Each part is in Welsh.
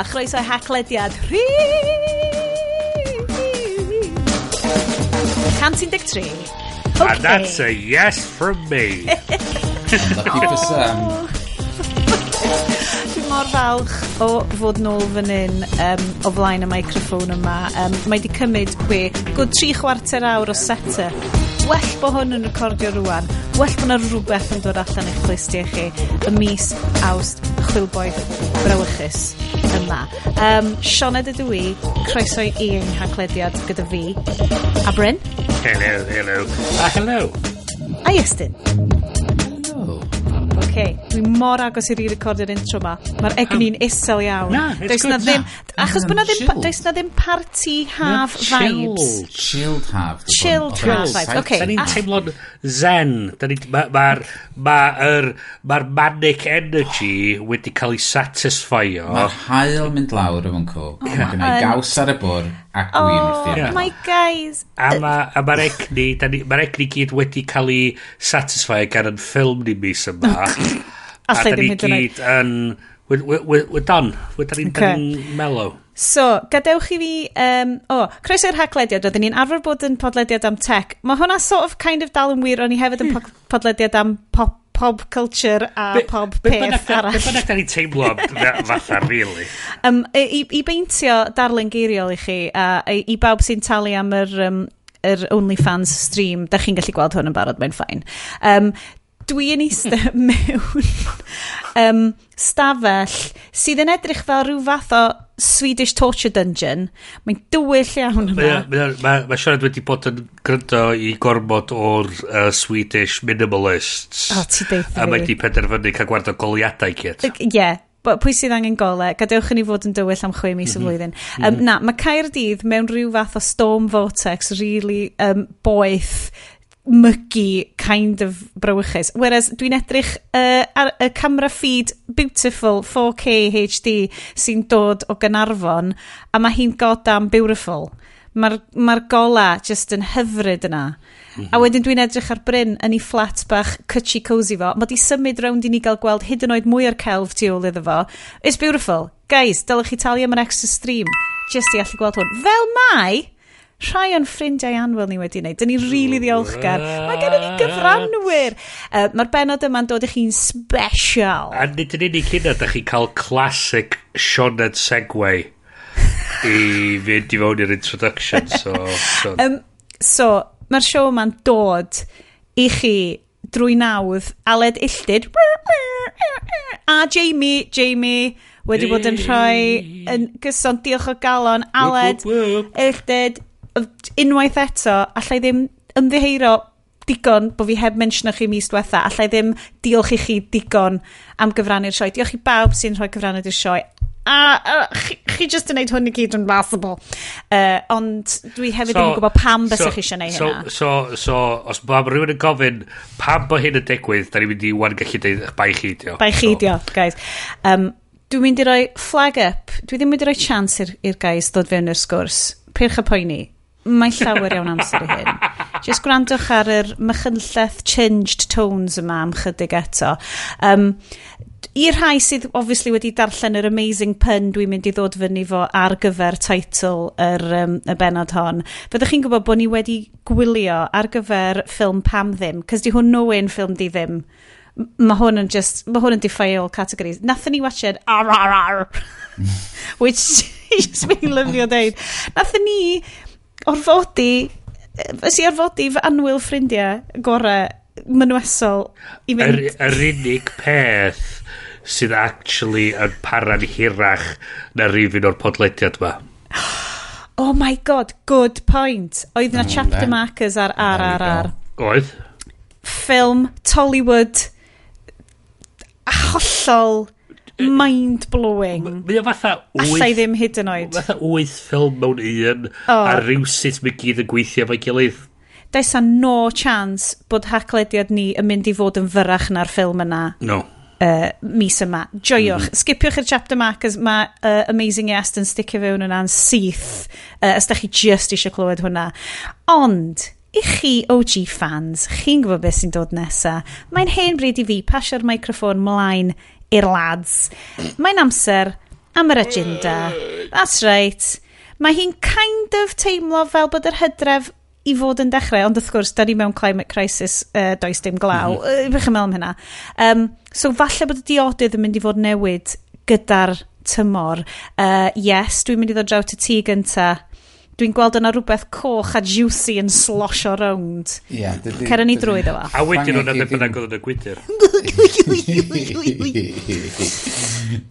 a chroeso i haclediad 113. Okay. And that's a yes from me. Lucky for oh. Sam. Dwi'n mor falch o fod nôl fan hyn um, o flaen y microffon yma. Um, mae wedi cymryd gwe gwrdd tri chwarter awr o set-up. Well bod hwn yn recordio rwan. Well bod yna rhywbeth yn dod allan eich clystiau chi. Y mis, awst, chwilboeth, brawychus yma. Um, Sioned ydw i, croeso i yng nghaklediad gyda fi, a Bryn. Hello, hello. A hello. A Iestyn dwi mor agos i re-recordio'r intro ma. Mae'r egni'n isel iawn. Na, it's does good. Na ddim. Achos bod na ddim, does na ddim party haf vibes. Chilled haf. Chilled haf vibes. Okay. Da ni'n teimlo'n zen. Mae'r ma, ma, manic energy wedi cael ei satisfio. Mae'r hael mynd lawr oh, yn co. Mae gen i gaws ar y bwr ac oh, wyn wrth i my guys. A mae'r ma egni, mae'r egni gyd wedi cael ei satisfio gan yn ffilm ni mis yma. A da ni gyd yn... We're done. We're done okay. mellow. So, gadewch i fi... Um, o, oh, croeso i'r haglediad. Oedden ni'n arfer bod yn podlediad am tech. Mae hwnna sort of kind of dal yn wir, o'n i hefyd yn hmm. podlediad am pop pob culture a be, pob be peth be arall. Be bynnag da ni teimlo fatha, really? Um, i, I beintio darlun geiriol i chi, a i, i bawb sy'n talu am yr, um, yr OnlyFans stream, da chi'n gallu gweld hwn yn barod, mae'n ffain. Um, dwi yn eistedd mewn um, stafell sydd yn edrych fel rhyw fath o Swedish Torture Dungeon. Mae'n dywyll iawn yma. Mae ma, ma, ma siarad wedi bod yn gryndo i gormod o'r uh, Swedish Minimalists. O, ti beth A mae wedi penderfynu cael gwardo goliadau gyd. Ie, yeah, pwy sydd angen golau, gadewch i ni fod yn dywyll am chwe mis mm -hmm. y mhm. flwyddyn. Um, mm -hmm. Na, mae Caerdydd mewn rhyw fath o storm vortex, really um, boeth muggy kind of brawychus. Whereas dwi'n edrych uh, ar y camera feed beautiful 4K HD sy'n dod o Gynarfon a mae hi'n godam beautiful. Mae'r ma gola just yn hyfryd yna. Mm -hmm. A mhm. wedyn dwi'n edrych ar Bryn yn ei flat bach cutchy cozy fo. Mae di symud rownd i ni gael gweld hyd yn oed mwy o'r celf tu ôl iddo fo. It's beautiful. Guys, dylech chi talu am yr extra stream just i allu gweld hwn. Fel mai, rhai o'n ffrindiau anwyl ni wedi wneud. Dyn ni'n rili really ddiolchgar. Mae gen ni gyfranwyr. Uh, Mae'r benod yma'n dod i chi'n special. A nid yn unig hynna, da chi cael classic Sioned Segway i fynd i fewn i'r introduction. So, so. um, so mae'r siow yma'n dod i chi drwy nawdd Aled Illtyd a Jamie Jamie wedi bod yn rhoi yn gyson diolch o galon Aled Illtyd unwaith eto, allai ddim ymddiheiro digon bod fi heb mention chi mis diwetha. Allai ddim diolch i chi digon am gyfrannu'r sioe. Diolch i bawb sy'n rhoi cyfrannu sioe. A, a chi, chi just yn neud hwn i gyd yn blasable. Uh, ond dwi hefyd so, yn gwybod pam bys so, chi eisiau neud so, hynna. So, so, os mae rhywun yn gofyn pam bod hyn yn digwydd, da ni'n mynd i wan gallu deud bai chi chidio. Bai chidio, so. guys. Um, dwi'n mynd i roi flag up. Dwi ddim mynd i roi chance i'r guys ddod fewn i'r sgwrs. Pyrch y poeni mae llawer iawn amser i hyn. Just gwrandwch ar yr mychynlleth changed tones yma am chydig eto. Um, I rhai sydd obviously wedi darllen yr Amazing Pun dwi'n mynd i ddod fyny fo ar gyfer teitl yr, um, y benod hon, fyddwch chi'n gwybod bod ni wedi gwylio ar gyfer ffilm Pam Ddim, cys di hwn Nowen ffilm di ddim. Mae hwn yn just, mae hwn yn deffail categories. Nathon ni watched ar ar ar, which just fi'n lyfio deud. Nathon ni orfodi... Fes i orfodi fy anwyl ffrindiau gorau mynwesol i mynd... Yr, yr unig peth sydd actually yn para'n hirach na rifin o'r podlediad ma. Oh my god, good point. Oedd yna mm, chapter ne. markers ar RRR. Oedd. Ffilm, Tollywood, hollol mind-blowing. Mae o fatha... Allai ddim hyd yn oed. Fatha wyth ffilm mewn un, oh. a rhywsut mae gyd yn gweithio fo'i gilydd. Does a no chance bod haclediad ni yn mynd i fod yn fyrach na'r ffilm yna. No uh, mis yma. Joiwch. Mm Skipiwch i'r chapter ma, cos mae uh, Amazing Est yn sticio fewn yna'n syth, uh, os da chi just eisiau clywed hwnna. Ond, i chi OG fans, chi'n gwybod beth sy'n dod nesa. Mae'n hen bryd i fi pasio'r microffon mlaen i'r lads. Mae'n amser am yr agenda. That's right. Mae hi'n kind of teimlo fel bod yr hydref i fod yn dechrau, ond wrth gwrs, da ni mewn climate crisis, uh, does dim glaw. Mm -hmm. Bych yn meddwl am hynna. Um, so falle bod y diodydd yn mynd i fod newid gyda'r tymor. Uh, yes, dwi'n mynd i ddod draw ty tŷ gynta dwi'n gweld yna rhywbeth coch a juicy yn slosio rownd. Ie. Yeah, Cera ni drwy ddo A wedyn hwnna ddim bynnag oedd yn y gwydr.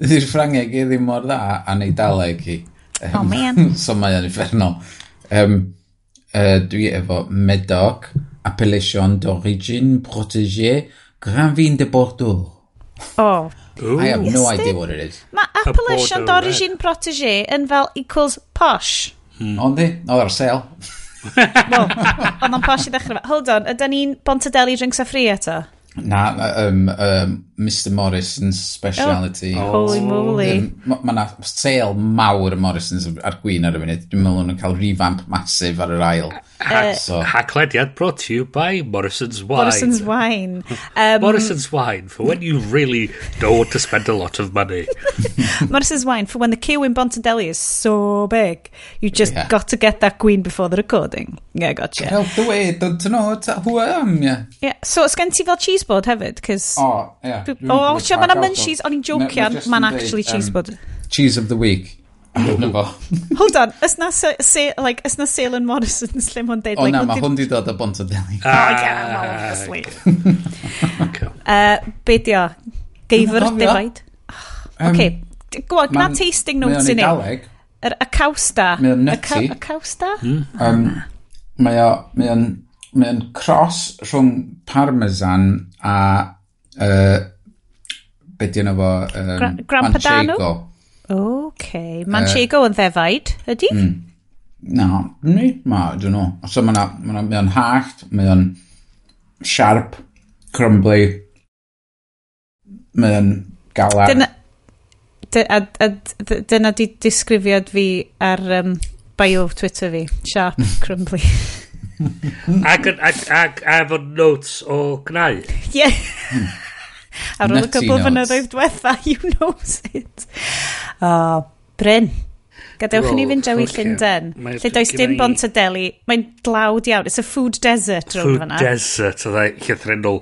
Ydy'r Ffrangeg i ddim mor dda a neu daleg. Um, oh man. so mae yn inferno. Um, uh, dwi efo Medoc, Appellation d'origine protégée, Grand Vin de Bordeaux. Oh. Ooh. I have no idea what it is. Mae Appellation d'origine protégée yn fel equals posh. Mm. Ond di, oedd ar sale. Wel, ond o'n posh i ddechrau. Hold on, ydy ni'n Bontadeli Drinks a Free eto? Na, um, um, Mr Morrison's speciality. Oh, holy moly. Mae ma na sale mawr y Morrison's ar gwyn ar y funud. Dwi'n meddwl nhw'n cael revamp masif ar yr ail. Ha So- Haglediad brought to you by Morrison's Wine. Morrison's wine. Um, Morrison's Wine, for when you really don't want to spend a lot of money. Morrison's wine for when the queue in Bontadeli is so big. You just Yeah. got to get that queen before the recording. Yeah, gotcha. Help the way, don't know who I am, yeah. Yeah. So, os gen ti fel cheeseboard hefyd? Cos... O, ie. O, sia, mae yna munchies, o'n i'n jocian, mae'n actually cheese bod. Cheese of the week. Hold on, ys na, like, ys na Salen Morrison's lle mae'n deud... O na, mae hwn di dod o Bontadeli. O, yeah, obviously. Be di o? Geifr defaid? Oce, gwybod, na tasting notes i ni. Mae o'n Eidaleg. Y cawsta. Mae o'n nutty. Y cawsta? Hmm. Mae o'n cross rhwng parmesan a uh, be di yna fo? Um, Gra Gran Manchego. Padano? Okay. Manchego uh, yn ddefaid, ydy? Mm. Na, ni? Ma, dyn nhw. So mae ma ma o'n hallt, mae o'n sharp, crumbly, mae o'n galar. Dyna, dy, a, a, dyna di disgrifiad fi ar um, bio Twitter fi. Sharp, crumbly. ac, ac, ac, ac efo notes o gnau. Yeah. Ar ôl y cwbl fynyddoedd diwetha, you knows it. Oh, Bryn. Gadewch i ni fynd draw i Llundain. Lle does dim bont y deli. Mae'n dlawd iawn. It's a food desert rhwng fyna. Food desert, oedd ei llythrenol.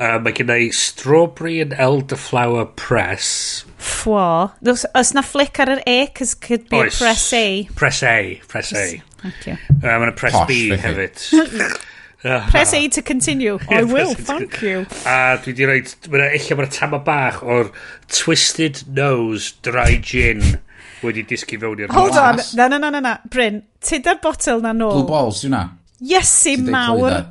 Uh, mae gen i strawberry and elderflower press. Fwo. Os, os na flic ar yr E, cys could be Oes. press A. Press A, press A. Thank you. Uh, mae'n press Posh, B hefyd. Press A to continue. I will, thank you. A dwi di rhaid, mae'n eich mae'r tama bach o'r twisted nose dry gin wedi disgu fewn i'r Hold on, na na na na na, Bryn, tyd ar botel na nôl. Blue balls, dwi'n na. Iesu mawr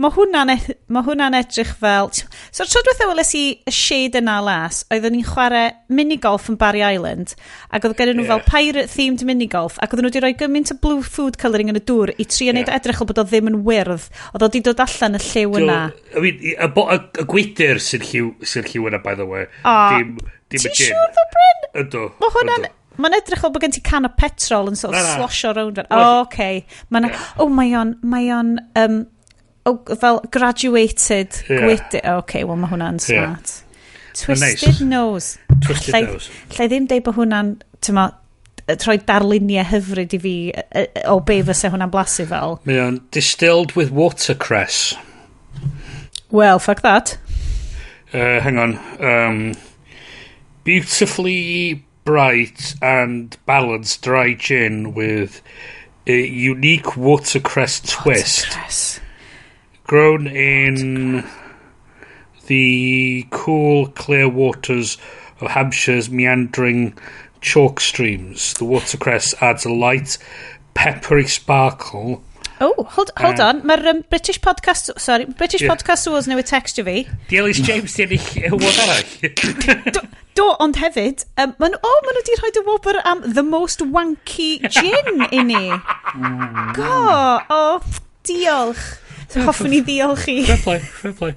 mae hwnna'n e- ma hwnna edrych fel... So tro diwetha weles i y shade yna las, oeddwn ni'n chwarae minigolf yn Barry Island, ac oedd gen nhw yeah. fel pirate-themed minigolf, ac oedden nhw wedi rhoi gymaint o blue food colouring yn y dŵr i tri yn yeah. edrych o bod o ddim yn wyrdd, oedd o wedi dod allan y lliw yna. I mean, y, y, y gwydyr sy'n lliw, sy lliw yna, by the way. O, dim, dim ti'n siŵr ddo, Bryn? Ydw. Mae hwnna'n... Mae'n edrych o bod gen ti can o petrol yn sort of slosio rownd. O, oh, oce. Okay. Mae'n... Yeah. Oh, mae o'n... Mae o'n um, oh, fel graduated yeah. gwyd... Oh, okay, wel mae hwnna'n smart. Yeah. Twisted nice. nose. Twisted llai, nose. Llai ddim deud bod hwnna'n, tyma, troi darluniau hyfryd i fi o be fysa hwnna'n blasu fel. Mae o'n distilled with watercress. Well, fuck that. Uh, hang on. Um, beautifully bright and balanced dry gin with a unique watercress, watercress. twist. Watercress grown in the cool, clear waters of Hampshire's meandering chalk streams. The watercress adds a light, peppery sparkle. Oh, hold, hold uh, on. Mae'r um, British Podcast... Sorry, British yeah. Podcast Awards newid textio fi. Di Ellis James di ennill award arall. do, do, ond hefyd, um, maen, oh, maen nhw wedi rhoi dy wobr am the most wanky gin i ni. Go, oh, diolch. Hoffwn i ddiolch i. Fair play, fair play.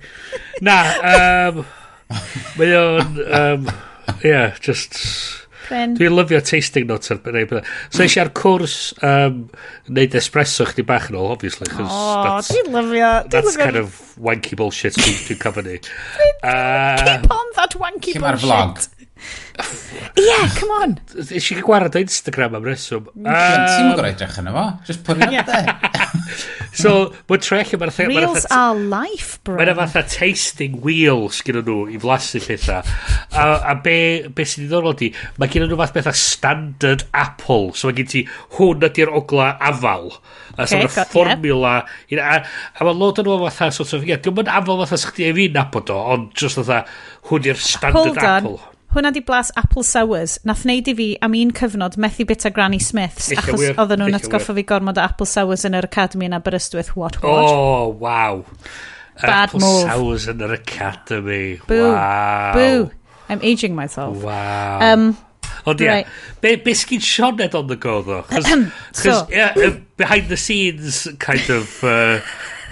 Na, um, mae o'n, um, yeah, just... Dwi'n lyfio tasting notes ar beth beth. So eisiau ar cwrs um, neud espresso chdi bach yn ôl, obviously. Oh, dwi'n lyfio. That's lyfio. kind of wanky bullshit dwi'n dwi cover ni. Keep on that wanky bullshit. Cym ar vlog. Ie, yeah, come on. Ys i gwared o Instagram am reswm. Ti'n gwrdd edrych yna fo? Just put it up there. so, mae'n trech yma... Reels are life, bro. Mae'n fatha tasting wheels gyda nhw i flasu lleitha. A, a be, be sy'n ddiddorol di, mae gyda nhw fath bethau standard Apple. So mae gen ti hwn ydy'r ogla afal. A so okay, fformula... Yeah. A, a mae lot yn nhw fatha... Sort of, yeah, diolch yn afal fatha sych chi e nabod o, ond just fatha hwn yw'r standard Hold on. Apple. Hwna di blas Apple Sours. Nath wneud i fi am un cyfnod methu bita Granny Smiths Eich achos oedden nhw'n atgoffa fi gormod o Apple Sours yn yr Academy yn Aberystwyth. What, what? Oh, wow. Bad Apple move. Sours yn yr Academy. Boo. Wow. Boo. I'm aging myself. Wow. Um, Ond ie, right. be, be sgyn Sioned on the go ddo? so. yeah, behind the scenes kind of... Uh,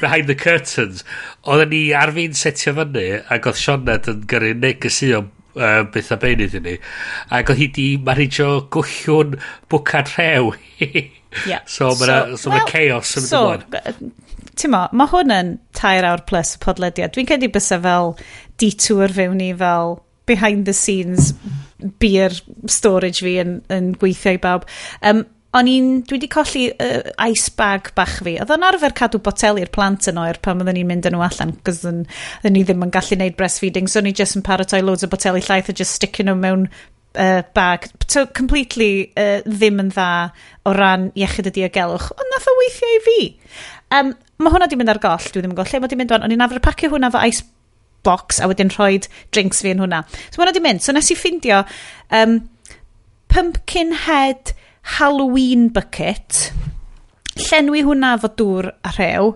behind the curtains, oedden ni ar fi'n setio fyny ac oedd Sioned yn gyrru negesio uh, beth a bein iddyn ni. Ac oedd hi di managio gwllwn bwcad rhew. yeah. So mae so, ma well, chaos yn so, ymlaen. Timo, mae hwn yn tair awr plus y podlediad. Dwi'n credu bys fel detour fewn ni fel behind the scenes mm. beer storage fi yn, yn gweithio i bawb. Um, o'n i'n, dwi wedi colli uh, ice bag bach fi. Oedd o'n arfer cadw boteli'r plant yn oer pan oedden ni'n mynd yn nhw allan, cos oedden ni ddim yn gallu neud breastfeeding, so o'n i just yn paratoi loads o boteli llaeth a just sticking nhw mewn uh, bag. So, completely uh, ddim yn dda o ran iechyd y diogelwch, ond nath o weithio i fi. Um, mae hwnna di mynd ar goll, dwi ddim yn gwybod lle mae di mynd o'n, o'n i'n arfer pacio hwnna fo ice box a wedyn rhoi drinks fi yn hwnna. So, mae hwnna di mynd. So, nes i ffindio um, pumpkin head Halloween bucket, llenwi hwnna fo dŵr a rhew,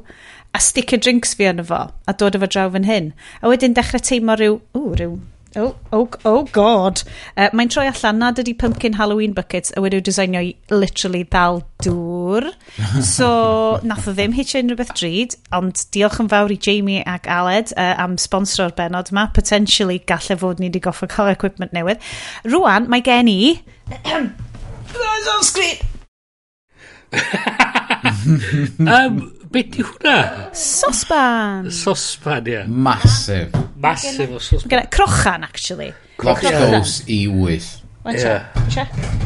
a sticio drinks fi yn fo, a dod efo draw fan hyn. A wedyn dechrau teimlo rhyw, o, rhyw, oh, oh, oh god. Uh, Mae'n troi allan nad ydy pumpkin Halloween buckets a wedi'w designio i literally ddal dŵr. So, nath o ddim hitio unrhyw beth drud, ond diolch yn fawr i Jamie ac Aled uh, am sponsoro'r benod yma. Potentially, galle fod ni wedi goffa cael equipment newydd. Rwan, mae gen i... That's on screen! um, Beth di hwnna? Sosban. Sosban, ie. Massive. Masif o sosban. Gynna, crochan, actually. Globstows i wyth.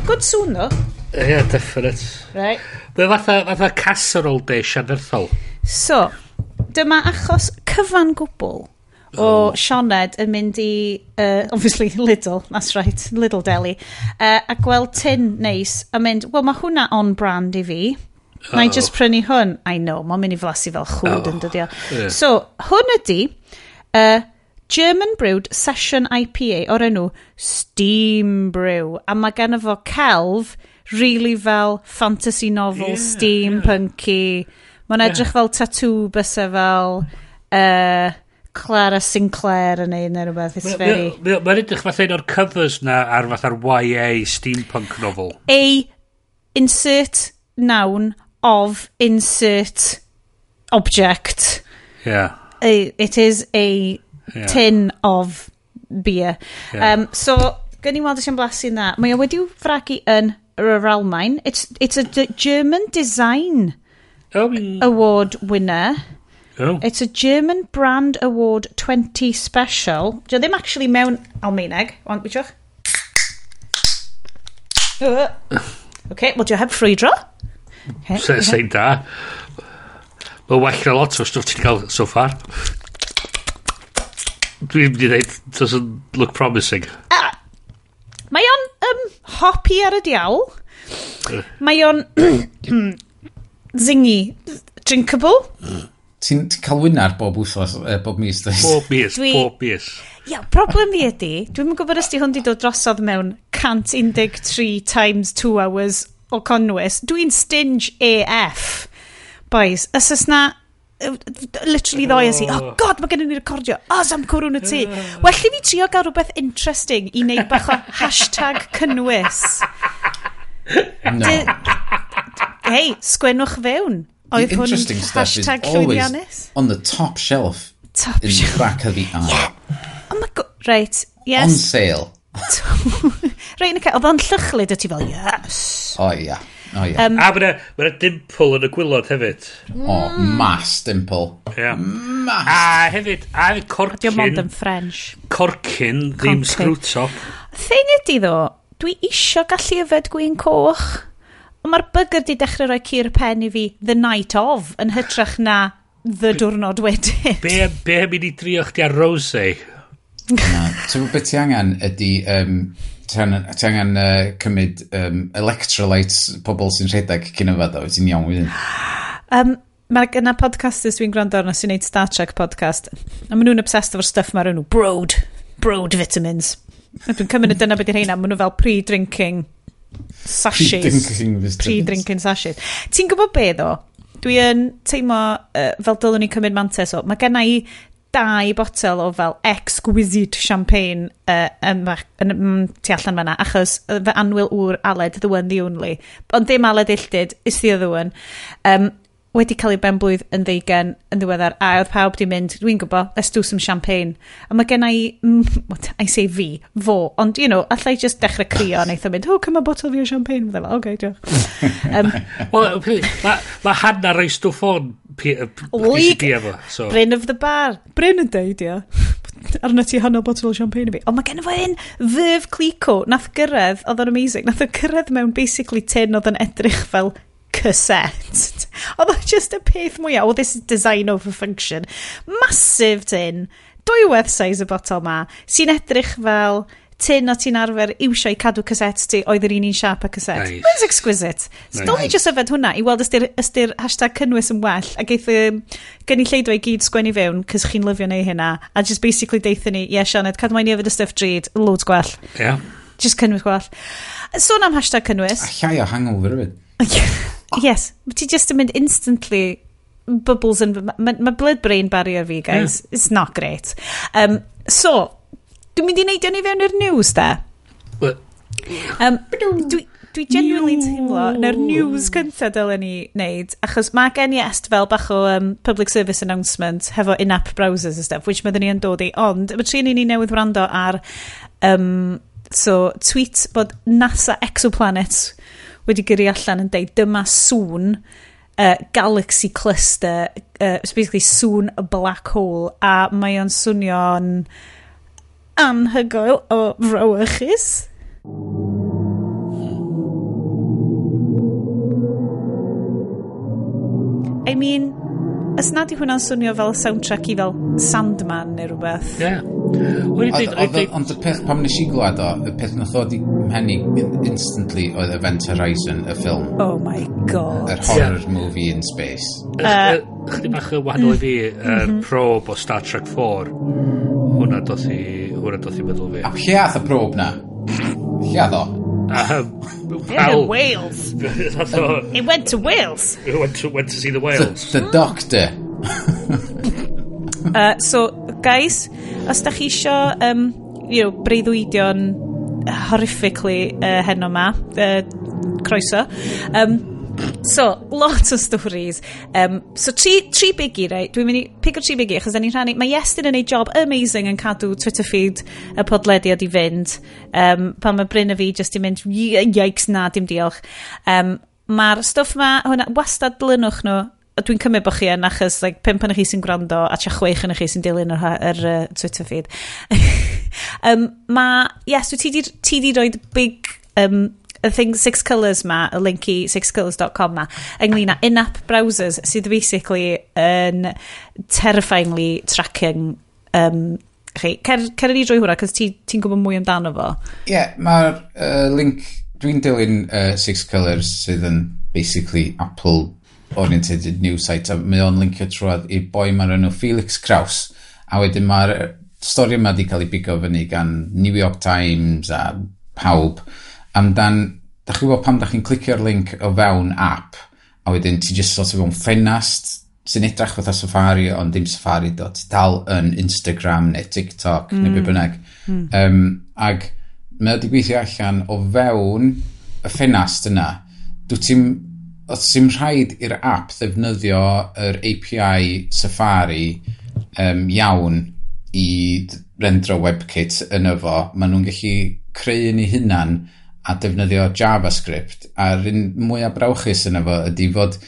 Good soon, no? Ie, yeah, definite. Right. Mae fatha, fatha casserole dish anferthol. So, dyma achos cyfan gwbl o oh. Sioned yn mynd i, uh, obviously, Lidl, that's right, Lidl Deli, uh, a gweld tin neis a mynd, wel, mae hwnna on-brand i fi. -oh. Na i just prynu hwn. I know, mae'n mynd i flasu fel chwd oh. yn dydio. Yeah. So, hwn ydi uh, German Brewed Session IPA o'r enw Steam Brew. A mae gen fo celf really fel fantasy novel, yeah, steampunky. Yeah. Mae'n edrych yeah. fel tattoo bysau fel... Uh, Clara Sinclair yn ein neu rhywbeth. It's very... Mae'n edrych fatha un o'r covers na ar fatha'r YA steampunk novel. A insert noun of insert object. Yeah. A, it is a yeah. tin of beer. Yeah. Um, so, gen i weld eisiau'n blasu na. Mae o wedi'w fragu yn yr Almain. It's, it's a German Design oh, Award winner. Oh. It's a German Brand Award 20 special. Dio ddim actually mewn Almeineg. Ond, wytiwch? Uh. OK, wel, dio heb ffrwydro. Se, Sein da. Mae'n well na lot o stwff ti'n cael so far. Dwi'n mynd i ddeud, doesn't look promising. Uh, mae o'n um, hopi ar y diawl. Mae o'n zingy, drinkable. Mm. Ti'n ti cael wynar bob wthos, uh, bob mis, dweud? Bob mis, Dwi... bob mis. Ia, problem fi ydy, dwi'n gwybod os di hwn di dod drosodd mewn 113 times 2 hours o conwys. Dwi'n stinge AF. Boys, os ys na literally ddoi oh. i, oh, oh. god, mae gennym ni recordio, oh, sam cwrwn y tŷ. Oh. Well, i fi trio gael rhywbeth interesting i wneud bach o hashtag cynnwys. No. Hei, sgwennwch fewn. Oedd hwn hashtag llwyddiannus? on the top shelf top in shelf. the back of the eye. Yeah. Oh my god. Right, yes. On sale. Rhaid yn y cael, oedd o'n llychlyd y ti fel, yes. O oh, ia, yeah. o oh, ia. Yeah. Um, a mae'na ma dimple yn y gwylod hefyd. O, oh, mas dimple. Yeah. Mas. A hefyd, a hefyd corcyn. Dim ond yn French. Corcyn, ddim screw top. Thing ydi ddo, dwi isio gallu yfed gwyn coch. Mae'r bygger di dechrau rhoi cur pen i fi the night of yn hytrach na the diwrnod wedyn. Be, be am i ni drio chdi ar Rose? Na, So beth ti angen ydy... Um, ti angen uh, cymryd um, electrolytes pobl sy'n rhedeg cyn yfad o, ti'n iawn wedyn. Um, Mae yna podcasters dwi'n gwrando arno sy'n neud Star Trek podcast. A maen nhw'n obsessed efo'r stuff mae'r nhw. Broad. Broad vitamins. Dwi'n cymryd dyna beth yw'r heina. Maen nhw fel pre-drinking sachets. Pre-drinking sachets. Ti'n gwybod be ddo? Dwi yn teimlo uh, fel dylwn ni cymryd mantes o. Mae genna i dau botel o fel exquisite champagne uh, yn, yn, yn tu allan fanna, achos uh, fy anwyl ŵr aled, the one, the only. Ond dim aled illtyd, is the other one. Um, wedi cael ei benblwydd yn ddeugen yn ddiweddar a oedd pawb di mynd, dwi'n gwybod, let's do some champagne. A mae gen i, mm, I say fi, fo, ond, you know, allai just dechrau crio neith o'n mynd, oh, come a bottle of your champagne. Fydda fel, okay, diolch. um, Wel, mae ma Hanna rei stwff o'n efo. So. Bryn of the bar. Bryn yn deud, ia. Arna ti hanner bottle o champagne i fi. Ond mae gen i fo un, Fyf Clico, nath gyrraedd, oedd o'n amazing, nath o gyrraedd mewn basically tin oedd yn edrych fel cassette. Oedd o just y peth mwyaf, Oh, this is design over function. Massive tin, Dwy dwywaith size y botol ma, sy'n edrych fel tin o ti'n arfer iwsio i cadw cassette ti oedd yr un un siap a cassette. Nice. Mae'n exquisite. So nice. Dol ni just yfed hwnna i weld ystyr, ystyr hashtag cynnwys yn well a geith um, gen i i gyd sgwennu fewn cys chi'n lyfio neu hynna a just basically deithio ni, yeah, Sianed, cadw mae'n i yfed y stuff drud, loads gwell. Yeah. Just cynnwys gwell. Sôn am hashtag cynnwys. A llai o hangover yfyd. yes, ti just yn mynd instantly bubbles yn... Mae ma blood brain barrier fi, guys. Yeah. It's not great. Um, so, dwi'n mynd i neidio ni fewn i'r news, da. Um, dwi, dwi genuinely teimlo na'r news cyntaf dylen ni wneud achos mae gen i est fel bach o um, public service announcement hefo in-app browsers and stuff which myddwn ni yn dod i ond mae trin i ni newydd wrando ar um, so tweet bod NASA exoplanets wedi gyrru allan yn deud dyma sŵn uh, galaxy cluster, uh, it's basically sŵn a black hole, a mae o'n swnio'n anhygoel o frowychus. I mean, Ys nad i hwnna'n swnio fel soundtrack i fel Sandman neu rhywbeth. Ie. Yeah. Ond y peth pam nes i glwad o, y peth nath oedd i mhenni instantly oedd Event Horizon, y ffilm. Oh my god. Yr horror yeah. movie in space. Uh, chdi bach y wahanol i fi, mhm. yr prob o Star Trek 4. Hwna doth i, hwna doth i meddwl fi. A lle ath y prob na? Lle ath o? Um, wow. Wales. it went to Wales. It went to, went to see the Wales. The, the doctor. uh, so, guys, os da chi isio, um, you know, breuddwydion horrifically uh, heno ma, uh, croeso, um, So, lot o stories. Um, so, tri, tri bigi, right? Dwi'n mynd i pigo'r tri bigi, achos da ni'n rhannu... Mae Iestyn yn ei job amazing yn cadw Twitter feed y podlediad i fynd. Um, pan mae Bryn a fi jyst i mynd, yikes na, dim diolch. Um, Mae'r stwff ma, hwnna, wastad blynwch nhw, dwi'n cymryd bod chi yn achos like, pimp yn chi sy'n gwrando a tia chweich yn chi sy'n dilyn yr, yr uh, Twitter feed. um, ma, yes, ti di, ti di roed big um, y thing Six Colours ma, y link i sixcolours.com ma, ynglyn â in-app browsers sydd basically yn terrifyingly tracking um, chi. Cer, cer ni drwy hwnna, cos ti'n ti, gwybod mwy amdano fo. Ie, yeah, mae'r uh, link, dwi'n dilyn uh, Six Colours sydd yn basically Apple oriented news site, a mae o'n linkio trwad i boi ma'r enw Felix Kraus, a wedyn mae'r stori yma wedi cael ei bigo fyny gan New York Times a pawb, amdan, da chi'n gwybod pam da chi'n clicio'r link o fewn app, a wedyn ti jyst sort of o'n ffenast sy'n edrych fatha Safari, ond dim Safari, dot, dal yn Instagram neu TikTok mm. neu be mm. bynnag. Mm. Um, ag mae wedi gweithio allan o fewn y ffenast yna, dwi ti'n oedd sy'n rhaid i'r app ddefnyddio yr API Safari um, iawn i rendro WebKit yn efo. Maen nhw'n gallu creu yn ei hunan a defnyddio JavaScript a'r un mwyaf brawchus yna fo ydy fod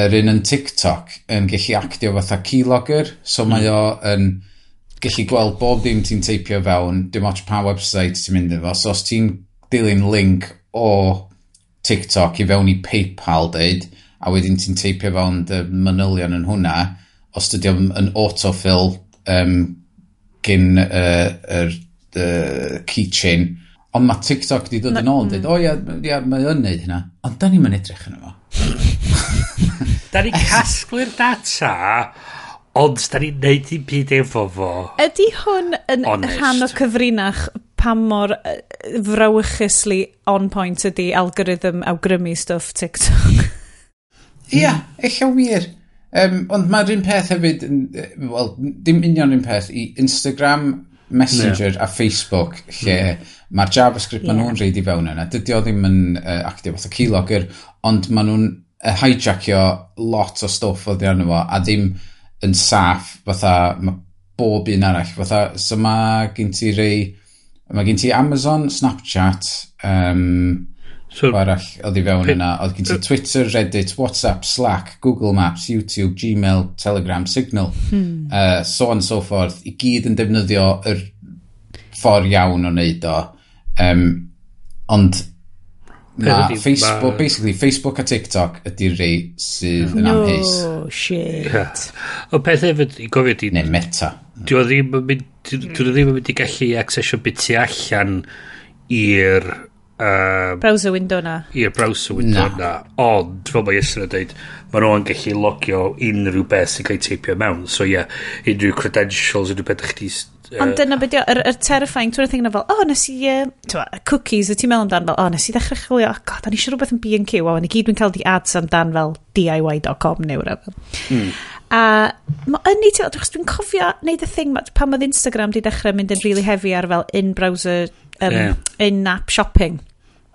yr un yn TikTok yn gallu actio fatha keylogger so mm. mae o yn gallu gweld bob dim ti'n teipio fewn dim ots pa website ti'n mynd efo so os ti'n dilyn link o TikTok i fewn i Paypal deud a wedyn ti'n teipio fewn dy manylion yn hwnna os dydy o'n yn autofill um, gyn yr uh, er, uh, keychain Ond mae TikTok di dod yn ôl yn dweud, mm. o ia, ia mae o'n neud hynna. Ond da ni'n mynd edrych yn efo. da ni casglu'r data, ond da ni'n neud i'n byd efo fo. Ydy hwn yn Honest. rhan o cyfrinach pa mor frawychusly on point ydy algorithm awgrymu stuff TikTok? Ia, hmm. eich wir. Um, ond mae'r un peth hefyd, wel, dim union un peth, i Instagram Messenger yeah. a Facebook lle mm. mae'r JavaScript yeah. maen nhw'n reid i fewn yna. Dydy o ddim yn uh, actio fath o keylogger, ond maen nhw'n uh, hijackio lot o stwff o ddiarno fo a ddim yn saff fatha mae bob un arall. Fatha, so mae gen ti rei... Mae gen ti Amazon, Snapchat, um, So, arall oedd i fewn yna. Oedd gen ti Twitter, Reddit, WhatsApp, Slack, Google Maps, YouTube, Gmail, Telegram, Signal, hmm. uh, so on so forth. I gyd yn defnyddio yr ffordd iawn o wneud o. Um, ond na, Facebook, ma... basically, Facebook a TikTok ydy'r rei sydd yn amhys. No, shit. o peth hefyd, i gofio di... Neu meta. Dwi'n ddim yn mynd i gallu accessio beth allan i'r Um, browser window na. Ie, yeah, browser window na. na. Ond, fel mae Ysyn yn dweud, mae nhw'n gallu logio unrhyw beth sy'n cael ei teipio mewn. So ie, yeah, unrhyw credentials, unrhyw beth chdi... Uh, Ond dyna beth yr, yr terrifying, tw'n rhaid fel, oh, nes i, uh, cookies, y ti'n meddwl amdan fel, oh, nes i ddechrau chwilio, oh, god, o'n i eisiau rhywbeth yn B&Q, a o'n i gyd dwi'n cael di ads amdan fel DIY.com neu rhywbeth. Mm. A mae yn ei teimlo, dwi'n cofio wneud y thing pan oedd Instagram di dechrau mynd yn really heavy ar fel in-browser, um, yeah. in-app shopping.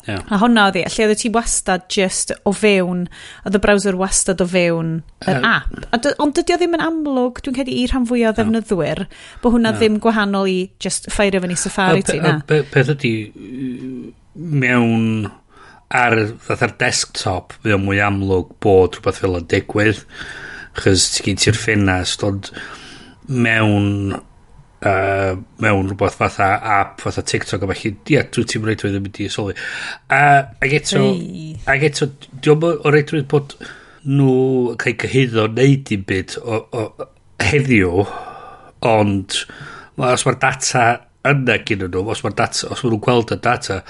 Yeah. A hwnna oedd hi, lle oedd ti wastad just o fewn, oedd y browser wastad o fewn yr uh, app. A dy, ond dydy o ddim yn amlwg, dwi'n cedi i rhan fwy o ddefnyddwyr, no. bod hwnna no. ddim gwahanol i just ffeirio fyny Safari ti na. Peth ydy, mewn ar, fatha'r desktop, fe o mwy amlwg bod rhywbeth fel yn digwydd, chys ti gen ti'r ffenast, ond mewn uh, mewn rhywbeth fatha app fatha TikTok a falle ia dwi ti'n reidrwydd yn mynd i sylwi. Uh, ag eto hey. ag eto diolch o reidrwydd bod nhw cael cyhyddo neud i'n byd o, o, heddiw ond ma, os mae'r data yna gyn nhw os mae'r data os maen nhw'n gweld y data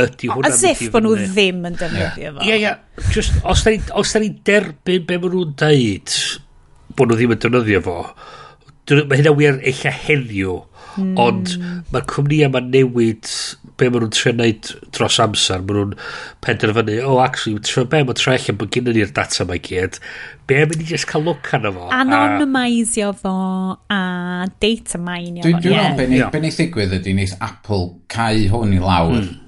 ydy hwnna as if bod nhw ddim yn defnyddio fo. Ie ie. Just os da ni os da ni derbyn be maen nhw'n deud bod nhw ddim yn defnyddio fo Mae hynna wir eich heddiw, mm. ond mae'r cwmni yma newid be maen nhw'n trio wneud dros amser. Maen nhw'n penderfynu, o, oh, actually, trio be maen trio allan bod gen ni'r data mae gyd. Be maen ni just cael look arno fo. Anonymisio fo a data mineio fo. Dwi'n dwi'n yeah. be wneud ddigwydd ydy wneud Apple cau hwn i lawr. Mm.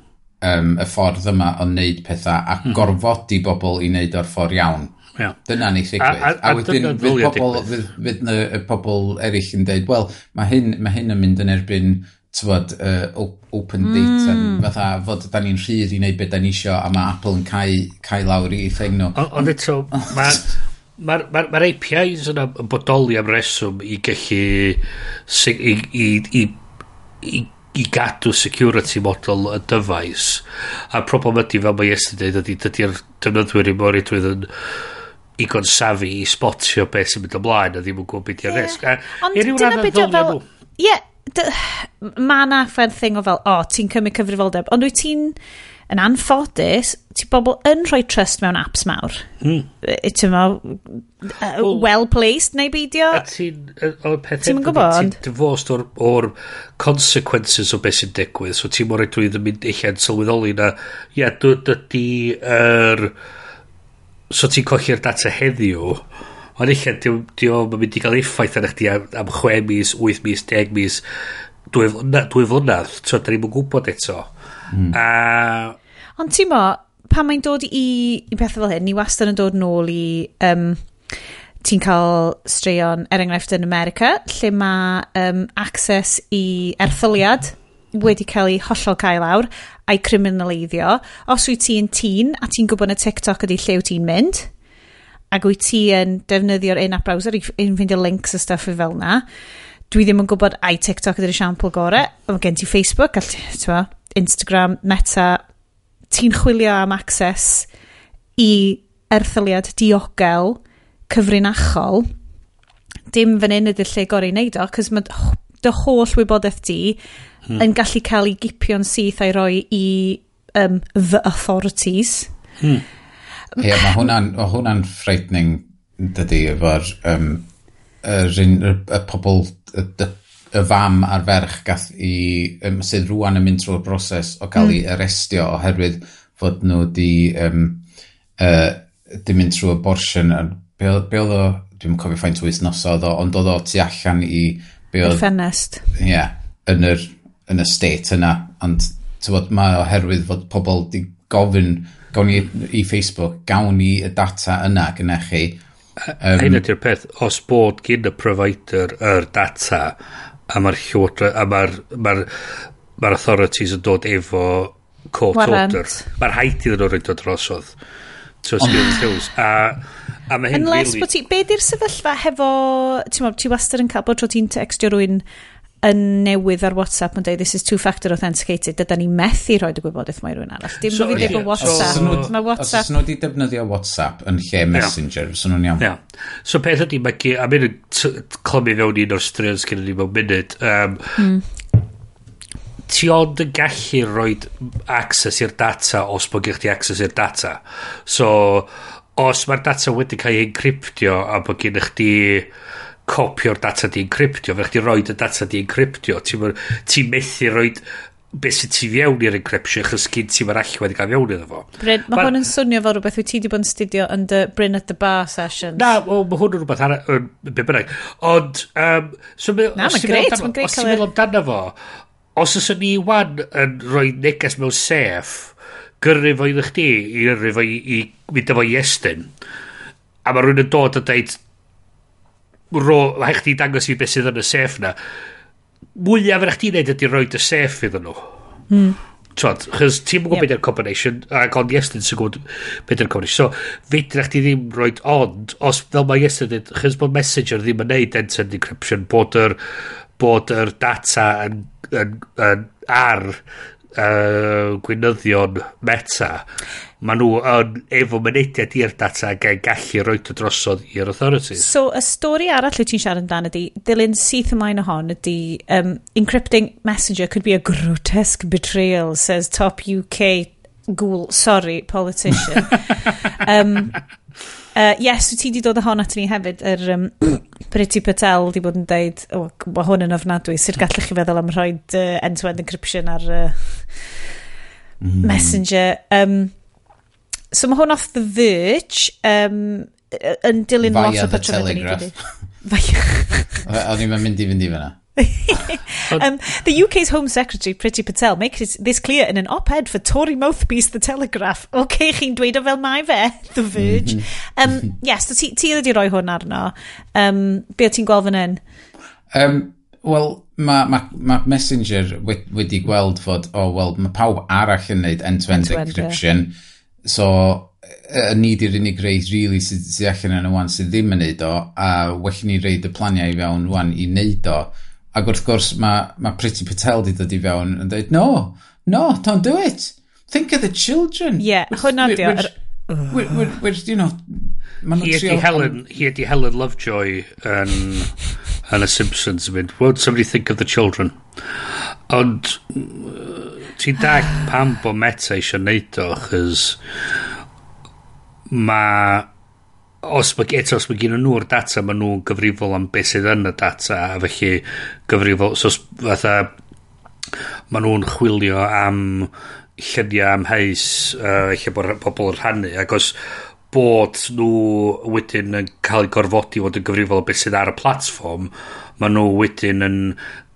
Um, y ffordd yma o wneud pethau a mm. gorfodi bobl i wneud o'r ffordd iawn. Yeah. Dyna ni ddigwydd. A, a, a, a wedyn, fydd pobl, fydd, fydd na, y pobl eraill yn dweud, wel, mae hyn, mae hyn yn mynd yn erbyn tywod, uh, open data, mm. fatha fod da ni'n rhydd i wneud beth da ni isio a mae Apple yn cael, cael lawr i thing nhw. Ond eto, mae'r ma, ma, ma APIs yna yn bodoli am reswm i gallu i, i, i, i, i gadw security model y dyfais. a problem ydy, fel mae Ies dweud, ydy dydy'r defnyddwyr i mor i yn digon safi i spotio beth sy'n mynd ymlaen a ddim yn gwybod beth yw'r yeah. risg. Ond dyna beth yw fel... Ie, yeah, mae na ffer thing o fel, o, oh, ti'n cymryd cyfrifoldeb, ond wyt ti'n yn anffodus, ti bobl yn rhoi trust mewn apps mawr. Mm. Ti'n ma, uh, well-placed neu beidio. A ti'n, o'r peth ti'n gwybod? Ti'n divorced o'r, or consequences o beth sy'n digwydd, so ti'n mor edrych yn mynd eich yn sylweddoli na, ia, dydy yr... Er, so ti'n colli'r data heddiw, ond eich diwm yn mynd i gael effaith arna chdi am, am 6 mis, 8 mis, 10 mis, 2 flynedd, so da ni'n gwybod eto. Mm. A... Ond ti'n mo, pan mae'n dod i, i pethau fel hyn, ni wastad yn dod nôl i... Um, ti'n cael straeon, er enghraifft yn America, lle mae um, access i erthyliad wedi cael ei hollol cael lawr a'i criminaleiddio. Os wyt ti'n tîn a ti'n gwybod na TikTok ydy lle wyt ti'n mynd, ac wyt ti yn defnyddio'r un app browser i i'n ffeindio links a stuff i fel na, dwi ddim yn gwybod ai TikTok ydy'r esiampl gore, ond gen ti Facebook, all, twa, Instagram, Meta, ti'n chwilio am access i erthyliad diogel cyfrinachol, dim fan hyn ydy'r lle gorau i wneud o, cos mae dy holl wybodaeth di hmm. yn gallu cael ei gipio'n syth a'i roi i um, the authorities. Hmm. Ie, yeah, mae hwnna'n hwnna frightening dydy efo'r um, yr, yr, y pobl y, y, y fam a'r ferch gath i, um, sydd rwan yn mynd trwy'r broses o gael mm. ei arestio oherwydd fod nhw di, um, uh, di mynd trwy abortion be oedd o, dwi'n cofio ffaint o wythnosodd o, ond oedd o tu allan i be oedd, ffenest ie, yeah, yn yr yn y state yna, ond tywod, mae oherwydd fod pobl di gofyn, gawn ni i Facebook, gawn ni y data yna gyda chi. Um, Hyn ydy'r peth, os bod gyn y provider yr data, a mae'r llywodra, a mae'r ma ma authorities yn dod efo court Warrant. order. Mae'r haid iddyn nhw'n rhaid o drosodd. So, a A mae hyn Unless really... ti... Be di'r sefyllfa hefo... Ti'n ti wastad yn cael bod tro ti'n textio rwy'n yn newydd ar WhatsApp yn dweud this is two-factor authenticated, dyda ni methu rhoi dy gwybodaeth mae rhywun arall. Dim so, fi yeah. WhatsApp. So, mae WhatsApp... Os nhw wedi defnyddio WhatsApp yn lle Messenger, yeah. so nhw'n iawn. Yeah. So peth ydy, mae a mynd yn clymu fewn un o'r straeons gen ni mewn munud. Um, mm. Ti ond yn gallu rhoi access i'r data os bod gych ti access i'r data. So, os mae'r data wedi cael ei encryptio a bod gennych ti... Di copio'r data di encryptio. Fe chdi roed y data di encryptio. Ti'n ti methu roed beth sy'n ti fiewn i'r encryption chys gyd ti'n ma'r allu wedi cael fiewn iddo fo. Bryn, mae hwn yn swnio fel rhywbeth wyt ti wedi bod yn studio yn dy Bryn at the Bar sessions. Na, o, mae hwn yn rhywbeth ar y be bynnag. Ond, um, so, na, mae'n greit, mae'n greit. Os ti'n meddwl amdano fo, os ys ni wan yn rhoi neges mewn sef, gyrru fo iddo chdi, i gyrru fo i, i mynd efo i estyn, a mae rhywun yn dod a dweud, ro, mae chdi dangos i beth sydd yn y sef na mwyaf yn eich ti'n neud ydy roi y sef iddyn nhw mm. Twad, chys ti'n gwybod yep. beth yw'r combination, ac ond Iestyn sy'n gwybod beth yw'r combination. So, fyd na ti ddim roi ond, os fel mae Iestyn dweud, chys bod Messenger ddim yn neud end-to-end encryption, bod yr, bod yr data yn, yn, yn ar uh, gweinyddion meta, maen nhw yn efo mynediad i'r data gan gallu rhoi to drosodd i'r authorities. So, y stori arall y ti'n siarad amdano ydy, dilyn syth ymlaen o hon ydy, um, encrypting messenger could be a grotesque betrayal, says top UK ghoul, sorry, politician. um, Uh, yes, ti di dod â hon at ni hefyd, yr um, Priti Patel di bod yn deud, oh, mae hwn yn ofnadwy, sydd gallech chi feddwl am rhoi uh, end-to-end encryption ar uh, mm. Messenger. Um, so mae hwn off The Verge, um, yn dilyn lot o patrymau. Via The Telegraph. Via. Oedd ni'n mynd i fynd i fyna um, the UK's Home Secretary, Priti Patel, makes this clear in an op-ed for Tory mouthpiece The Telegraph. OK, okay, chi'n dweud o fel mae fe, The Verge. Mm-hmm. Um, yes, ti, ti wedi rhoi hwn arno. Um, be ti'n gweld fan hyn? Um, Wel, mae ma, ma Messenger wedi gweld fod, o, oh, wel, mae pawb arall yn neud end-to-end encryption. So, y ni di'r unig reid really sydd sy allan yn y wan sydd ddim yn neud o, a well ni reid y planiau i fewn wan i neud o. Ac wrth gwrs mae, mae Priti Patel di dod i fewn yn dweud, no, no, don't do it. Think of the children. Ie, yeah, hwnna di o. We're, you know... Hi ydi Helen, hi ydi Helen Lovejoy yn, yn y Simpsons yn mynd, won't somebody think of the children? Ond mm, ti'n dag pam bo Meta eisiau neud o, chys mae os mae, eto, os mae gen nhw'r data, mae nhw'n gyfrifol am beth sydd yn y data, a felly gyfrifol, so fatha, mae nhw'n chwilio am lluniau am heis, uh, lle bod pobl yn rhannu, ac os bod nhw wedyn yn cael ei gorfodi fod yn gyfrifol o beth sydd ar y platform mae nhw wedyn yn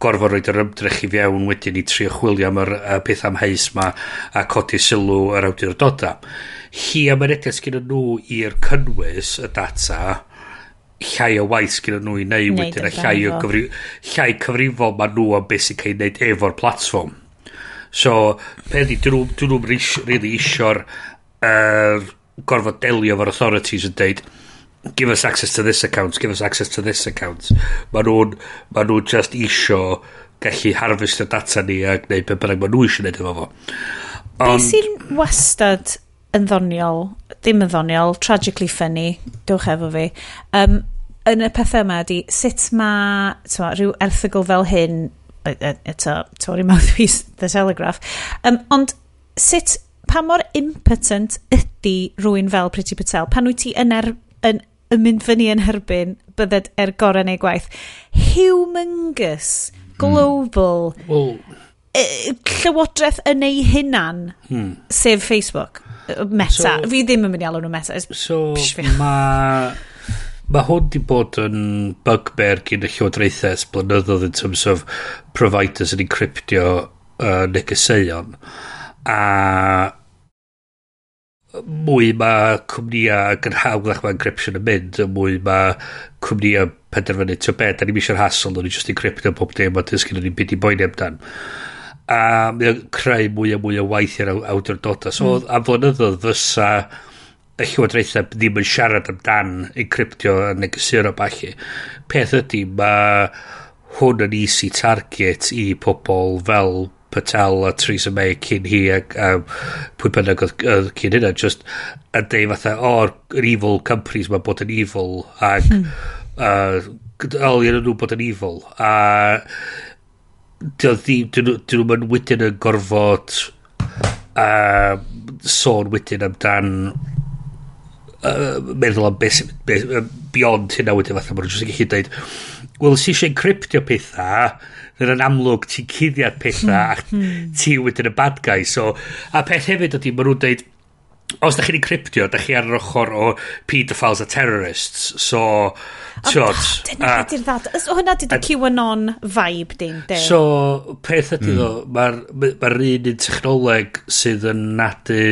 gorfod roed yr ymdrech i fewn wedyn i trio chwilio am yr peth am heis ma a codi sylw yr awdurdoda. Hi am yr edrych gyda nhw i'r cynnwys y data llai o waith gyda nhw i wneud wedyn a llai, o gyfri, llai cyfrifol maen nhw am beth sy'n cael ei wneud efo'r platform. So, peth i, dyn nhw'n nhw really isio'r er, gorfod delio efo'r authorities yn deud, give us access to this account, give us access to this account. Mae nhw'n ma nhw just isio gallu harvest y data ni a gwneud beth bynnag mae nhw eisiau gwneud efo fo. Be sy'n wastad yn ddoniol, ddim yn ddoniol, tragically funny, dwch efo fi, um, yn y pethau yma ydy sut mae rhyw erthygl fel hyn, eto, Tory Mouthpiece, The Telegraph, um, ond sut, pa mor impotent ydy rhywun fel Priti Patel? Pan wyt ti yn, er, yn yn mynd fyny yn herbyn bydded er gorau neu gwaith. Humongous, hmm. global, mm. llywodraeth yn ei hunan, mm. sef Facebook. Meta. So, fi ddim yn mynd i alw nhw meta. So, mae... Mae hwn di bod yn bugbear gyn y llywodraethau blynyddoedd in terms of providers yn encryptio uh, negeseuon. A mwy mae cwmnïau ac yn hawddach mae encryption yn mynd, y mwy mae cwmnïa penderfynu, ti'n beth, da ni'n eisiau'r hassle, da ni'n just encryptio pob dim, a dysgu ni'n byd i boeni amdan. A mae o'n creu mwy a mwy o waith i'r awdurdodau. So, mm. am flynyddoedd fysa y llywodraethau ddim yn siarad amdan encryptio a negesuro bachu. Peth ydy, mae hwn yn easy target i pobl fel Patel a Theresa May cyn hi a, a pwy bynnag oedd, oedd cyn hynna just a dweud fatha o'r oh, evil companies mae bod yn evil ac hmm. uh, gydolion nhw bod yn evil a dyn nhw'n wedyn yn gorfod uh, sôn wedyn amdan uh, meddwl am beth, beth, beyond hynna wedyn fatha mae'n jyst yn gallu dweud wel si eisiau encryptio pethau Dyn yn amlwg ti'n cuddiad pethau hmm, ac hmm. ti wedyn y bad guy. So, a peth hefyd ydy, maen nhw'n dweud, os da chi'n encryptio, da chi ar yr ochr o pedophiles a terrorists. So, tiod... Dyna beth i'r ddad. Hwna dydy QAnon vibe dim, de. So, peth ydy hmm. ddo, mae'r ma, un un technoleg sydd yn nadu...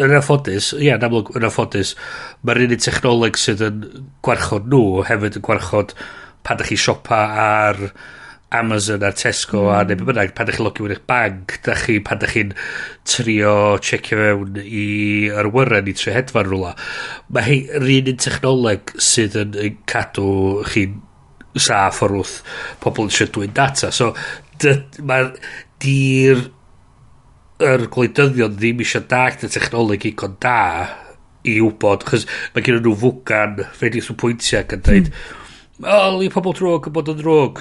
Yn affodus, ie, yn amlwg yn affodus, mae'r un un technoleg sydd yn gwarchod nhw hefyd yn gwarchod pan da chi siopa ar Amazon a Tesco mm. a hmm. neu beth bynnag pan ydych chi'n logio eich bag da chi pan ydych chi'n trio checio mewn i arwyren i trio hedfan rhywle mae hei rin un technoleg sydd yn, yn cadw chi'n saff o'r wrth pobl yn siadwy'n data. So mae'r di'r yr gwleidyddion ddim eisiau dag y technoleg i con da i wybod chos mae gen nhw fwgan fe di swn pwyntiau ac yn dweud mm Wel, i pobl drwg yn bod yn drwg.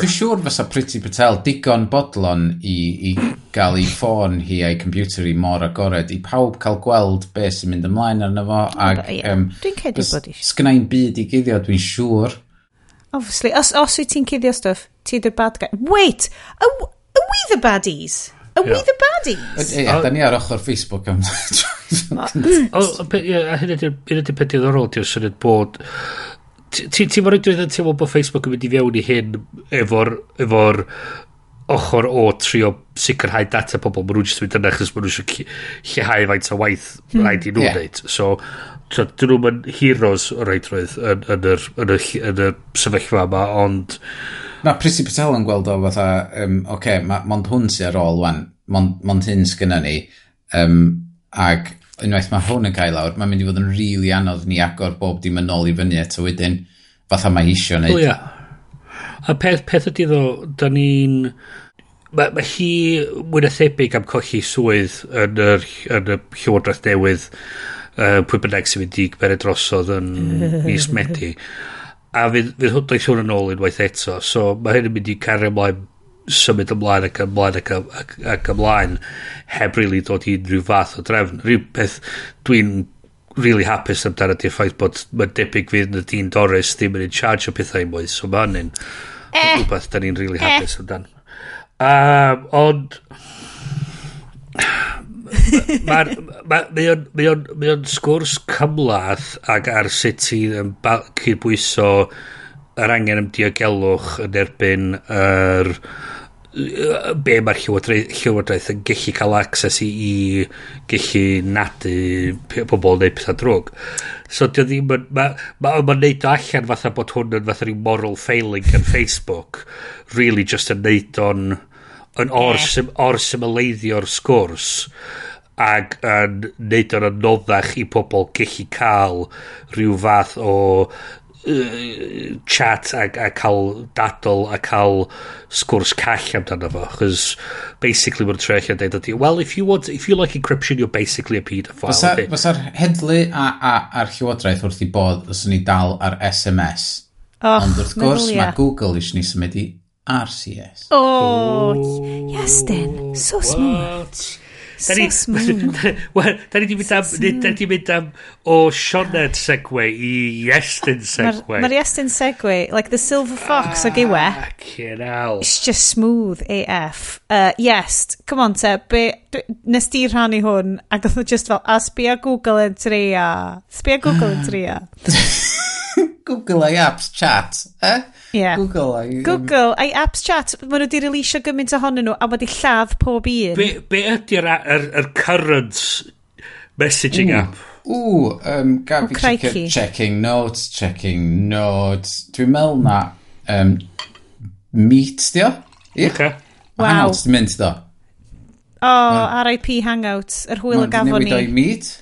Dwi'n siŵr fysa Priti Patel digon bodlon i, i gael ei ffôn hi a'i computer i mor agored i pawb cael gweld be sy'n mynd ymlaen arno fo. Ag, um, dwi'n cedi bod eisiau. Sgynnau'n byd i guddio, dwi'n siŵr. Obviously, os, os wyt ti'n cuddio stuff, ti the bad guy. Wait, are, are we the baddies? Are yeah. we the baddies? Ie, da ni ar ochr Facebook am... Ie, a Hyn ydy'r peth diddorol, diw'r syniad bod Ti'n fawr ydw i'n teimlo bod Facebook yn mynd i fewn i hyn efo'r efo ochr o trio sicrhau data pobl. Mae nhw'n jyst mynd yna achos mae nhw eisiau lleihau faint o waith hmm. rhaid i nhw wneud. So, so dyn nhw'n mynd heroes o rhaid roedd yn, yn, yr, yn, yr, yn y, sefyllfa yma, ond... na Prissy Patel yn gweld o fatha, um, oce, okay, mond hwn sy'n ar ôl wan, mond, mond hyn sgynna ni, um, ag unwaith mae hwn yn cael lawr, mae'n mynd i fod yn rili really anodd ni agor bob dim yn ôl i fyny eto wedyn, fatha mae eisiau wneud. O, ia. A peth, peth ydy ddo, da ni'n... Mae ma hi mwy na thebyg am colli swydd yn, yr, yn y llywodraeth newydd uh, pwy bynnag sy'n mynd i gymeriad drosodd yn mis Medi. A fydd, fydd hwn doedd hwn yn ôl unwaith eto, so mae hyn yn mynd i cario ymlaen symud ymlaen ac ymlaen ac, ac, ac ymlaen heb rili really dod i unrhyw fath o drefn. Rhyw beth dwi'n really hapus amdano di'r ffaith bod mae'n debyg fydd y dyn Doris ddim yn in charge o pethau mwy, so mae hynny'n eh. rhywbeth da ni'n really eh. hapus eh. amdano. Um, ond... Mae o'n sgwrs cymlaeth ac ar sut sydd i cydbwyso yr angen am diogelwch yn erbyn yr er, be mae'r llywodraeth, llywodraeth yn gallu cael access i, i gallu nadu pobl neu pethau drwg. So dio ddim yn... Mae'n ma, ma, ma neud o allan fatha bod hwn yn fatha rhyw moral failing yn Facebook. Really just yn neud o'n... yn or, sim, or symleiddio'r sgwrs ac yn neud o'n anoddach i pobl gallu cael rhyw fath o chat a, a cael dadl a cael sgwrs call amdano fo chos basically mae'n trech allan dweud well if you, want, if you like encryption you're basically a pedophile Fysa'r fysa heddlu a, a, a'r llywodraeth wrth i bod os ni dal ar SMS oh, ond wrth gwrs mae Google eisiau ni symud i RCS oh, oh, yes then, so smooth What? Six moon. Wel, da ni di mynd am, da ni mynd am o Sioned segwe i Iestyn segwe. Mae'r Iestyn segwe, like the silver fox o giwe. Ah, fucking hell. It's just smooth AF. Uh, yes, come on te, be, nes di rhannu hwn, ac oedd just fel, a sbia Google yn tri a, sbia Google yn tria. Google ai apps chat, eh? Yeah. Google ai... Google ai apps chat, maen nhw wedi releasio gymaint ohonyn nhw a wedi lladd pob un. Be, be ydy'r er, er current messaging Ooh. app? Ww, um, Gabi oh, checking, checking notes, checking notes. Dwi'n meddwl na um, meet, dio? Ie? Okay. Wow. Hangouts di mynd, do? O, oh, RIP Hangouts, yr hwyl y gafon ni. Mae'n newid o'i meet,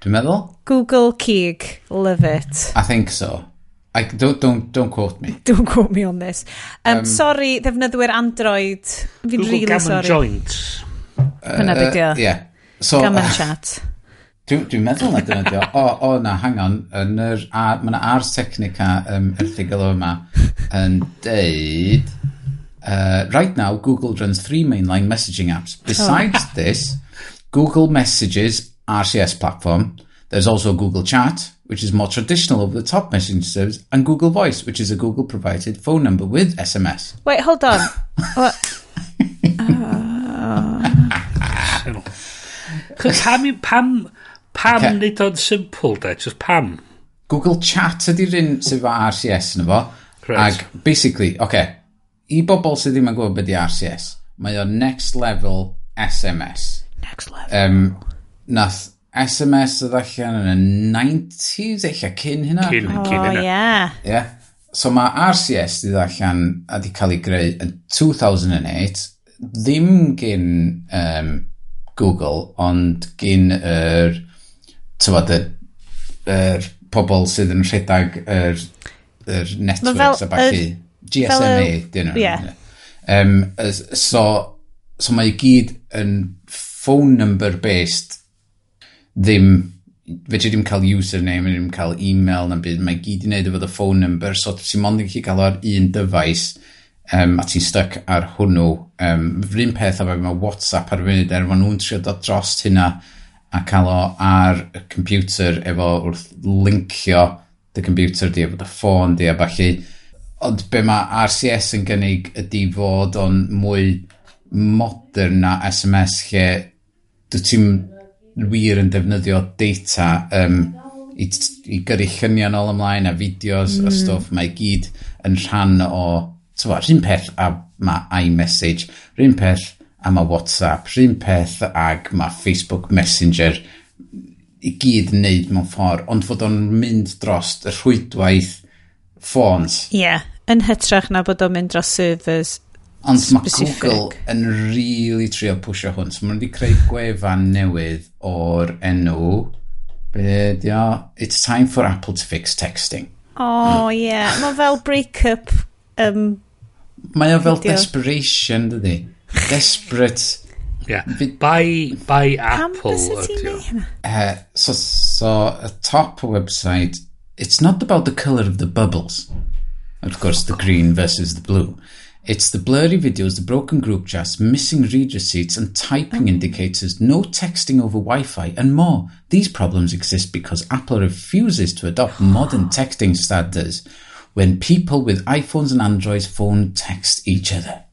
dwi'n meddwl. Google Keeg, love it. I think so. I, don't, don't, don't quote me. Don't quote me on this. Um, um, sorry, ddefnyddwyr Android. Fi'n really Gammon sorry. Joint. Hynna uh, beth uh, yeah. so, Gammon uh, chat. Dwi'n dwi meddwl na dyna dio. O, o na, hang on. Yn yr, a, mae yna ars technica um, erthigol yma yn deud... Uh, right now, Google runs three mainline messaging apps. Oh. Besides oh. this, Google Messages RCS platform. There's also Google Chat, which is more traditional over-the-top messaging service, and Google Voice, which is a Google-provided phone number with SMS. Wait, hold on. what? Uh... pam, pam, pam okay. nid o'n simple, de? Just pam? Google Chat ydy'r un sydd efo RCS yn efo. Correct. Basically, oce, okay, i bobl sydd ddim yn gwybod beth i RCS, mae o next level SMS. Next level. Um, nath SMS oedd allan yn y 90s, eich cyn hynna. Cyn, oh, cyn hynna. Yeah. yeah. So mae RCS di allan a di cael ei greu yn 2008, ddim gyn um, Google, ond gyn yr, tywod, yr, yr pobl sydd yn rhedeg yr, yr networks a bachu. GSMA, dyn nhw. Yeah. Um, so, so mae i gyd yn phone number based ddim fedri ddim cael username, ddim cael e-mail na'n byd, mae gyd i wneud efo the phone number, so ti'n mond yn gallu cael ar un dyfais um, a ti'n stuck ar hwnnw. Um, Rhyn peth efo mae WhatsApp ar fynd er maen nhw'n trio dod dros hynna a cael o ar y computer efo wrth linkio dy computer di efo dy ffôn di a falle. Ond be mae RCS yn gynnig ydy fod o'n mwy modern na SMS lle dwi ti'n wir yn defnyddio data um, i, i gyrru lluniau nôl ymlaen a fideos mm. a stwff. Mae gyd yn rhan o, tywa, rhywun peth a mae iMessage, rhywun peth a mae WhatsApp, rhywun peth ag mae Facebook Messenger i gyd yn neud mewn ffordd, ond fod o'n mynd dros y rhwydwaith ffôns. Yeah, yn hytrach na bod o'n mynd dros servers Ond mae Google yn really trio pwysio hwn. So maen nhw wedi creu gwefan newydd o'r enw... Be di o? It's time for Apple to fix texting. Oh. Yeah. Mae fel break-up... Um, Mae o fel video. desperation, dydy. Desperate... Yeah. By, by Apple ydy o. Uh, so, so, a top website, it's not about the colour of the bubbles. Of course, the green versus the blue. It's the blurry videos, the broken group chats, missing read receipts, and typing mm-hmm. indicators, no texting over Wi Fi, and more. These problems exist because Apple refuses to adopt modern texting standards when people with iPhones and Androids phone text each other.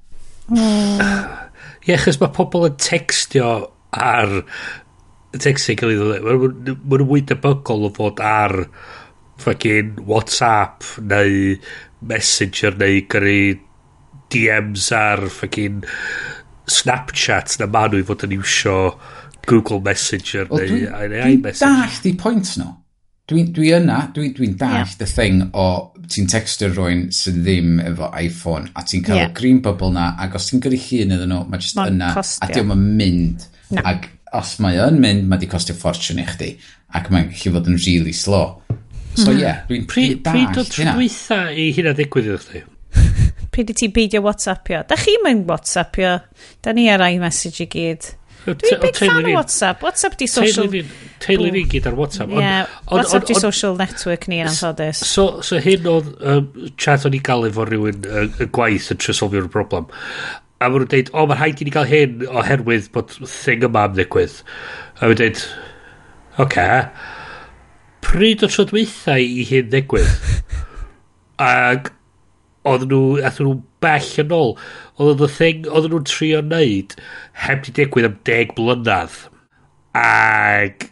Ie, chos mae pobl yn textio ar textio ei ddweud. Mae'n mwy debygol o fod ar fucking WhatsApp neu Messenger neu gyrru DMs ar ffocin Snapchat na ma nhw i fod yn iwsio Google Messenger o, neu iMessage. Dwi'n dallt i pwynt nhw. Dwi'n dwi yna, dwi'n dwi dallt yeah. y thing o ti'n textio rwy'n sydd ddim efo iPhone a ti'n cael yeah. green bubble na ac os ti'n gyrru llun iddyn nhw, mae jyst ma yna costio. a diolch yn mynd. Na. Ac os mae yn mynd, mae di costio ffortiwn i chdi ac mae'n gallu fod yn really slow. So hmm. ie, mm. yeah, dwi'n dwi dallt hynna. Pryd o trwytha i hynna ddigwydd iddo chdi? pryd i ti beidio WhatsAppio. Da chi mae'n WhatsAppio. Da ni ar iMessage i gyd. Dwi'n big fan o WhatsApp. WhatsApp di social... Teulu ni gyd ar WhatsApp. Yeah, WhatsApp di social network ni yn anffodus. So, so hyn oedd um, chat o'n i gael efo rhywun y gwaith yn trysolfio'r broblem. A maen nhw'n deud, o, mae'n rhaid i ni gael hyn oherwydd bod thing yma am ddigwydd. A maen deud, oce, okay. pryd o tro trodweithau i hyn ddigwydd? Ac oedd nhw, athyn nhw bell yn ôl. Oedd y thing oedd nhw'n trio wneud heb di digwydd am deg blynedd. Ag,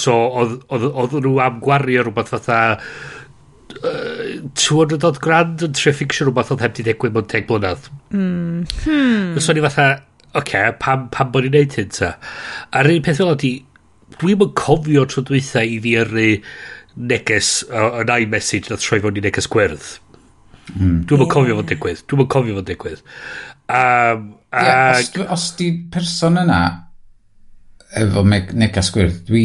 so, oedd nhw am gwario rhywbeth fatha uh, 200 grand yn trio ffixio rhywbeth oedd heb di digwydd mewn deg blynedd. Mm. Hmm. hmm. So, ni fatha, oce, okay, pam, pam bod ni'n neud hyn ta? A'r un peth fel ydi, dwi'n mynd cofio tro dwythau i fi yrru neges uh, yn iMessage na troi fo'n i neges gwerth Mm. Dwi'n mynd cofio fo'n digwydd. Dwi'n mynd cofio fo'n digwydd. Um, yeah, ag... os, os di person yna efo negas gwir, dwi,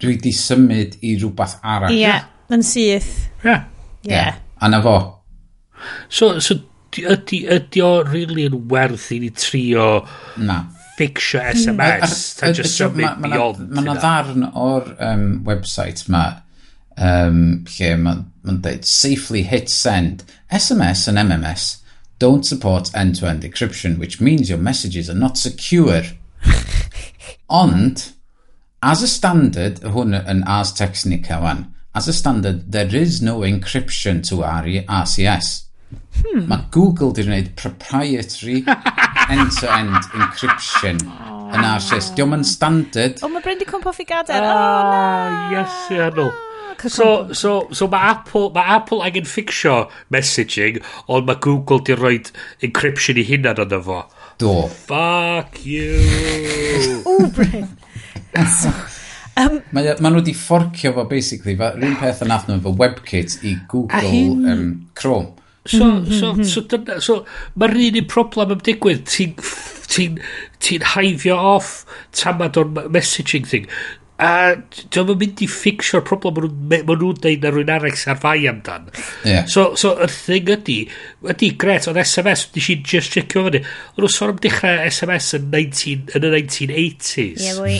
dwi di symud i rhywbeth arall. Ie, yeah, yn syth. Ie. Yeah. Yeah. A na fo. So, so ydy, ydy o really yn werth i ni trio na. fixio SMS mm. ta just symud beyond. Mae yna ddarn o'r um, website ma um, lle mae Mae'n dweud safely hit send. SMS and MMS don't support end-to-end -end encryption, which means your messages are not secure. Ond, as a standard, hwn yn Ars Technica wan, as a standard, there is no encryption to RCS. Hmm. Mae Google di wneud proprietary end-to-end -end encryption yn RCS. Diolch yn standard. O, oh, mae Brendy Cwmpo ffi gader. Ah, o, oh, na! Yes, Arnold. So, so, so mae Apple, ma Apple angen ffixio messaging, ond mae Google di rhoi encryption i hunan arno fo. Do. Fuck you. o, Bryn. So, um, mae, ma nhw wedi fforcio fo, basically, fa, rhywun peth yn athno efo WebKit i Google hyn... um, Chrome. So, so, so, dyna, so, mae'r un un problem am digwydd, ti'n ti, ti haifio off tamad o'r messaging thing a dwi'n mynd mynd i ffixio'r problem maen nhw'n ma nhw deud na rwy'n arall sy'n sarfai amdan. Yeah. So, so, y thing ydy, ydy, gret, oedd SMS, nes i just checio fyny, ond nhw'n sôn am dechrau SMS yn, 19, yn y 1980s. Ie, yeah, fwy.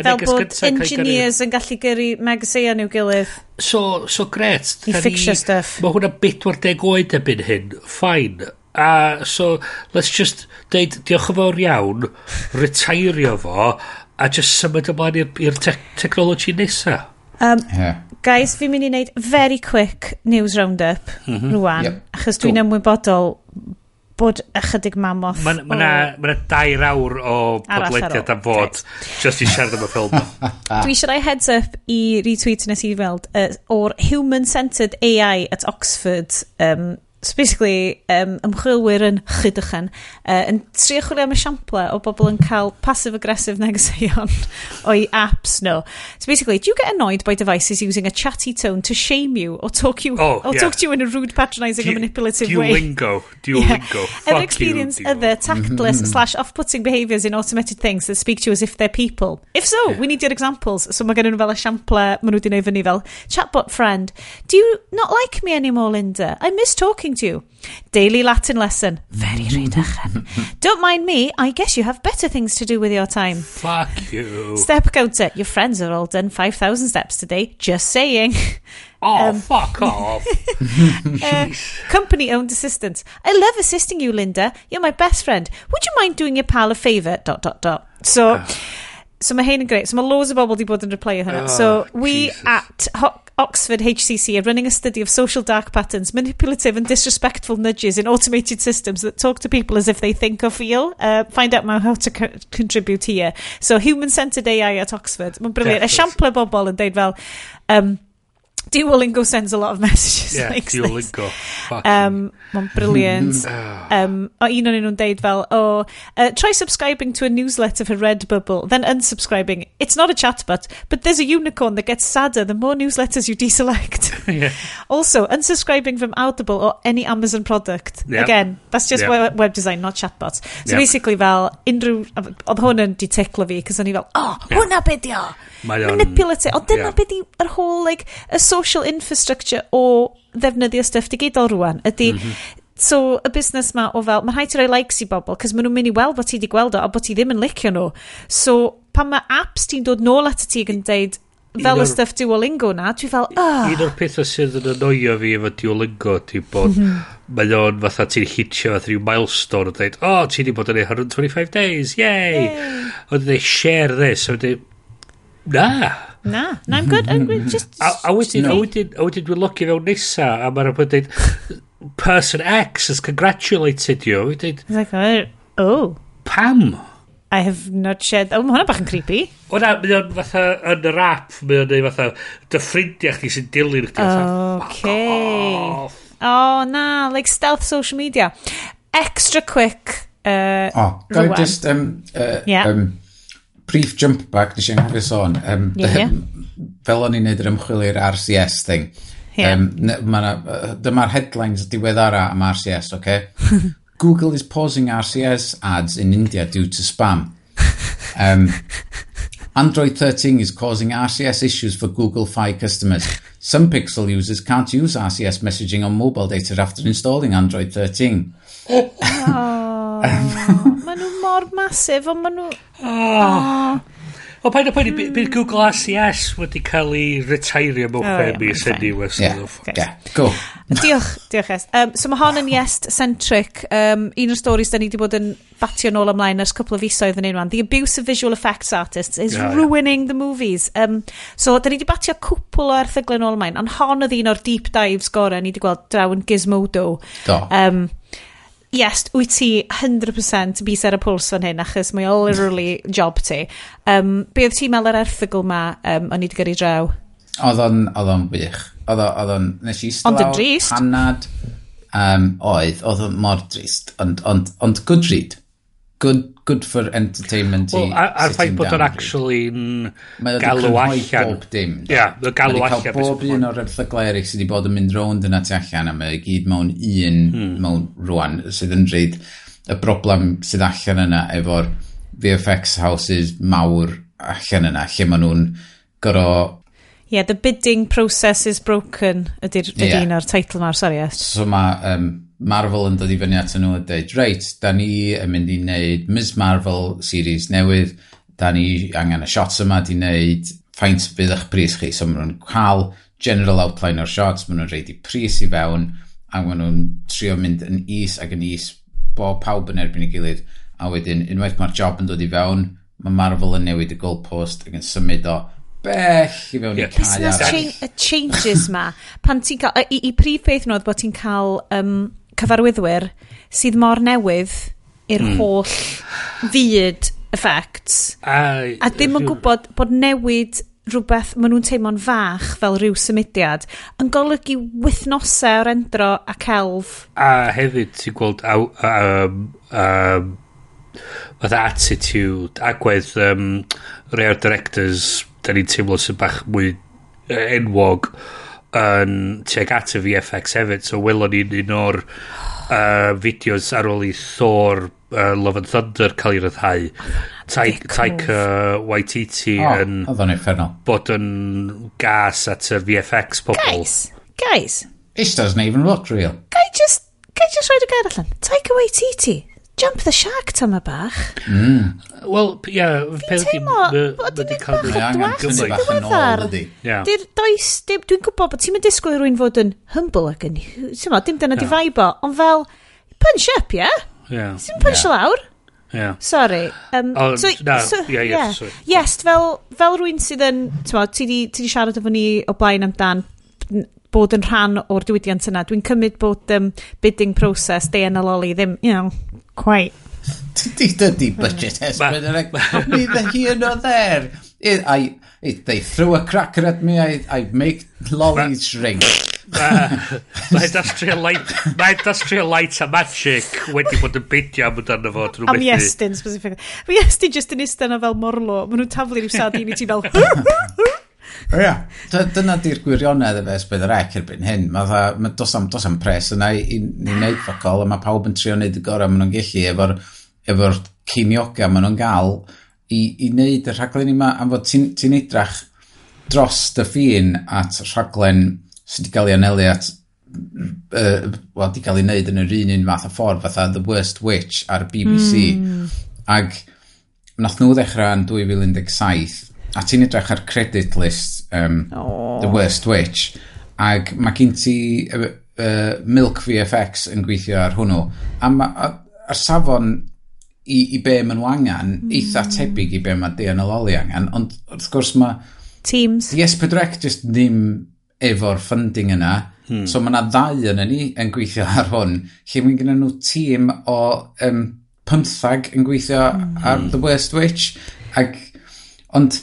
Fel bod engineers yn gallu gyrru magazine nhw gilydd. So, so gret. I ffixio stuff. Mae hwnna 40 oed ebyn hyn, fine. A so, let's just deud, diolch yn fawr iawn, retairio fo, a just symud ymlaen i'r te technology nesa. Um, yeah. Guys, fi'n mynd i wneud very quick news roundup mm -hmm. rwan, yep. achos dwi'n ymwybodol bod ychydig mamoth... Mae ma na, ma na dair awr o podlediad am fod right. just i siarad am y ffilm. Dwi eisiau rhoi heads up i retweet nes i weld uh, o'r Human Centered AI at Oxford um, So basically, um, ymchwilwyr yn chydychan uh, yn trio chwilio am esiample o bobl yn cael passive-aggressive negeseuon o'i apps nhw. No. So basically, do you get annoyed by devices using a chatty tone to shame you or talk you oh, or yeah. talk to you in a rude, patronising and manipulative way? Duolingo. Duolingo. Yeah. Fuck Ever experience you, other tactless mm-hmm. slash off-putting behaviours in automated things that speak to you as if they're people? If so, yeah. we need your examples. So mae gen nhw fel esiample maen nhw wedi gwneud fyny fel, chatbot friend, do you not like me anymore, Linda? I miss talking to you. Daily Latin lesson. Very rhedachan. Don't mind me, I guess you have better things to do with your time. Fuck you. Step counter. Your friends have all done 5,000 steps today. Just saying. Oh, Um, fuck off. Uh, company owned assistant. I love assisting you, Linda. You're my best friend. Would you mind doing your pal a favour? Dot, dot, dot. So, So mae hyn yn greu. So mae loads o bobl wedi bod yn replay hwnna. Oh, so we Jesus. at Ho Oxford HCC are running a study of social dark patterns, manipulative and disrespectful nudges in automated systems that talk to people as if they think or feel. Uh, find out more how to co contribute here. So human-centered AI at Oxford. Mae'n briliant. Esiamplau bobl yn deud fel... Um, Duolingo sends a lot of messages yeah, like Duolingo. Um, Mae'n brilliant. Mm, ah. um, o un o'n nhw'n deud fel, oh, uh, try subscribing to a newsletter for Redbubble, then unsubscribing. It's not a chatbot, but there's a unicorn that gets sadder the more newsletters you deselect. yeah. Also, unsubscribing from Audible or any Amazon product. Yep. Again, that's just yep. web, web design, not chatbots. So yep. basically fel, unrhyw, oedd hwn yn deticlo fi, cos o'n i fel, oh, hwnna yep. beth manipulative. o dyna yeah. beth yr whole, like, y social infrastructure o ddefnyddio stuff digidol rwan, ydy... Mm -hmm. So, y busnes ma o fel, mae'n rhaid i roi likes i bobl, cos maen nhw'n mynd i weld bod ti wedi gweld o, a bod ti ddim yn licio nhw. So, pan mae apps ti'n dod nôl at y ti yn deud, fel y stuff Duolingo na, dwi fel, ah. Un o'r pethau sydd yn anoio fi efo Duolingo, ti bod, mhm. mae o'n fatha ti'n hitio fatha rhyw milestone, o dweud, o, oh, ti wedi bod yn ei 125 days, yay! Ond dweud, share this, a dweud, Na. Na, na, I'm good, I'm good, mm-hmm. just... A, a wedyn, a wedyn, a wedyn dwi'n logio fewn nesa, a mae'n rhaid dweud, person X has congratulated you. a Wedyn, like, oh, oh. Pam? I have not shared... Oh, mae hwnna bach yn creepy. O na, mae o'n fatha yn yr app, mae o'n neud fatha dy ffrindiau chdi sy'n dilyn chdi. Okay. O, oh, na, like stealth social media. Extra quick. Uh, o, oh, gael just... Um, uh, yeah. um, brief jump back, nes i'n nghyfres sôn. Um, Ie, ie. Fel o'n i'n neud yr ymchwil i'r RCS thing. Ie. Um, ne- ma' 'na, dyma'r headlines diweddara am RCS, okay? Google is pausing RCS ads in India due to spam. Um, Android 13 is causing RCS issues for Google Fi customers. Some Pixel users can't use RCS messaging on mobile data after installing Android 13. oh, maen nhw mor masif, ond maen nhw... Oh. O, pa'n pa'n bydd Google RCS wedi cael ei retairio mewn oh, yeah, mis yn niw ers yeah, yeah, cool. diolch, diolch Es. Um, so mae hon yn Yes-centric. Um, un o'r stories da ni wedi bod yn batio nôl ymlaen ers cwpl o fisoedd yn unwan. The abuse of visual effects artists is oh, yeah, ruining yeah. the movies. Um, so da ni wedi batio cwpl o erthyglau nôl ymlaen, ond hon oedd un o'r deep dives gorau ni wedi gweld draw yn Gizmodo. Do. Um, yes, wyt ti 100% bus ar y pwls fan hyn, achos mae o literally job ti. Um, be oedd ti'n meddwl yr erthygl ma, um, o'n i wedi gyrru draw? Oedd o'n, oedd o'n bych. Oedd o'n, nes i Ond yn drist. Panad, um, oedd, oedd o'n mor drist, ond, ond, ond good read good, good for entertainment i well, A'r ffaith bod o'n actually'n galw allan. bob dim. Ia, yeah, galw allan. Mae bob un o'r erthyglau eraill sydd wedi bod yn mynd rownd yna tu allan a mae gyd mewn un hmm. mewn rwan sydd yn rhaid y broblem sydd allan yna efo'r VFX houses mawr allan yna lle maen nhw'n gorfod Yeah, the bidding process is broken ydy'r yeah. un o'r teitl ma'r, sori. So mae um, Marvel yn dod i fyny at nhw a dweud, reit, da ni yn mynd i wneud Ms Marvel series newydd, da ni angen y shots yma di wneud, faint bydd eich pris chi. So maen nhw'n cael general outline o'r shots, maen nhw'n reid i pris i fewn, a maen nhw'n trio mynd yn is ac yn is bob pawb yn erbyn i gilydd, a wedyn unwaith mae'r job yn dod i fewn, mae Marvel yn newid y goalpost ac yn symud o bell i fewn yeah. i cael. Y changes ma? Pan ti'n cael, i, i prif beth nhw, oedd bod ti'n cael um, cyfarwyddwyr sydd mor newydd i'r mm. holl fyd effects. A, a ddim yn gwybod bod newid rhywbeth maen nhw'n teimlo'n fach fel rhyw symudiad yn golygu wythnosau o'r endro a celf. A hefyd ti'n gweld a, um, a, fatha attitude agwedd um, rhai o'r directors da ni'n teimlo sy'n bach mwy enwog yn tuag at y VFX hefyd so welon ni'n un o'r uh, fideos ar ôl i Thor uh, Love and Thunder cael ei ryddhau. Taika Waititi oh, yn oh, bod yn gas at y VFX pobl guys guys. This doesn't even look real. Gai just gai just rhaid y gair allan. Taika Waititi jump the shark tyma bach. Mm. Wel, ie, yeah, peth ydy... Fi'n teimlo bod yn cael bach o dwas yn ddiweddar. Di'r does, dwi'n gwybod bod ti'n mynd disgwyl i rwy'n fod yn humble ac yn... Ti'n mo, dim dyna di faibo, ond fel, punch up, ie? Ie. Ti'n punch lawr? Ie. Sorry. Um, oh, so, na, so, yeah, yeah, sorry. Yes, fel, fel rwy'n sydd yn, ti'n mo, ti di siarad efo ni o blaen amdan bod yn rhan o'r diwydiant yna. Dwi'n cymryd bod um, bidding process, day yn y loli, ddim, you know, Quite. Dydy budget S4C. Neither here nor there. It, I, it, they threw a cracker at me, I, I make lollies shrink. Mae industrial light Mae industrial light a magic Wedi bod yn bidio am ydyn fo A Am Iestyn specific Mae Iestyn just yn istedd fel morlo Mae nhw'n taflu rhyw sardini ti fel O ia. Dyna di'r gwirionedd efo bydd yr ec erbyn hyn. Mae dda, ma dos, am, dos am pres yna i, i, i wneud ffocol, a mae pawb yn trio wneud y gorau maen nhw'n gallu efo'r efo ceimioga maen nhw'n gael i, i wneud y rhaglen yma. Am fod ti'n ti edrach dros dy ffin at rhaglen sydd wedi cael ei anelu at uh, wel, di cael ei wneud yn yr un un math o ffordd fatha The Worst Witch ar BBC mm. ag nath nhw ddechrau yn 2017 a ti'n edrych ar credit list um, oh. The Worst Witch ac mae gen ti uh, uh, Milk VFX yn gweithio ar hwnnw a mae'r safon i, i be maen nhw angen mm. eitha tebyg i be mae Dian Ololi angen ond wrth gwrs mae Teams Yes Pedrec just ddim efo'r funding yna hmm. so mae yna ddau yn ni yn gweithio ar hwn lle mae gen nhw tîm o um, pymthag yn gweithio mm. ar The Worst Witch ac ond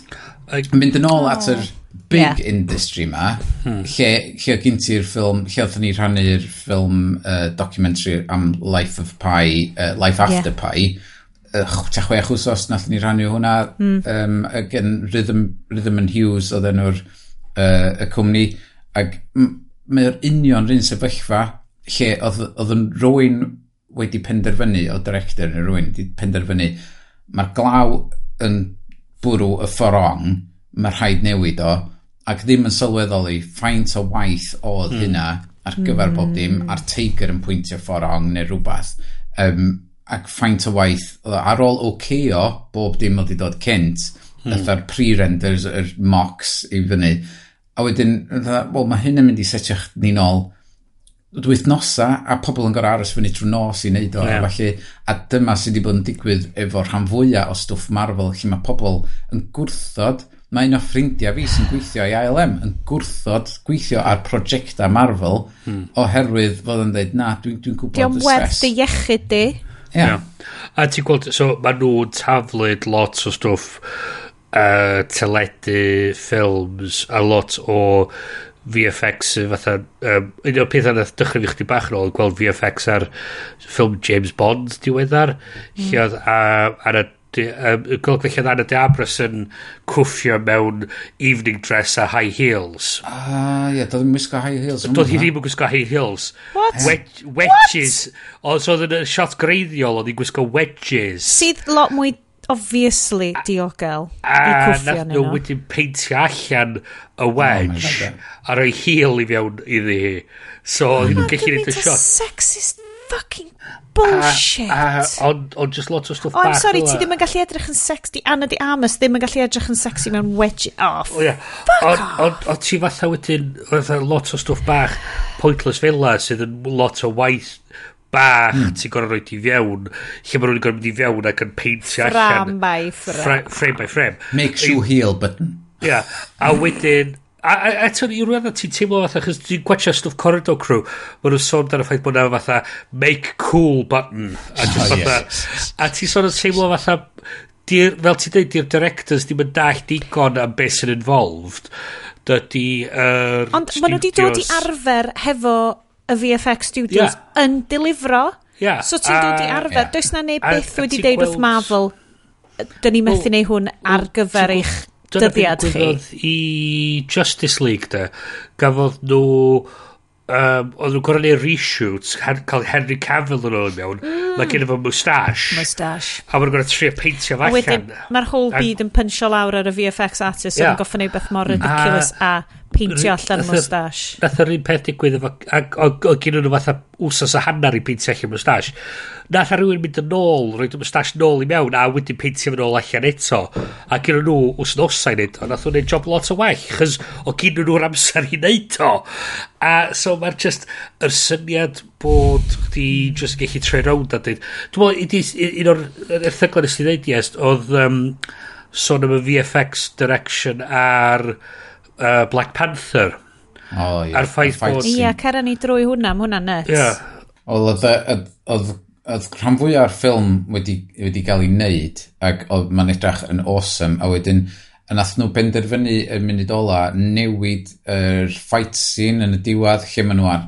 Like, mynd yn ôl at yr oh. big yeah. industry ma, hmm. lle, lle gyn ti'r ffilm, lle oedd ni rhannu'r ffilm uh, documentary am Life of Pi, uh, Life After yeah. Pi, uh, ta chwech wsos nath ni rannu hwnna mm. um, gen Rhythm, Rhythm and Hughes oedd enw'r uh, y cwmni ac mae'r union rhywun sefyllfa lle oedd yn rwy'n wedi penderfynu o director neu rwy'n wedi penderfynu mae'r glaw yn bwrw y fforong, mae rhaid newid o, ac ddim yn sylweddol i ffaint o waith oedd mm. hynna ar gyfer mm. bob dim, a'r teigr yn pwyntio fforong neu rhywbeth. Um, ac ffaint o waith, ar ôl OKO, bob dim oedd i dod cynt, mm. dda'r pre-renders, yr mocks i fyny. A wedyn, wel, mae hyn yn mynd i setio chdi nôl dwythnosa a pobl yn gorau aros fyny drwy nos i wneud o yeah. felly, a dyma sydd wedi bod yn digwydd efo rhan fwyaf o stwff Marvel lle mae pobl yn gwrthod mae un o ffrindiau fi sy'n gweithio i ILM yn gwrthod gweithio ar prosiectau Marvel hmm. oherwydd fod yn dweud na dwi'n dwi, gwybod y stress. Diolch werth iechyd di. Ia. Yeah. A ti'n gweld, so mae nhw'n taflud lot o stwff uh, teledu, ffilms, a lot o VFX fatha um, un o'r pethau nath dychryn i chdi bach yn ôl gweld VFX ar ffilm James Bond diweddar mm. lle oedd ar y golygfelliad Anna de Abras yn cwffio mewn evening dress a high heels. Ah, ie, yeah, doedd yn gwisgo high heels. Doedd hi ddim yn gwisgo high heels. What? Wedges. What? Os oedd yn shot greiddiol, oedd hi'n gwisgo wedges. Sydd lot mwy obviously diogel a, i cwffio nhw. A wedyn peintio allan y wedge oh, a rhoi heel i fewn iddi hi. So, oedd nhw'n gallu neud y shot. sexist fucking bullshit. Ond on just lot o stwff oh. I'm sorry, ti ddim yn gallu edrych yn sexy. Anna di Amos ddim yn gallu edrych yn sexy mewn wedge off. Oh, yeah. Fuck on, off. Ond on, ti fatha wedyn, fatha e lot o stwff bach pointless fel sydd yn lot o waith bach mm. ti'n gorau rhoi ti fiewn lle mae rhywun yn gorau mynd i fiewn ac yn peintio allan frame by frame frame by frame make you heel button yeah. a wedyn a, a, eto i rwy'n ti'n teimlo fatha chys ti'n gwachio stwff corridor crew mae nhw'n sôn dan y ffaith bod na fatha make cool button a, oh, fatha, yes. a ti'n sôn yn teimlo fatha dir, fel ti'n dweud di'r directors ddim yn dall digon am beth sy'n involved dydy... Uh, Ond maen nhw wedi dod i arfer hefo y VFX Studios yeah. yn dilifro. Yeah. So ti'n uh, dod i ah, arfer, yeah. does na neu beth wedi deud wrth Marvel, dyn ni methu well, neu hwn ar gyfer eich dyddiad chi. i Justice League da, gafodd nhw um, oedd nhw'n gorau neud reshoots cael Henry Cavill yn ôl mewn mm. mae gen efo moustache moustache a mae'n gorau trio peintio fo allan mae'r whole byd yn pynsio lawr ar y VFX artist yeah. yn goffa neud beth mor mm. ridiculous ah. a, a peintio allan moustache. Nath yr un peth digwydd efo, o gyn nhw fatha wsos a hannar i peintio allan moustache. Nath ar rhywun mynd yn ôl, roed y moustache nôl i mewn, a wedyn peintio fy nôl allan eto. A gyn nhw wsnosau nid, a nath nhw'n neud job lot o well, chys o gyn nhw'r amser i neud o. A so mae'r just, yr syniad bod chdi just gallu tre rownd a dweud. Dwi'n meddwl, un o'r erthyglau nes i ddeud, yes, oedd... Um, sôn am y VFX direction a'r uh, Black Panther. Oh, yeah. A'r ffaith bod... Ie, yeah, cera ni drwy hwnna, mae hwnna nuts. Yeah. Oedd, oedd, oedd rhan fwy o'r ffilm wedi, wedi cael ei wneud, ac oedd mae'n edrych yn awesome, a wedyn yn ath nhw benderfynu y munud ola newid yr er fight scene yn y diwad lle maen nhw ar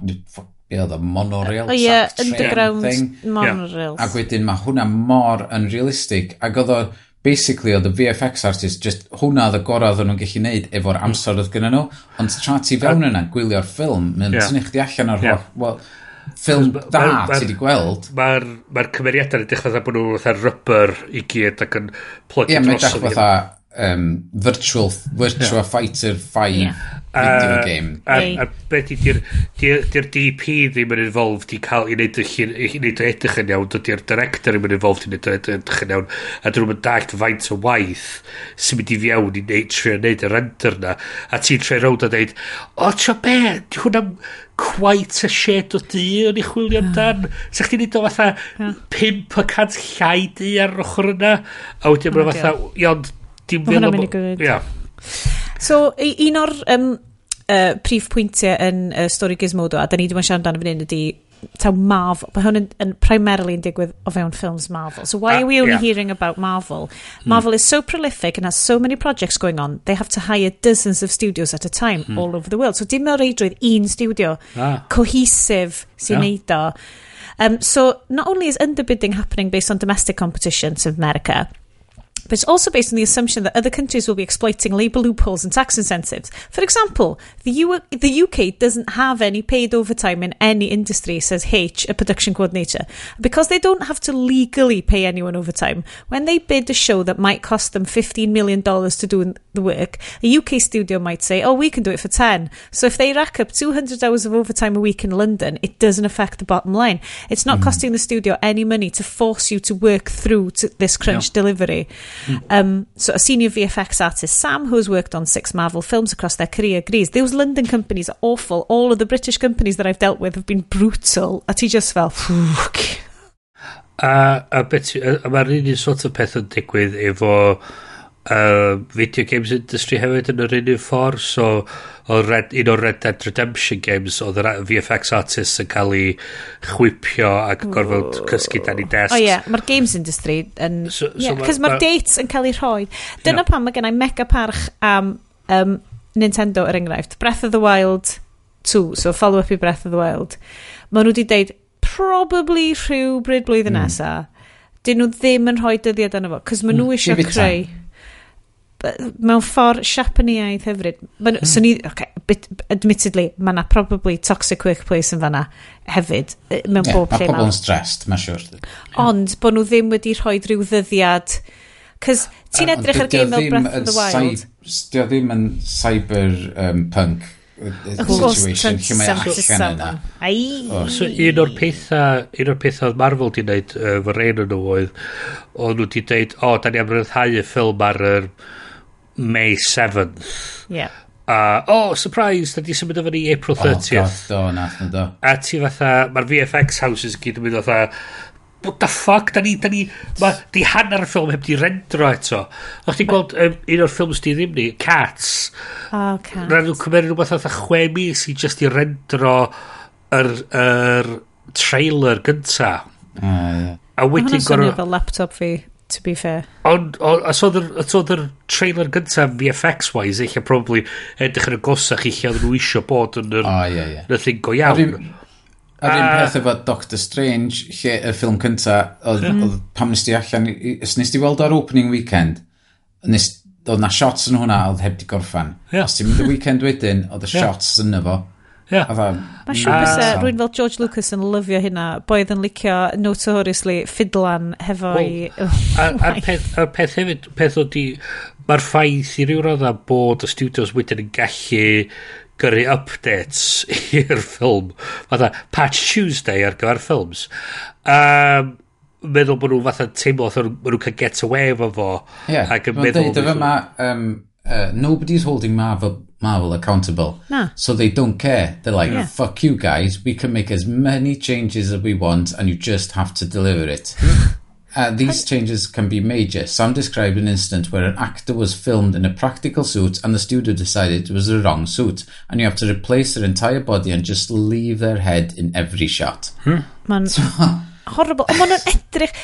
be oedd y monorail oh, yeah, underground thing. monorails. Yeah. Ac wedyn mae hwnna mor yn realistig. Ac oedd o, basically oedd y VFX artist just hwnna oedd y gorau oedd nhw'n gallu neud efo'r amser oedd gyda nhw ond tra ti fewn yna gwylio'r ffilm mae'n yeah. tynnu chdi allan o'r yeah. well, ffilm da ti wedi gweld mae'r ma, cymeriadau yn dechrau dda bod nhw'n fatha rybber i gyd ac yn plygu yeah, dros fatha um, virtual, virtual yeah. fighter 5 yeah. Video game. A, a, a beth di'r di, DP ddim yn involved i cael i wneud, i, i wneud o edrych yn iawn, dydy'r director ddim yn involved i wneud o edrych yn iawn, a dyn nhw'n dallt faint o waith sy'n mynd i fiewn i wneud, trio wneud y render na, a ti'n tre rownd a dweud, o, tio be, di hwnna'n quite a shed o di o'n i chwilio hmm. amdan. Sa chdi'n neud o fatha hmm. yeah. 5% llai di ar yr ochr yna, a wedyn mae'n oh, fatha, iawn, dim fel... Mae hwnna'n mynd i gwyd. Ia. So, un o'r um, uh, prif pwyntiau yn uh, stori Gizmodo, a da ni ddim yn siarad amdano fan hyn, ydy taw Marvel, mae hwn yn, yn primarily yn digwydd o fewn ffilms Marvel. So why uh, are we only yeah. hearing about Marvel? Hmm. Marvel is so prolific and has so many projects going on, they have to hire dozens of studios at a time hmm. all over the world. So dim o'r reidrwydd un studio, ah. cohesive sy'n yeah. neud o. Um, so not only is underbidding happening based on domestic competition to America, but it's also based on the assumption that other countries will be exploiting labour loopholes and tax incentives. For example, the, U- the UK doesn't have any paid overtime in any industry, says H, a production coordinator. Because they don't have to legally pay anyone overtime, when they bid a show that might cost them $15 million to do the work, a UK studio might say, oh, we can do it for 10. So if they rack up 200 hours of overtime a week in London, it doesn't affect the bottom line. It's not mm. costing the studio any money to force you to work through to this crunch delivery. Hmm. Um, so a senior VFX artist, Sam, who has worked on six Marvel films across their career, agrees those London companies are awful. All of the British companies that I've dealt with have been brutal. A ti just fel, ffwc. A, a, beth, a, a mae'r un sort of peth yn digwydd efo uh, video games industry hefyd yn yr un un ffordd so oedd Red, un o'r Red Dead Redemption games oedd yr VFX artists yn cael ei chwipio ac gorfod cysgu dan i desks o oh, ie yeah. mae'r games industry yn so, so yeah, cos mae'r ma, ma dates yn cael ei rhoi dyna yeah. pan mae gennau mega parch am um, Nintendo er enghraifft Breath of the Wild 2 so follow up i Breath of the Wild maen nhw wedi deud probably rhyw bryd blwyddyn mm. nesaf dyn nhw ddim yn rhoi dyddiad yna fo cos maen hmm. nhw eisiau creu mewn ffordd siapaniaidd hyfryd. Ma'n, mm. Swn i, hmm. okay, bit, admittedly, mae yna probably toxic workplace yn fanna hefyd, mewn yeah, bob lle. Mae pobl yn stressed, mae'n siwr. Ond bod nhw ddim wedi rhoi rhyw ddyddiad... Cys ti'n edrych ar game fel Breath of the Wild. Dio ddim yn cyber um, punk situation lle mae allan yna. So, un o'r pethau, un o'r pethau oedd Marvel di wneud uh, fy rhain yn nhw oedd, oedd nhw di dweud, o, oh, da ni am ryddhau y ffilm ar yr er, May 7th. Yeah. A, uh, oh, surprise, da di symud efo ni April 30th. Oh, god, do, nath na do. A ti fatha, mae'r VFX houses gyd yn mynd fatha, what the fuck, da ni, da ni, ma, di hanner y ffilm heb di rendro eto. O'ch ti'n gweld um, un o'r ffilms di ddim ni, Cats. Oh, Cats. Na nhw'n cymryd rhywbeth fatha chwe mis i just i rendro yr, yr trailer gynta. Uh, yeah. A wedyn gorau... A hwnna'n swnio fel laptop fi to be fair. Ond, on, os oedd yr, trailer gyntaf VFX-wise, eich probably edrych yn y gosach eich oedd nhw isio bod yn yr, oh, yeah, yeah. thing go iawn. Ar un peth efo Doctor Strange, lle y ffilm cynta, oedd, mm. oedd pam nes ti allan, os nes ti weld ar opening weekend, nes, oedd na shots yn hwnna, oedd heb di gorffan. Yeah. Os ti'n mynd y weekend wedyn, oedd y shots yn efo. Yeah. Mae siŵr bys rwy'n fel George Lucas yn lyfio hynna, boedd yn licio notoriously ffidlan hefo well, i... Oh a'r peth, ar peth hefyd, peth ydi, mae'r ffaith i ryw radda bod y studios wedyn yn gallu gyrru updates i'r ffilm. Fatha, Patch Tuesday ar gyfer ffilms. Um, meddwl bod nhw fatha teimlo oedd nhw'n cael get away efo fo. Ie, yeah, mae'n deud, dyfa ma, um, uh, nobody's holding Marvel Marvel accountable. Na. So they don't care. They're like, Yeah. fuck you guys, we can make as many changes as we want and you just have to deliver it. Uh, these changes can be major. Sam described an incident where an actor was filmed in a practical suit and the studio decided it was the wrong suit and you have to replace their entire body and just leave their head in every shot. Mae'n horrible. Ond ma'n edrych...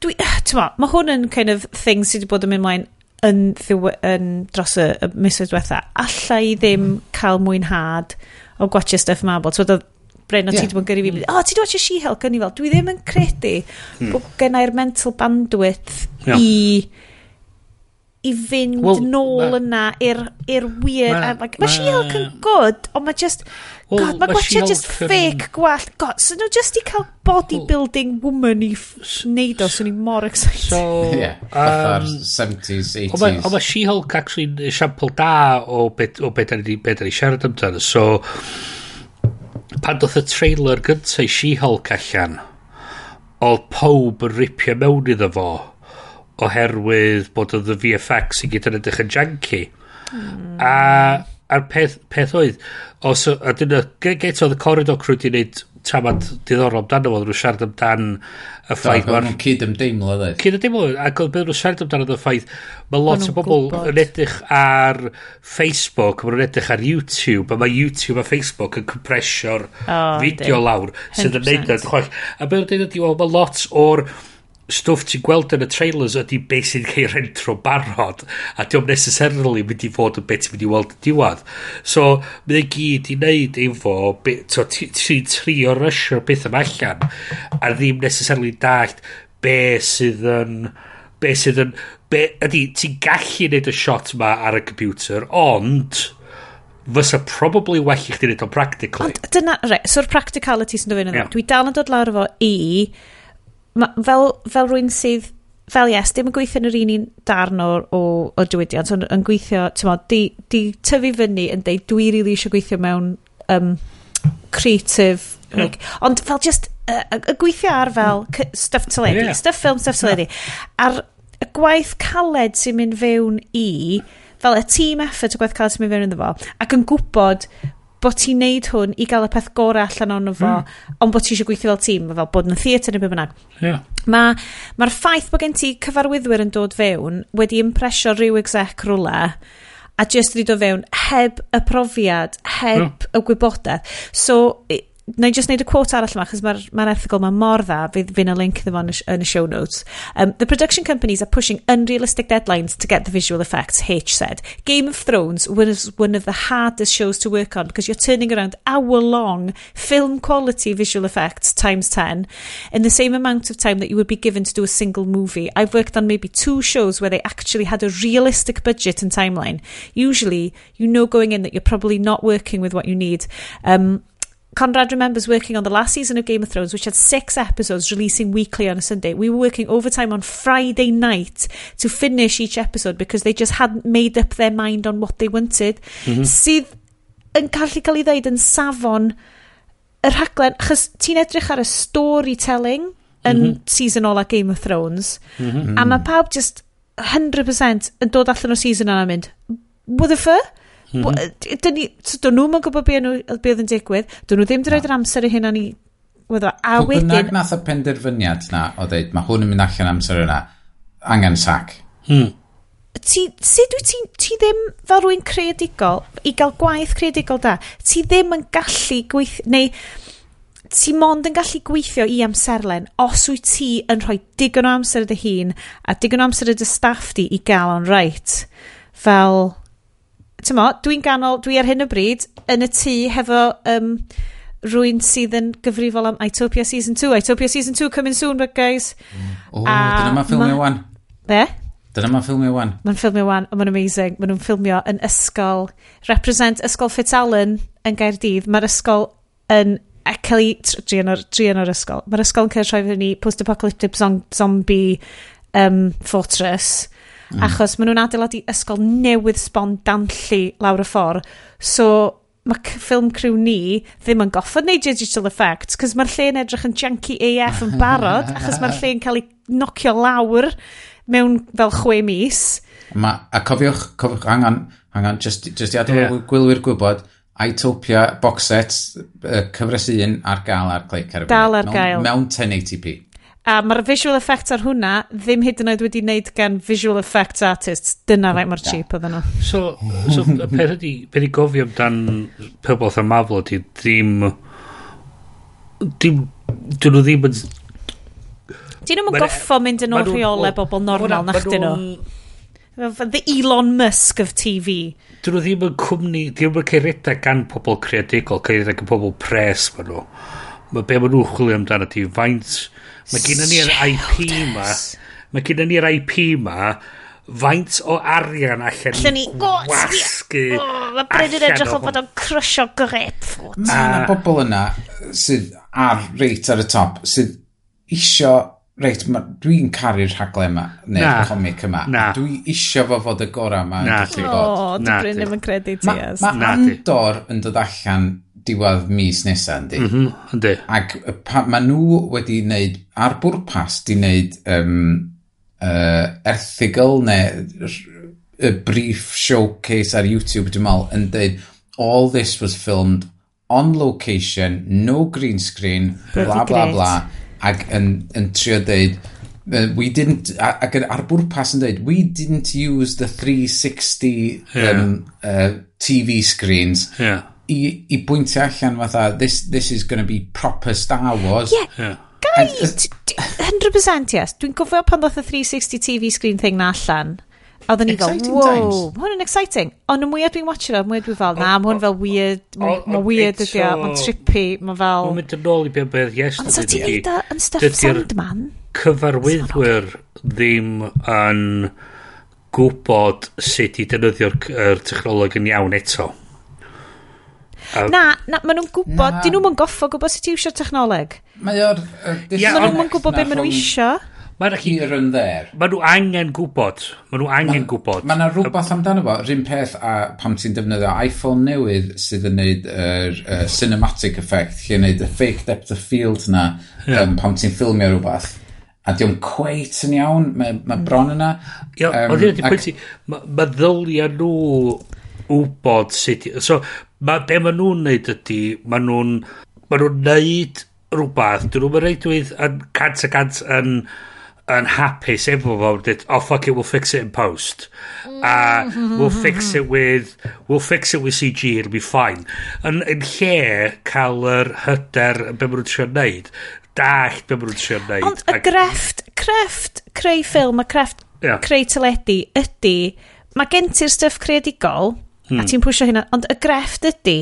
Dwi, ma, mae hwn yn kind of thing sydd wedi bod yn mynd mlaen yn, ddiw, yn dros y, y misoedd diwetha, alla i ddim mm. cael mwynhad o gwachio stuff Marvel. So, Bryn, o yeah. ti ddim yn gyrru fi, mm. o, oh, ti wedi She-Hulk, yn i fel, dwi ddim yn credu mm. bod gennau'r mental bandwidth yeah. i i fynd well, nôl ma, yna i'r er, wir. Mae like, ma, ma She-Hulk yn good, ond mae just... Well, God, mae ma gwaethaf just fake gwallt God, so nhw just i cael bodybuilding well, woman i neud o, so ni mor excited. So, yeah, um, 70s, 80s. Ond mae ma She-Hulk actually esiampl da o beth, o beth da ni, be ni siarad amdano. So, pan doth y trailer gyntaf i She-Hulk allan, oedd pob yn ripio mewn iddo fo oherwydd bod oedd y VFX i gyd yn edrych yn janky. Mm. A a'r peth, peth oedd, os, a dyna, get oedd y corridor crew di wneud tramad diddorol amdano fo, nhw'n siarad amdan y ffaith... Da, nhw'n cyd ymdeimlo, dweud. Cyd ymdeimlo, ac oedd beth nhw'n siarad amdano y ffaith, mae lot o bobl yn edrych ar Facebook, mae nhw'n edrych ar YouTube, a mae YouTube a Facebook yn compresio'r oh, fideo lawr, sydd yn neud yn chwech. A beth nhw'n dweud ydi, mae lot o'r stwff ti'n gweld yn y trailers ydy beth sy'n cael rentro barod a diolch necessarily mynd i fod yn beth sy'n mynd i weld y diwad so mynd i e gyd i wneud efo so, ti'n trio rysio beth yma allan a ddim necessarily dallt be sydd yn be sydd yn be, ydy ti'n gallu wneud y shot yma ar y computer ond fysa probably well i chdi wneud o'n practically. Ond dyna, re, so'r practicality sy'n dod fyny yeah. dwi dal yn dod lawr efo i e, ma, fel, fel rwy'n sydd fel yes, dim yn gweithio yn yr un un darn o, o, o diwydiant, ond yn gweithio, ti'n modd, di, di tyfu fyny yn deud, dwi rili really eisiau gweithio mewn um, creative, yeah. like, ond fel just, y gweithio ar fel stuff teledu, lady, yeah. stuff film, stuff teledu. a'r y gwaith caled sy'n mynd fewn i, fel y team effort y gwaith caled sy'n mynd fewn iddo fo, ac yn gwybod bod ti'n neud hwn i gael y peth gorau allan o'n fo, mm. ond bod ti eisiau gweithio fel tîm, fel bod yn y theatr neu beth bynnag. Yeah. Mae'r ma, ffaith bod gen ti cyfarwyddwyr yn dod fewn wedi impresio rhyw exec rhywle, a just wedi dod fewn heb y profiad, heb yeah. y gwybodaeth. So, na i just neud y quote arall yma, chos mae'r ma erthigol ma mor dda, fydd fi'n y link ddim yn y show notes. Um, the production companies are pushing unrealistic deadlines to get the visual effects, H said. Game of Thrones was one of the hardest shows to work on because you're turning around hour-long film quality visual effects times 10 in the same amount of time that you would be given to do a single movie. I've worked on maybe two shows where they actually had a realistic budget and timeline. Usually, you know going in that you're probably not working with what you need. Um, Conrad remembers working on the last season of Game of Thrones, which had six episodes releasing weekly on a Sunday. We were working overtime on Friday night to finish each episode because they just hadn't made up their mind on what they wanted. Mm -hmm. Sydd yn gallu cael ei ddeud yn safon y rhaglen, achos ti'n edrych ar y storytelling yn mm -hmm. season ola Game of Thrones, mm -hmm. a mae pawb just 100% yn dod allan o season yna mynd, what the fuck? Mm -hmm. Dyn ni, dyn nhw'n yn gwybod beth oedd yn digwydd, dyn nhw ddim di roed yr amser i hynna ni wyddo. A wedyn... Bynnag nath y penderfyniad na o ddeud, mae hwn yn mynd allan amser yna, angen sac. Hmm. Ti, sut wyt ti, ti ddim fel rwy'n creadigol, i gael gwaith creadigol da, ti ddim yn gallu gweithio, neu ti mond yn gallu gweithio i amserlen os wyt ti yn rhoi digon o amser y dy hun a digon o amser y dy staff di i gael o'n reit. Fel, ti'n dwi'n ganol, dwi ar hyn o bryd yn y tŷ hefo um, rwy'n sydd yn gyfrifol am Itopia Season 2. Itopia Season 2 coming soon, but guys. Mm. O, oh, dyna mae ffilmio ma... wan. Be? Dyna mae ffilmio wan. Mae'n ffilmio wan, ond mae'n amazing. Mae nhw'n ffilmio yn ysgol, represent ysgol Fitzallen yn Gaerdydd. Mae'r ysgol yn cael ei drian o'r, drian o'r ysgol. Mae'r ysgol yn cael ei troi fyny post-apocalyptic zombie um, fortress Mm. Achos maen nhw'n adeiladu ysgol newydd sbon danllu lawr y ffordd. So mae ffilm crew ni ddim yn goffod neud digital effects, cos mae'r lle yn edrych yn janky AF yn barod, achos mae'r lle yn cael ei nocio lawr mewn fel chwe mis. Ma, a cofiwch, cofiwch angen, angen, just, just i adael yeah. gwylwyr gwybod, Itopia box set uh, cyfres un ar gael ar Click Dal ar gael. Mewn 1080p. A mae'r visual effects ar hwnna ddim hyd yn oed wedi wneud gan visual effects artists. Dyna rai mor cheap oedden nhw. So, so peth ydi, beth i gofio amdan pobl a Marvel ydi, ddim... Dim, dyn nhw ddim yn... Dyn nhw'n e- goffo mynd yn o'r rheole bobl normal na chdi nhw. The Elon Musk of TV. Dyn nhw ddim yn cwmni, dyn nhw'n cael ceiredau gan pobl creadigol, cael ceiredau gan pobl pres ma nhw. Mae be maen nhw'n chwilio amdano ti, faint Mae gen ni'r IP ma, mae gen ni'r IP ma, faint o arian allan Allan ni gwasgu oh, Mae Bryn yn edrych o fod o'n crysio grapefruit. Mae yna bobl yna sydd ar reit ar y top, sydd isio Reit, dwi'n caru'r rhaglen yma, neu'r y comic yma. Na. Dwi isio fo fod y gorau yma. Na, ti. O, na, Bryn ddim yn credu ti, yes. Mae Andor yn dod allan diwedd mis nesaf, ynddi? Mm -hmm, ynddi. Ac pa, ma nhw wedi wneud, ar bwrpas, di wneud um, uh, erthigol neu a brief showcase ar YouTube, dwi'n meddwl, yn dweud, all this was filmed on location, no green screen, bla bla bla, ac yn, yn trio dweud, we didn't, ac ar bwrpas yn dweud, we didn't use the 360 yeah. um, uh, TV screens. Yeah i, i bwyntio allan fatha, this, this is going to be proper Star Wars. Yeah, yeah. Guys, And, uh, 100% yes. Dwi'n gofio pan ddoth y 360 TV screen thing na allan. A oedden ni fel, wow, hwn yn exciting. Ond y mwyaf dwi'n watcher o, mwyaf dwi'n fel, na, mae hwn fel weird, mae weird ydi o, mae'n trippy, mae fel... Mae'n mynd yn ôl i beth beth yes. Ond sa ti'n neud yn stuff Sandman? cyfarwyddwyr ddim yn gwybod sut i defnyddio'r er, technoleg yn iawn eto. Na, na, maen nhw'n gwybod, na. dyn nhw'n goffo gwybod sut i iwsio technoleg. Mae o'r... Uh, Yeah, maen nhw'n gwybod beth maen nhw isio. Mae'n here and there. Mae nhw angen gwybod. Mae nhw angen ma, gwybod. Mae yna rhywbeth amdano fo. Rhyn peth a pam ti'n defnyddio iPhone newydd sydd yn neud yr uh, cinematic effect, lle neud y fake depth of field na yeah. um, pam ti'n ffilmio rhywbeth. A diw'n cweit yn iawn, mae ma bron yna. Ia, um, oedd hynny'n pwynt i, mae ddylia nhw wybod sut... So, ma, be maen nhw'n neud ydy, maen nhw'n ma nhw'n neud rhywbeth, dyn nhw'n reidwydd yn cant a cant yn, yn hapus efo fo, dweud, oh fuck it, we'll fix it in post. A uh, we'll fix it with, we'll fix it with CG, it'll be fine. Yn, yn lle cael yr hyder, be maen nhw'n trio neud, dallt be maen nhw'n trio neud. Ond y grefft, crefft, creu ffilm, y crefft, yeah. creu teledu, ydy, mae gen ti'r stuff creadigol, Hmm. A ti'n pwysio hynna. Ond y grefft ydy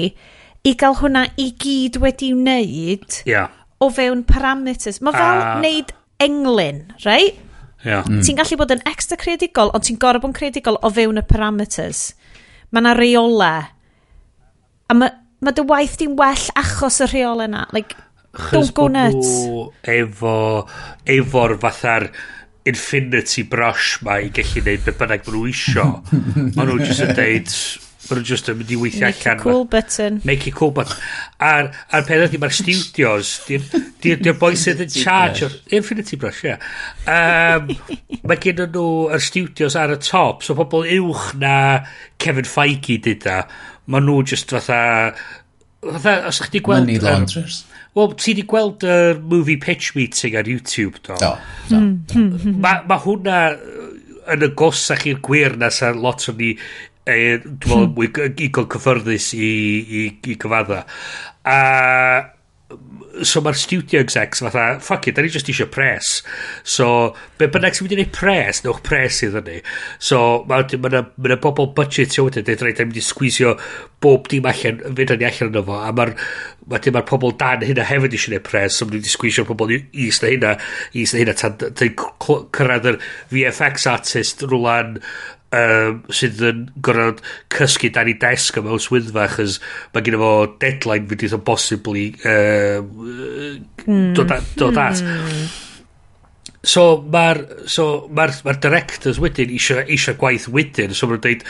i gael hwnna i gyd wedi wneud yeah. o fewn parameters. Mae fel uh, wneud englyn, right? Yeah. Mm. Ti'n gallu bod yn extra creadigol, ond ti'n gorau bod yn creadigol o fewn y parameters. Mae yna reola. A mae ma dy waith di'n well achos y reola yna. Like, don't go nuts. Efo, efo'r fatha'r infinity brush ma i gallu neud be bynnag maen nhw isio. maen nhw just yn deud, Mae'n nhw just yn mynd i weithio Make allan. Make cool button. Make it cool button. A'r, ar peth ydy, mae'r studios, di'r di, boi sydd yn charge o'r Infinity Brush, ie. Yeah. Um, mae gen nhw yr studios ar y top, so pobl uwch na Kevin Feige dyda. Mae nhw just fatha... Fatha, os chdi gweld... Money launderers. Um, Wel, ti di gweld y uh, movie pitch meeting ar YouTube, do? Do. do. Mae ma hwnna yn y gosach i'r gwir na sa lot o ni e, dwi'n meddwl, mwy igon cyffyrddus i, i, i cyfadda. A so mae'r studio execs fatha, fuck it, da ni just eisiau pres. So, be bynnag sy'n mynd i wneud pres, newch pres iddyn ni. So, mae yna ma ma bobl budget sy'n wedyn, dweud, rhaid, da ni'n mynd i sgwisio bob dim allan, fynd ni allan yno fo, a mae'r ma ma pobl dan hynna hefyd eisiau gwneud pres, so mae'n mynd i sgwisio pobl is na hynna, is na hynna, tan cyrraedd yr VFX artist rwlan um, sydd yn gorfod cysgu dan i desg yma o swyddfa achos mae gen i fo deadline fydd o bosibl i uh, mm. dod, a, dod at mm. So mae'r so, ma ma directors wedyn eisiau eisio gwaith wedyn. So mae'n dweud,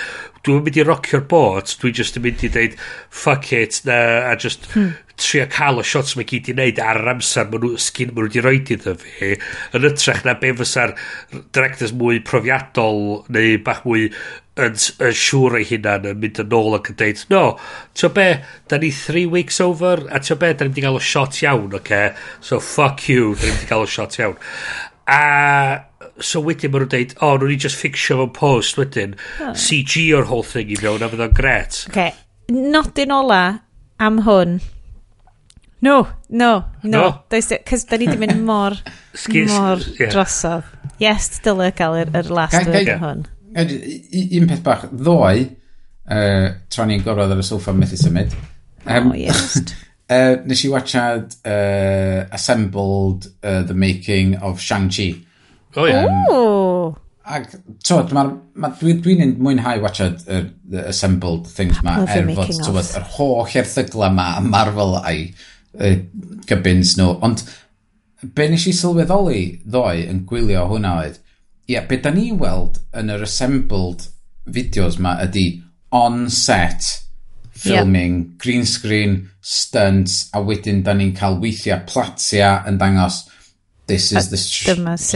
dwi'n mynd i rocio'r bot, dwi'n just yn mynd i dweud, fuck it, na, a just hmm. trio cael y shots mae gyd i wneud ar yr amser maen nhw, sgyn maen nhw wedi roed iddo fi. Yn ytrach na be fysa'r directors mwy profiadol neu bach mwy yn, yn siŵr ei hunan yn mynd yn ôl ac yn dweud, no, ti'n be, da ni three weeks over, a ti'n be, da ni wedi cael y shot iawn. Okay? So, fuck you, da ni wedi cael y shot iawn. A so wedyn maen nhw'n deud, o, oh, nhw'n ni just ffixio fo'n post wedyn. Oh. CG o'r whole thing i fewn, a fydd o'n gret. Okay. Nodyn ola am hwn. No, no, no. no. Cys da ni di mynd mor, mor yeah. drosodd. Yes, dyle gael yr, yr last word yeah. hwn. Un peth bach, ddoe, uh, tra ni'n gorfod ar y sofa methu symud. Um, oh, yes. Uh, nes i watchad uh, Assembled uh, The Making of Shang-Chi. O oh, ie. Yeah. Um, ac, tywed, dwi'n dwi, mwynhau watchad yr uh, Assembled things ma, er fod, tywed, yr holl erthygla ma, a Marvel a'i uh, gybyns nhw. Ond, be nes i sylweddoli ddoe yn gwylio hwnna oedd, ie, yeah, be da ni weld yn yr Assembled fideos ma ydy on-set filming, green screen, stunts, a wedyn da ni'n cael weithiau platia yn dangos this is a the sh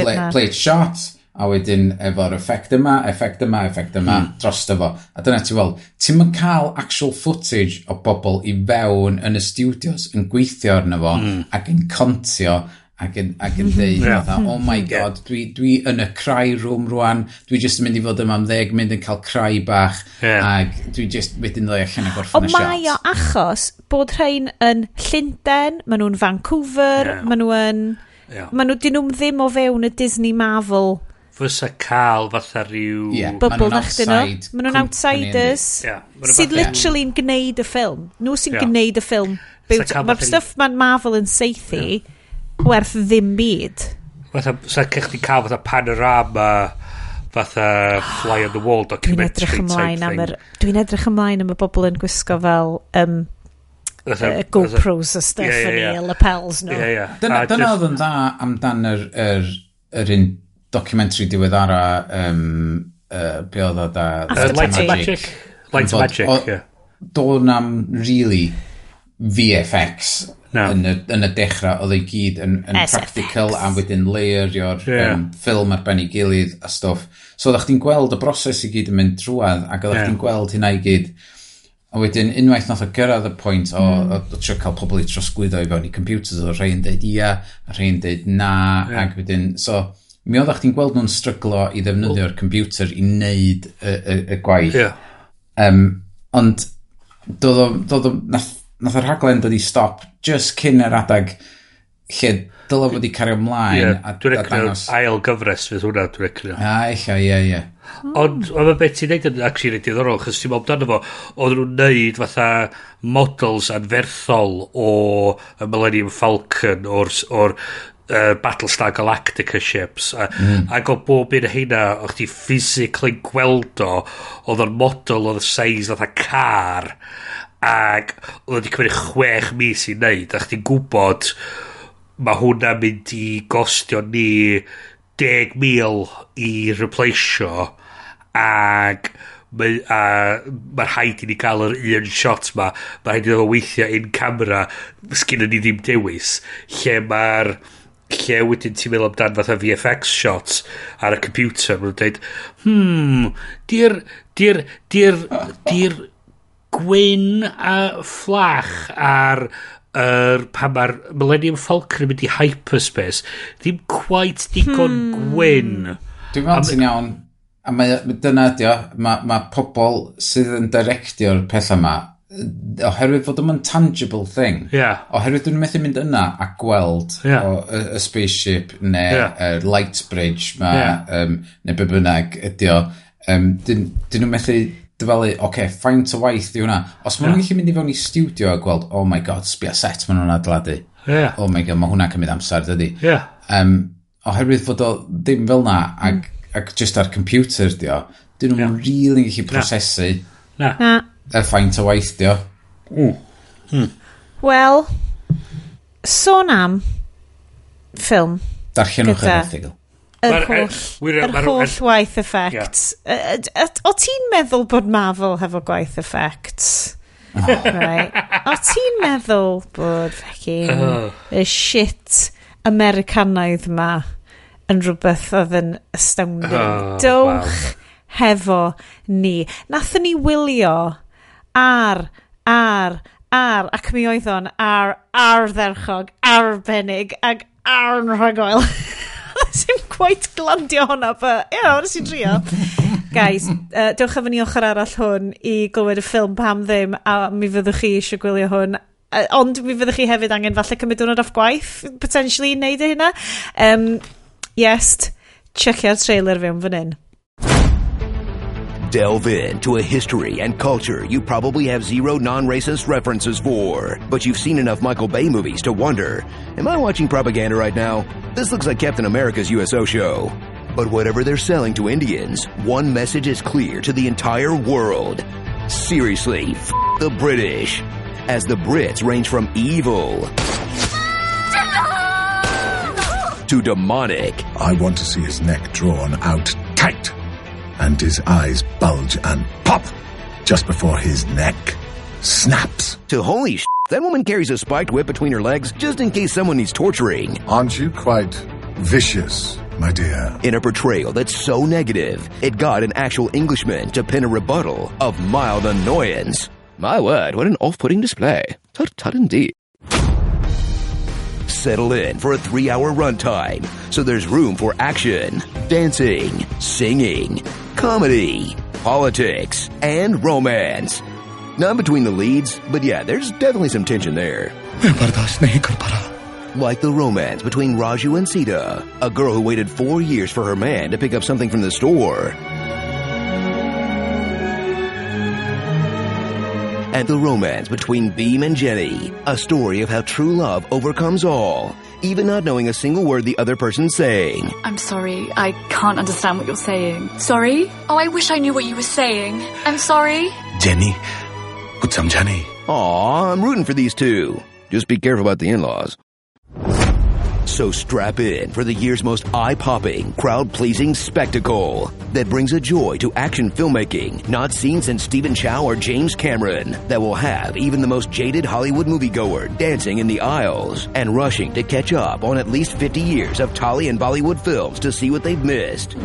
pla plate shot, a wedyn efo'r effect yma, effect yma, effect yma, mm. dros fo. A dyna ti weld, ti'n mynd cael actual footage o bobl i fewn yn y studios yn gweithio arno fo mm. ac yn contio ac yn, ac yn deud, mm-hmm. yeah. fatha, oh my mm-hmm. god, dwi, dwi yn y crai rwm rwan, dwi jyst yn mynd i fod yma am ddeg, mynd yn cael crai bach, yeah. ac dwi jyst wedyn ddau allan y gorffen y siat. Ond mae o achos bod rhain yn Llundain, maen nhw'n Vancouver, yeah. maen nhw yn... Yeah. Maen nhw, dyn nhw'n ddim o fewn y Disney Marvel fysa cael fatha rhyw... Yeah, bubble na chdi nhw. Maen nhw'n outsiders. Yeah, sydd literally'n gwneud y ffilm. Nhw sy'n yeah. gwneud y ffilm. Mae'r stuff mae'n Marvel yn seithi. Yeah werth ddim byd. Fatha, sa'n cech chi cael fatha panorama fatha fly on the wall documentary dwi'n edrych ymlaen am yr dwi'n edrych ymlaen am y bobl yn gwisgo fel um, Fatha, uh, GoPros a stuff yeah, yeah, yeah. yn lapels nhw. Yeah, yeah. Dyna, dyna oedd yn dda amdan yr, yr, yr un documentary diweddara um, uh, be oedd o da After Light and Magic Light and Magic, yeah. Do'n am really VFX Na. Yn, y, yn y dechrau, oedd ei gyd yn, yn SFX. practical a wedyn layerio'r yeah. um, ffilm ar ben ei gilydd a stwff. So oeddech chdi'n gweld y broses i gyd yn mynd drwad ac oeddech yeah. chdi'n gweld hynna i gyd. A wedyn unwaith nath o gyrraedd y pwynt o, mm. o, o trio cael pobl i trosglwyddo i fewn i computers o rhai'n deud ia, a rhai'n deud na, yeah. ac wedyn, so mi oeddech chdi'n gweld nhw'n stryglo i ddefnyddio'r computer i wneud y, y, y gwaith. Yeah. Um, ond doedd o, doedd o, nath nath y rhaglen dod i stop just cyn yr adag lle dyla fod i cario ymlaen yeah, a, dwi'n dangos. ail gyfres fydd hwnna, dwi'n ecrio. A, eich ie, ie. Ond, oedd y beth ti'n neud yn actually neud diddorol, chos ti'n meddwl amdano fo, oedd nhw'n neud fatha models anferthol o y Millennium Falcon, o'r, or uh, Battlestar Galactica ships a, mm. ac o bob un hynna o'ch ti physically gweld o oedd o'n model oedd y seis oedd car Ac oedd wedi cymryd chwech mis i wneud. A chdi'n gwybod mae hwnna mynd i gostio ni 10,000 i replaceio. Ac mae, a, mae rhaid i ni gael yr un shot ma mae rhaid i ddod weithio in camera sgyn ni ddim dewis lle mae'r lle wedyn ti'n meddwl amdan fatha VFX shots ar y computer mae'n dweud hmm di'r di'r di'r di'r gwyn a fflach ar er, pan mae'r Millennium Falcon yn mynd i hyperspace ddim quite digon hmm. gwyn dwi'n meddwl ti'n iawn a mae, dyna ydi o mae, mae pobl sydd yn directio'r pethau yma oherwydd fod yma'n tangible thing yeah. oherwydd dwi'n methu mynd yna a gweld yeah. o, y, y spaceship neu yeah. light bridge ma, yeah. um, neu be bynnag ydi o um, dyn, dyn nhw'n methu dyfalu, oce, okay, faint o waith di hwnna. Os maen nhw'n gallu mynd i fewn i studio a gweld, oh my god, sbia set maen nhw'n adeiladu. Yeah. Oh my god, mae hwnna'n cymryd amser, dydy. Yeah. Um, oherwydd fod o ddim fel na, ac, mm. ac just ar computer di o, dyn nhw'n yeah. really gallu prosesu na. Na. y ffaint o waith di o. Mm. Wel, sôn am ffilm. Darllenwch yr chyfethigol. Yr holl, yr holl waith effects. Yeah. O ti'n meddwl bod Marvel hefo gwaith effects? Right. O ti'n meddwl bod fecin oh. y shit Americanaidd ma yn rhywbeth oedd yn astounding. Oh, Dowch wow. hefo ni. Nathon ni wylio ar, ar, ar, ac mi oedd o'n ar, ar dderchog, arbennig, ag ar yn rhagoel. Sy'n gwaith glandio hwnna, but, ie, yeah, nes i drio. Guys, uh, dewch efo ni ochr arall hwn i glywed y ffilm pam ddim, a mi fyddwch chi eisiau gwylio hwn. Uh, ond mi fyddwch chi hefyd angen falle cymryd hwnna off gwaith, potentially, i wneud y e hynna. Um, yes, checio'r trailer fewn fan hyn. Delve into a history and culture you probably have zero non-racist references for, but you've seen enough Michael Bay movies to wonder, am I watching propaganda right now? This looks like Captain America's USO show. But whatever they're selling to Indians, one message is clear to the entire world. Seriously, f the British. As the Brits range from evil to demonic. I want to see his neck drawn out tight and his eyes bulge and pop just before his neck snaps. To holy sh! That woman carries a spiked whip between her legs just in case someone needs torturing. Aren't you quite vicious, my dear? In a portrayal that's so negative, it got an actual Englishman to pin a rebuttal of mild annoyance. My word, what an off-putting display. Tut tut indeed. Settle in for a three-hour runtime, so there's room for action, dancing, singing, comedy, politics, and romance. Not between the leads, but yeah, there's definitely some tension there. Like the romance between Raju and Sita, a girl who waited four years for her man to pick up something from the store. and the romance between Beam and Jenny. A story of how true love overcomes all, even not knowing a single word the other person's saying. I'm sorry, I can't understand what you're saying. Sorry? Oh, I wish I knew what you were saying. I'm sorry. Jenny, put some Jenny. Aw, I'm rooting for these two. Just be careful about the in-laws. So strap in for the year's most eye-popping, crowd-pleasing spectacle that brings a joy to action filmmaking not seen since Stephen Chow or James Cameron that will have even the most jaded Hollywood moviegoer dancing in the aisles and rushing to catch up on at least 50 years of Tolly and Bollywood films to see what they've missed.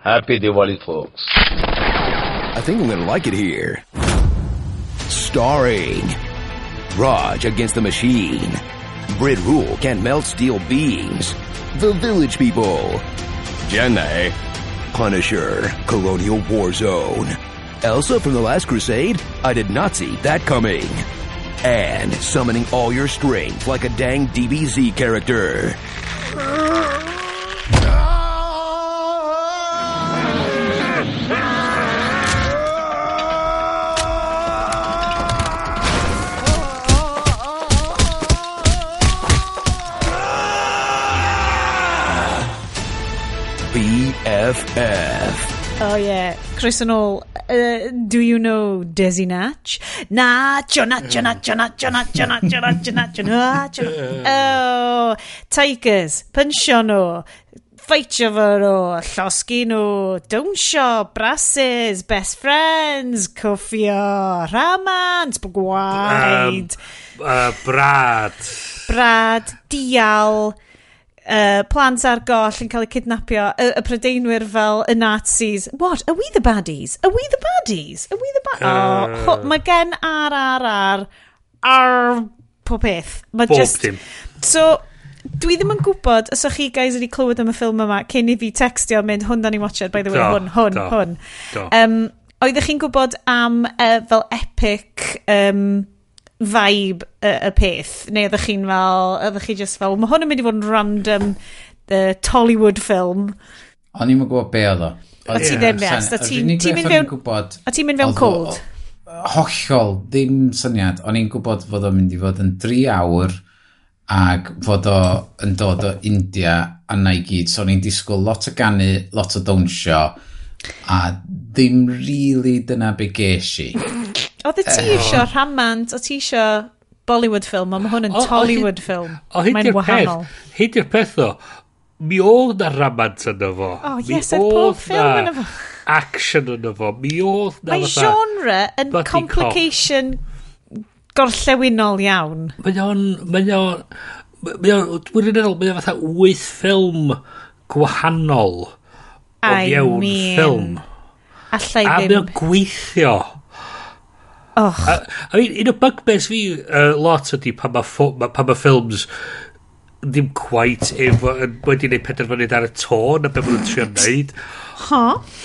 Happy Diwali, folks. I think I'm gonna like it here. Starring Raj against the Machine. Brit Rule can melt steel beams. The Village People. Chennai. Punisher. Colonial War Zone. Elsa from The Last Crusade? I did not see that coming. And summoning all your strength like a dang DBZ character. BFF. Oh yeah, Chris yn ôl. Uh, do you know Desi Natch? Nacho, nacho, nacho, nacho, nacho, nacho, nacho, nacho, nacho. Oh, Tigers, pynsio nhw, ffeitio fo nhw, llosgi nhw, dawnsio, brasys, best friends, cwffio, ramant, gwaed. Um, uh, brad. Brad, dial uh, plant ar goll yn cael eu cydnapio, y, y prydeinwyr fel y Nazis. What? Are we the baddies? Are we the baddies? Are we the baddies? Uh, oh, mae gen ar ar ar ar pob peth. Mae just... Dim. So, dwi ddim yn gwybod os o'ch chi guys wedi clywed am y ffilm yma cyn i fi textio mynd hwn da ni watcher, by the way, do, hwn, hwn, do, hwn. Do. Um, Oeddech chi'n gwybod am uh, fel epic um, vibe y, y peth? Neu ydych chi'n fel, ydych chi just fel, mae hwn yn mynd i fod yn random uh, Tollywood film. O'n i'n gwybod be oedd o. A ti ddim nes, a ti'n mynd fewn... Gwybod, a ti'n mynd fewn cold? Hollol, ddim syniad. O'n i'n gwybod fod o'n mynd i fod yn 3 awr ac fod o yn dod o India a na i gyd. So o'n i'n disgwyl lot o ganu, lot o dawnsio a ddim really dyna be ges i. Oedd y ti eh. isio rhamant, o ti isio Bollywood film, ond mae hwn yn o, Tollywood o, ffilm. O, hyn di'r peth. hyd i'r peth o. Mi oedd na rhamant yna fo. O, oh, yes, oedd pob ffilm yna fo. Action yna fo. Mi oedd na... Mae genre yn complication gorllewinol iawn. Mae o'n... Mae o'n... Mae o'n... Dwi'n meddwl, mae o'n fatha wyth ffilm gwahanol o mewn ffilm. Allai ddim. A mae o'n gweithio. Och. A, I mean, un o bugbears fi uh, lot ydy pan mae ma, pa ma ffilms ddim quite efo, wedi gwneud penderfyniad ar y tôn a be maen nhw'n trio wneud. Ha?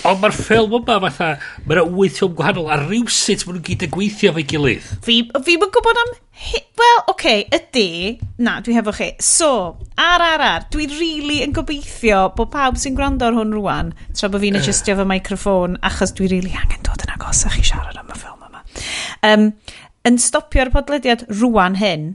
Ond mae'r ffilm yma fatha, mae'n wyth ffilm gwahanol a rhywsut maen nhw'n gyd yn gweithio fo'i gilydd. Fi, fi yn gwybod am... Wel, oce, okay, ydy. Na, dwi hefo chi. So, ar ar ar, dwi really yn gobeithio bod pawb sy'n gwrando ar hwn rwan, tra bod fi'n adjustio fy microffon, achos dwi really angen dod yn agos a chi siarad am Um, yn stopio'r podlediad rwan hyn,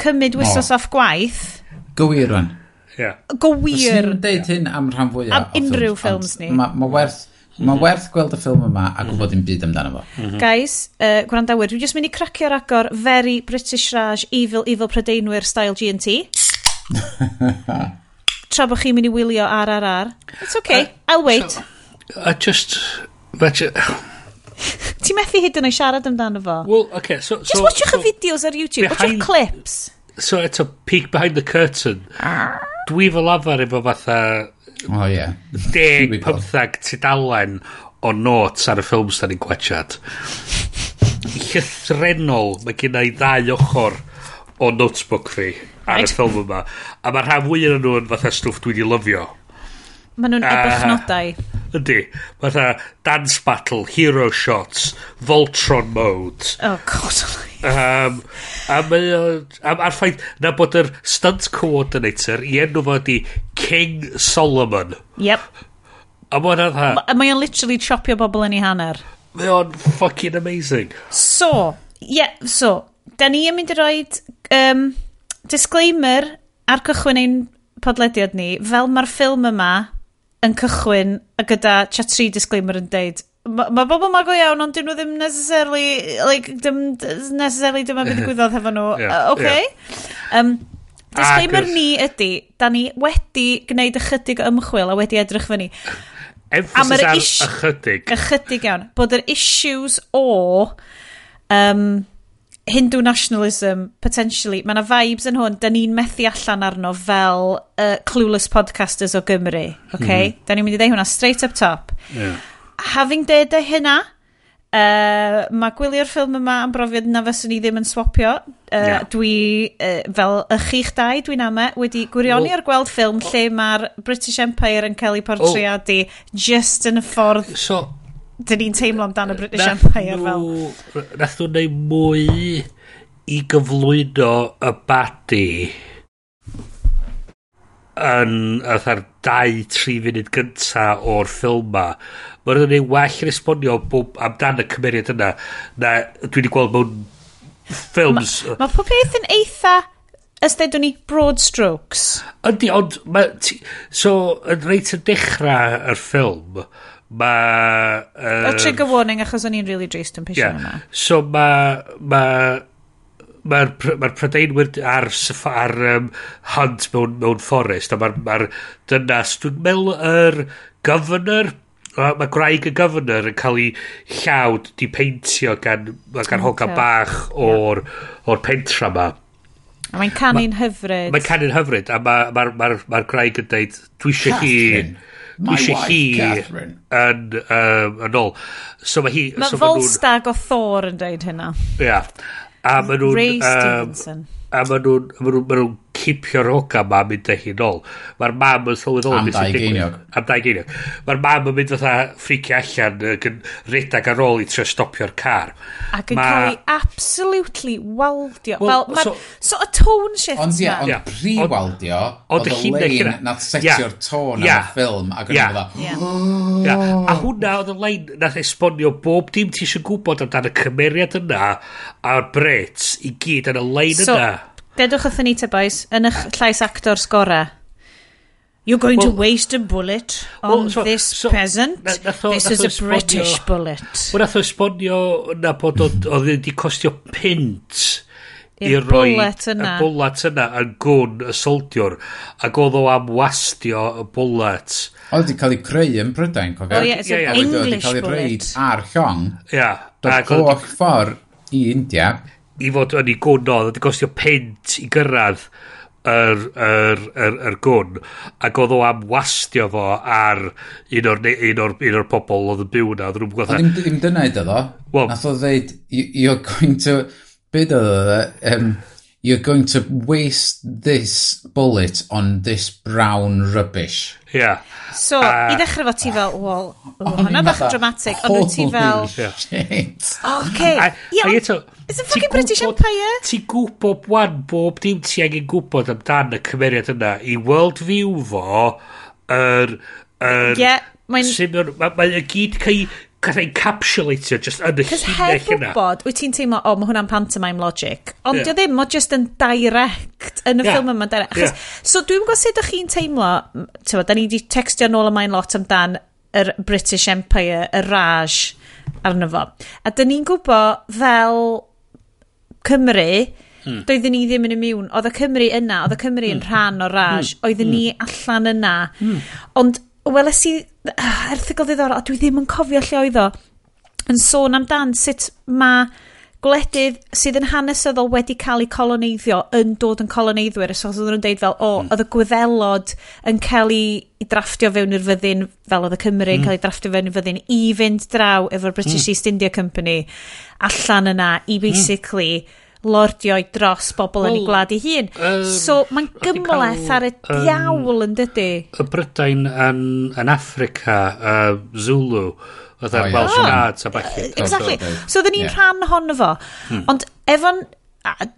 cymryd wisos off gwaith. Gywir rwan. Yeah. Gywir. Fyswn deud hyn am rhan fwyaf. Am unrhyw ffilms ni. Mae ma werth ma mhm. werth gweld y ffilm yma a mhm. gwybod dim byd amdano fo. Mm. Guys, uh, gwrandawyr, dwi'n just mynd i cracio'r agor very British Raj, evil, evil prydeinwyr style G&T. Tra bod chi'n mynd i wylio RRR. It's okay, uh, I'll wait. So, I just... But, uh, Ti methu hyd yn o'i siarad amdano fo. Well, okay, so, Just so, watchwch so, y fideos ar YouTube, behind, watchwch clips. So eto, peek behind the curtain. Dwi fel afer efo fatha... O, Oh, yeah. Deg, pymthag, tudalen o notes ar y ffilms da ni'n gwachad. Llythrenol, mae gen i ddau ochr o notebook fi ar right. y ffilm yma. A mae'r rhan fwy yn nhw'n fatha stwff dwi wedi lyfio. Mae nhw'n uh, ebochnodau. Ydy. Mae ta dance battle, hero shots, Voltron mode. Oh, god. Um, a mae um, a'r ffaith na bod yr stunt coordinator i enw fo ydi King Solomon. Yep. A mae hwnna dda. Mae o'n literally chopio bobl yn ei hanner. Mae o'n fucking amazing. So, yeah, so, da ni yn mynd i roi um, disclaimer ar cychwyn ein podlediad ni, fel mae'r ffilm yma yn cychwyn a gyda chat 3 disclaimer yn deud mae ma bobl ma go iawn ond dyn nhw ddim necessarily like, dim, necessarily dyma beth digwyddodd hefo nhw yeah, uh, okay. yeah. um, disclaimer Agos. ni ydy da ni wedi gwneud ychydig o ymchwil a wedi edrych fyny emphasis ar ish, ychydig ychydig iawn bod yr issues o um, Hindu nationalism, potentially, mae yna vibes yn hwn, da ni'n methu allan arno fel uh, clueless podcasters o Gymru, okay? Mm -hmm. Da ni'n mynd i ddeud hwnna straight up top. Yeah. Having deud y hynna, Uh, mae gwylio'r ffilm yma am brofiad na fyswn i ddim yn swapio. Uh, yeah. Dwi, uh, fel y chi'ch dau, dwi'n ama, e, wedi gwirioni well, ar gweld ffilm lle mae'r British Empire yn cael ei portreadu well, just yn y ffordd so, dyn ni'n teimlo amdano British nath Empire nhw, fel... Nath nhw'n neud mwy i gyflwyno y badi yn ytha'r 2-3 funud gynta o'r ffilm ma. Mae'n rhywun well yn esbonio amdan y cymeriad yna na dwi wedi gweld mewn ffilms. Mae ma pob peth yn eitha ystedwn ni broad strokes. Ydy, ond... Ma, ti, so, yn reit yn dechrau yr ffilm, mae... Uh, o trigger warning achos o'n i'n really drist yn pisio yeah. yma. So mae... Mae'r ma, ma, ma prydeinwyr ar, ar um, hunt mewn, mewn fforest a mae'r ma dynas, dwi'n meddwl yr governor mae graig y governor yn cael ei llawd di peintio gan, gan hogan bach o'r, or pentra ma. A mae'n canu'n ma, hyfryd. Mae'n canu'n hyfryd, a mae'r ma, ma, ma, ma graig yn dweud, dwi eisiau hi... Catherine eisiau wife, hi yn, um, yn ôl. So mae hi... Mae so Volstag o Thor yn dweud hynna. Ia. Yeah. A maen nhw'n... Ray um, Stevenson. A maen nhw'n ma cipio'r hoga ma a mynd â hi nôl. Mae'r mam yn sylweddol. Am dau geiniog. Am dau geiniog. Mae'r mam yn mynd fatha ffricio allan ac yn redag ar ôl i trio stopio'r car. Ac yn ma... cael ei absolutely waldio. Well, Fel, so, so, y tone shift Ond ie, ond pre-waldio, oedd y lein nath setio'r tôn ar y ffilm ac yn fydda. Oh. A hwnna oedd y lein nath esbonio bob dim ti eisiau gwybod amdan y cymeriad yna a'r brets i gyd yn y lein yna. Dedwch wrthyn ni te boys, yn eich llais actor sgora. You're going well, to waste a bullet on well, so, this so, peasant? Na, natho, this natho is a esbonio, British bullet. Wel, nath o esbonio na bod oedd wedi costio pint i roi y bullet yna yn gwn y soldiwr ac oedd o am wastio y bullet. oedd wedi cael ei creu yn Brydain cofio oh, yeah, yeah, yeah. English bullet oedd wedi cael ei reid ar llong Ia. yeah, ac holl ffordd i India i fod yn ei gwn oedd wedi gostio pent i gyrraedd yr, yr, yr, yr gwn ac oedd o am wastio fo ar un o'r, un o'r, un o'r pobol oedd yn byw na oedd nhw'n gwybod ddim, ddim dyna iddo ddo, well, nath o ddeud you're going to byd oedd o um, you're going to waste this bullet on this brown rubbish. Yeah. So, uh, i ddechrau fo ti fel, wel, hwnna bach yn dramatic, ond wyt ti fel... Holy shit. Okay. Ia, it's a fucking British Empire. Ti gwybod wan bob dim ti angen gwybod amdan y cymeriad yna i world view fo yr... Er, er, yeah, mae'n... Mae'n ma, ma gyd cael gath ei capsulatio just yn y llinell yna. wybod, wyt ti'n teimlo, o, oh, mae hwnna'n pantomime logic. Ond yeah. ddim, mae just yn direct yn y yeah. ffilm yma direct. Achos, yeah. So dwi'n gwybod sut ydych chi'n teimlo, ti'n da ni wedi textio nôl ymlaen lot amdan yr British Empire, y Raj arno fo. A da ni'n gwybod fel Cymru, Mm. Doedden ni ddim yn immune. Oedd y Cymru yna, oedd y Cymru mm. yn hmm. rhan o'r raj. Mm. Oedden mm. ni hmm. allan yna. Mm. Ond weles i ah, uh, erthigol ddiddorol, a dwi ddim yn cofio lle oedd o, yn sôn amdan sut mae gwledydd sydd yn hanesyddol wedi cael eu coloneiddio yn dod yn coloneiddwyr. So oedd nhw'n deud fel, o, mm. oedd y gwyddelod yn cael ei drafftio fewn i'r fyddin, fel oedd y Cymru mm. yn hmm. cael ei drafftio fewn i'r fyddin, i fynd draw efo'r British mm. East India Company allan yna, i hmm. basically... Mm lordioi dros bobl yn ei gwlad ei hun. Um, so mae'n gymleth ar y diawl yn dydy. Y Brydain yn, yn Africa, uh, Zulu, oedd ar Welsh Cards a bachu. Exactly. So oedden ni'n yeah. rhan honno fo. Hmm. Ond efo'n...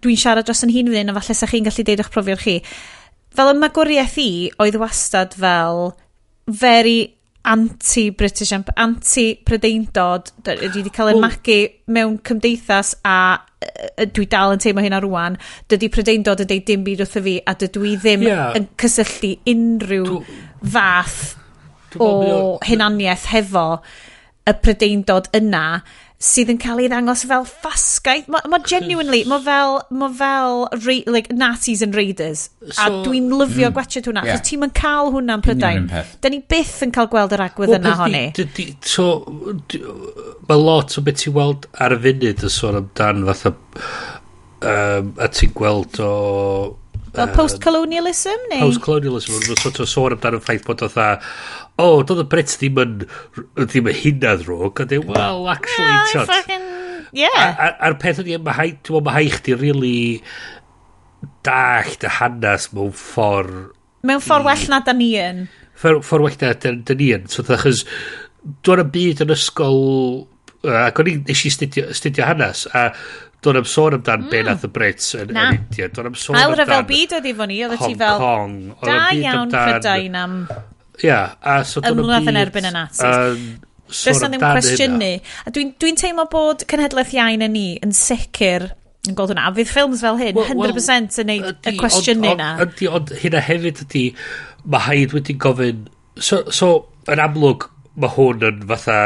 Dwi'n siarad dros yn hun fydyn, a falle sa'ch chi'n gallu deud eich profiad chi. Fel y magwriaeth i, oedd wastad fel very anti-British, anti-predeindod, dwi wedi cael ei magu mewn cymdeithas a dwi dal yn teimlo hynna rwan, dydy prydeindod yn deud dim byd wrtho fi a dydw i ddim yeah. yn cysylltu unrhyw dw, fath dw, o dwi, dwi, o hunaniaeth hefo y prydeindod yna sydd yn cael ei ddangos fel ffasgaeth. Mae ma genuinely, mae fel, ma fel re, like, Nazis and Raiders. So, a dwi'n lyfio mm, gwachod hwnna, yeah. ti'n yn cael hwnna hwnna'n prydain. Da ni byth yn cael gweld yr agwedd well, yna honni. So, mae lot o beth ti'n weld ar y funud yn sôn amdan fatha um, a ti'n gweld o Fel post-colonialism, neu? Post-colonialism, ond mae'n sort of sôn amdano'n ffaith bod oedd o, doedd y Brits ddim yn, ddim yn hynna ddrwg, a dweud, well, actually, well, tiod. Fucking, yeah. A'r peth ydy, mae hai, ti'n mae hai chdi really dallt y hanes mewn ffordd... Mewn ffordd well na da ni yn. Ffordd well na da ni yn. So, achos, dwi'n byd yn ysgol... Ac o'n i eisiau studio hanes, a Do'n am sôn amdan mm. be nath y Brits yn, Na. yn India. Do'n am sôn amdan... Ail rhyfel byd oedd i fo ni, oedd ti fel... Hong Kong. Da iawn Prydain am... Ia, a so do'n am byd... yn erbyn y Nazis. Um, Does na ddim cwestiynu. A dwi'n dwi teimlo bod cenhedlaeth iain yn ni yn sicr yn gweld hwnna. A fydd ffilms fel hyn, 100% well, yn neud y cwestiynu na. Ydy, ond hynna hefyd ydy, mae haid wedi gofyn... So, so yn amlwg, mae hwn yn fatha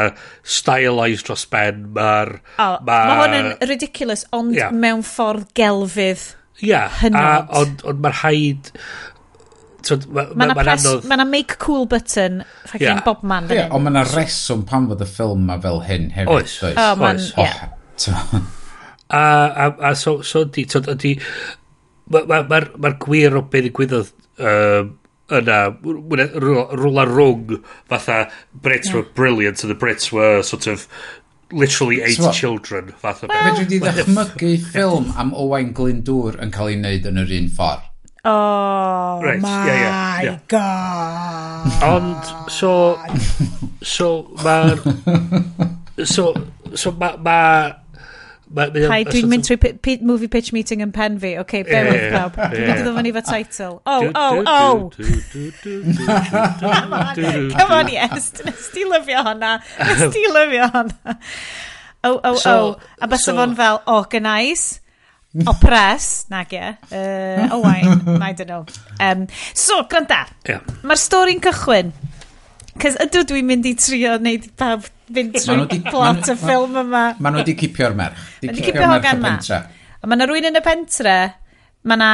stylised dros ben. Mae'r... Oh, ma, ma hwn yn ridiculous, ond yeah. mewn ffordd gelfydd. Ia, yeah, hynod. a, ond, ond mae'r haid... Mae ma, ma, ma press, anodd... ma make cool button fucking yeah. Bob Man. Yeah, ond mae yna reswm pan fod y ffilm ma fel hyn hefyd. Oes, oes. Oh, man, oes. Yeah. Oh, a, a, a so, so di, so di, mae'r ma, ma, ma gwir o beth ddigwyddodd um, yna, rwla rwng fatha Brits yeah. were brilliant and the Brits were sort of literally eight so, children fatha well, beth. Fedri di ddechmygu ffilm am Owain Glyndŵr yn cael ei wneud yn yr un ffordd. Oh right, my yeah, yeah, yeah. god. Ond, so, so, mae'r, so, so, mae, ma, Paid, dwi'n mynd trwy movie pitch meeting yn pen fi. Oce, okay, bear with pawb. Dwi'n mynd i ddod fyny fo title. Oh, oh, oh! Come on, come on, yes. Nes ti lyfio honna. Nes ti lyfio honna. Oh, oh, so, oh. A bys so, fo'n fel organise, oppress, nag ie, uh, owain, I don't know. Um, so, gwranda, yeah. mae'r stori'n cychwyn. Cys ydw dwi'n mynd i trio wneud pawb fynd trwy plot y ffilm yma. Maen nhw wedi cipio'r merch. Di wedi cipio'r merch y pentre. A mae yna rwy'n yn y pentre, mae yna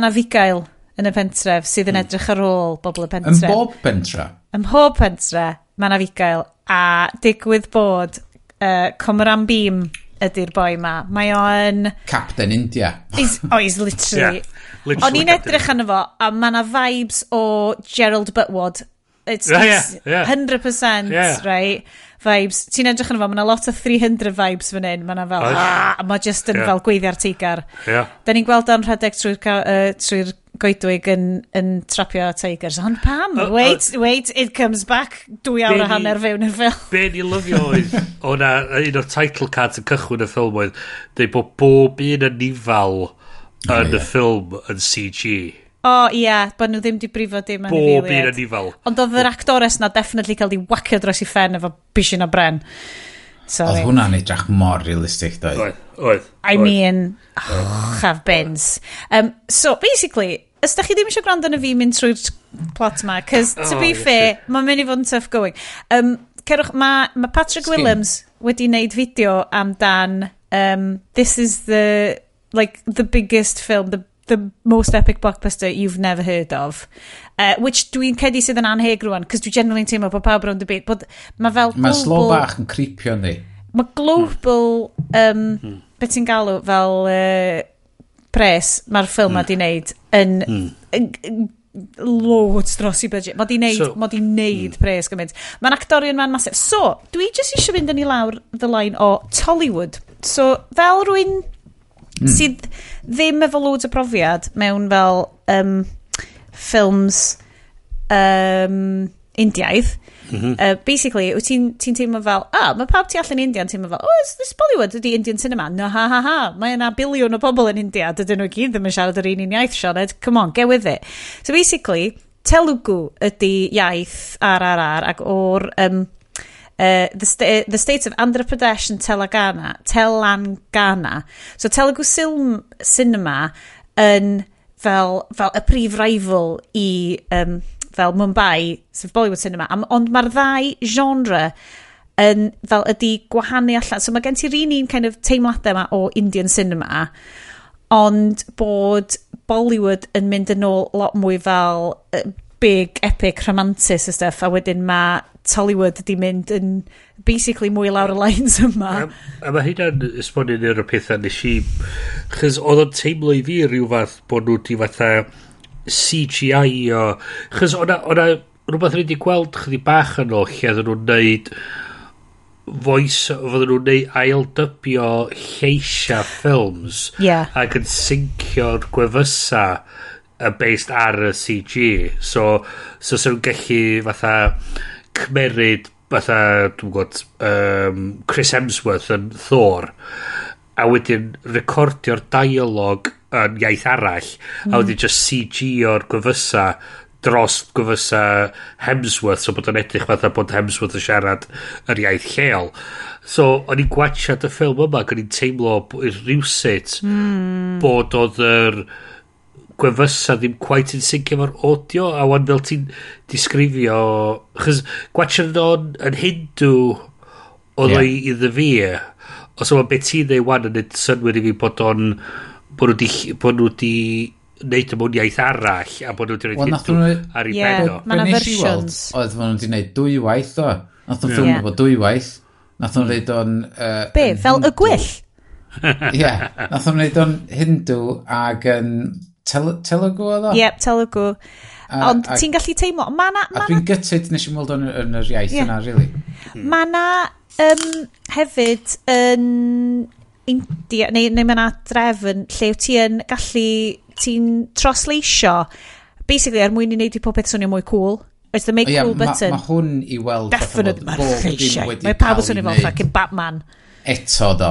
ma figael yn y pentref sydd yn hmm. edrych ar ôl bobl y pentref. Ym bob pentre? Ym mhob pentre, mae yna figael. A digwydd bod uh, Comran Beam ydy'r boi ma. Mae o'n... Captain India. He's, oh, he's literally. yeah, literally o'n i'n edrych arno fo, a mae yna vibes o Gerald Butwood. It's, yeah, it's yeah, yeah. 100%, yeah. right? vibes. Ti'n edrych yn efo, mae yna lot o 300 vibes fan hyn. Mae yna fel, ah! a mae just yn yeah. fel gweiddi'r teigr. Yeah. Da ni'n gweld o'n rhedeg trwy'r uh, trwy goedwig yn, yn trapio tigers. Ond pam? Uh, uh, wait, wait, it comes back. Dwy awr a hanner fewn i'r ffilm. Be ni lyfio oedd, o'na un o'r title cards yn cychwyn y ffilm oedd, dweud bod bob un yn nifal yn y ffilm yn CG. O, oh, ia, bod nhw ddim di brifo dim yn Bob un yn ifel. Ond oedd yr actores na definitely cael di wacio dros i ffen efo bisyn o bren. Sorry. Oedd hwnna'n edrych mor realistic, doedd. Oedd, oedd. I mean, oh, have bins. Um, so, basically, os da chi ddim eisiau gwrando na fi mynd trwy'r plot oh, ma, cos, to oh, be fair, mae'n mynd i fod yn tough going. Um, cerwch, mae ma Patrick Skin. Williams wedi wneud fideo amdan um, This is the, like, the biggest film, the the most epic blockbuster you've never heard of. Uh, which dwi'n cedi sydd yn anheg rwan, cos dwi generally'n teimlo bod pawb rownd y byd. Bod, mae fel global... Mae slo bach yn creepio ni. Mae global, um, mm. beth ti'n galw, fel uh, pres mae'r ffilm mm. ma di wneud yn... Mm loads dros i budget. Mae di wneud, so, mae di wneud mm. pres gymaint. Mae'n actorion ma'n masif. So, dwi jyst eisiau mynd yn ei lawr the line o Tollywood. So, fel rwy'n Hmm. sydd ddim efo loads o profiad mewn fel um, ffilms um, Indiaidd. Mm -hmm. uh, basically, wyt ti'n ti teimlo fel, ah, mae pawb ti allan India yn teimlo fel, oh, is this Bollywood ydy Indian cinema? No, ha, ha, ha, mae yna biliwn o bobl yn India, dydyn nhw gyd ddim yn siarad yr un un iaith, Sioned, come on, get with it. So basically, Telugu ydy iaith RRR ac o'r um, uh, the, sta the state of Andhra Pradesh and Telangana. Telangana. So Telugu film cinema yn fel, fel y prif rival i um, fel Mumbai, sef Bollywood cinema. Am, ond mae'r ddau genre yn fel ydy gwahanu allan. So mae gen ti'r un un kind of teimladau yma o Indian cinema, ond bod Bollywood yn mynd yn ôl lot mwy fel uh, big, epic, romantic a stuff, a wedyn mae Tollywood di mynd yn basically mwy lawr y lines yma. A, a mae hynna'n esbonio yn o'r pethau nes i... Chos oedd o'n teimlo i fi rhyw fath bod nhw di fatha CGI o... Chos o'na rhywbeth rydyn ni gweld chyddi bach yn ôl lle oedden nhw'n neud voice fod nhw'n neud ail dybio lleisia ffilms yeah. ac yn syncio'r gwefysa uh, based ar y CG so so sy'n so gallu fatha cymeryd fatha, dwi'n gwybod, um, Chris Hemsworth yn Thor, a wedyn recordio'r dialog yn iaith arall, mm. a wedyn mm. just CG o'r gwyfysa dros gwyfysa Hemsworth, so bod yn edrych fatha bod Hemsworth yn siarad yr iaith lleol. So, o'n i'n gwachad y ffilm yma, ac o'n i'n teimlo rhywsut mm. bod oedd yr... Er, gwefysa ddim quite yn sync efo'r audio a wan fel ti'n disgrifio chys Gwatchanon yn Hindu oedd yeah. i iddo fi os yma beth ti'n ei wan yn neud synwyr i fi bod o'n bod nhw di bod nhw di neud mewn iaith arall a bod nhw wedi gwneud hyn ar ei yeah, ben o. Mae yna versions. Oedd maen nhw wedi gwneud dwy waith o. Nath nhw'n ffilmio fo dwy waith. Nath nhw'n gwneud o'n... Uh, Be, fel y gwyll? Ie, yeah, nath nhw'n gwneud o'n Hindu ag yn Telugu oedd o? Yep, Telugu. Ond ti'n gallu teimlo... Ma na, ma a dwi'n gytid nes i'n weld o'n yn yr iaith yeah. yna, really. Mm. Mae na um, hefyd yn India, neu, neu mae na drefn lle ti yn gallu, ti'n trosleisio, basically er mwyn i wneud i popeth swnio mwy cool. It's the make oh, yeah, cool button. Mae ma hwn i weld... Definitely, mae'n lleisiau. Mae pawb yn swnio fel fucking Batman. Eto, do,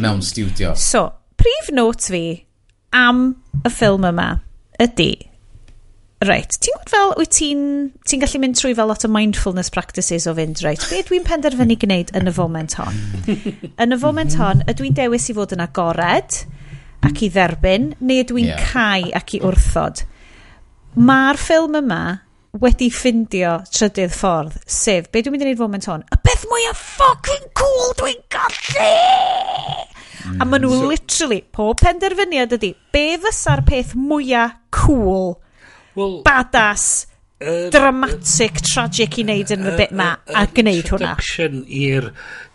mewn studio. So, prif note fi am y ffilm yma ydy, reit, ti'n gwybod fel, wyt ti'n ti gallu mynd trwy fel lot o mindfulness practices o fynd, reit, be dwi'n penderfynu gwneud yn y foment hon? yn y foment mhm. hon, ydw i'n dewis i fod yn agored ac i dderbyn, neu ydw i'n yeah. cau ac i wrthod? Mae'r ffilm yma wedi ffindio trydydd ffordd, sef, be dwi'n mynd i wneud foment hon? Y beth mwyaf fucking cool dwi'n gallu! A maen nhw mm. so, literally, pob penderfyniad ydy, be fysa'r peth mwyaf cool, well, badass, um, dramatic, um, tragic i wneud yn y bit ma, a gwneud hwnna. Introduction i'r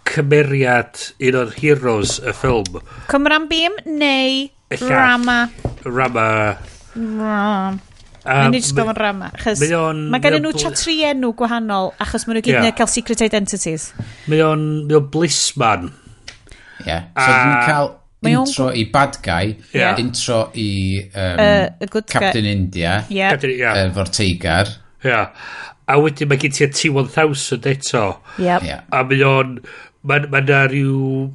cymeriad un o'r heroes y ffilm. Cymran bîm neu Rama. Rama. Rama. Mae'n just gofyn rama. Mae gen nhw chatri enw gwahanol achos maen nhw gyd yeah. cael secret identities. Mae o'n blisman. Yeah. So a... dwi'n cael intro i bad guy, yeah. intro i um, uh, good Captain guy. India, yeah. Captain, yeah. efo'r teigar. Yeah. A wedyn mae gen ti T-1000 eto. Yep. Yeah. A mae o'n... Mae ma na rhyw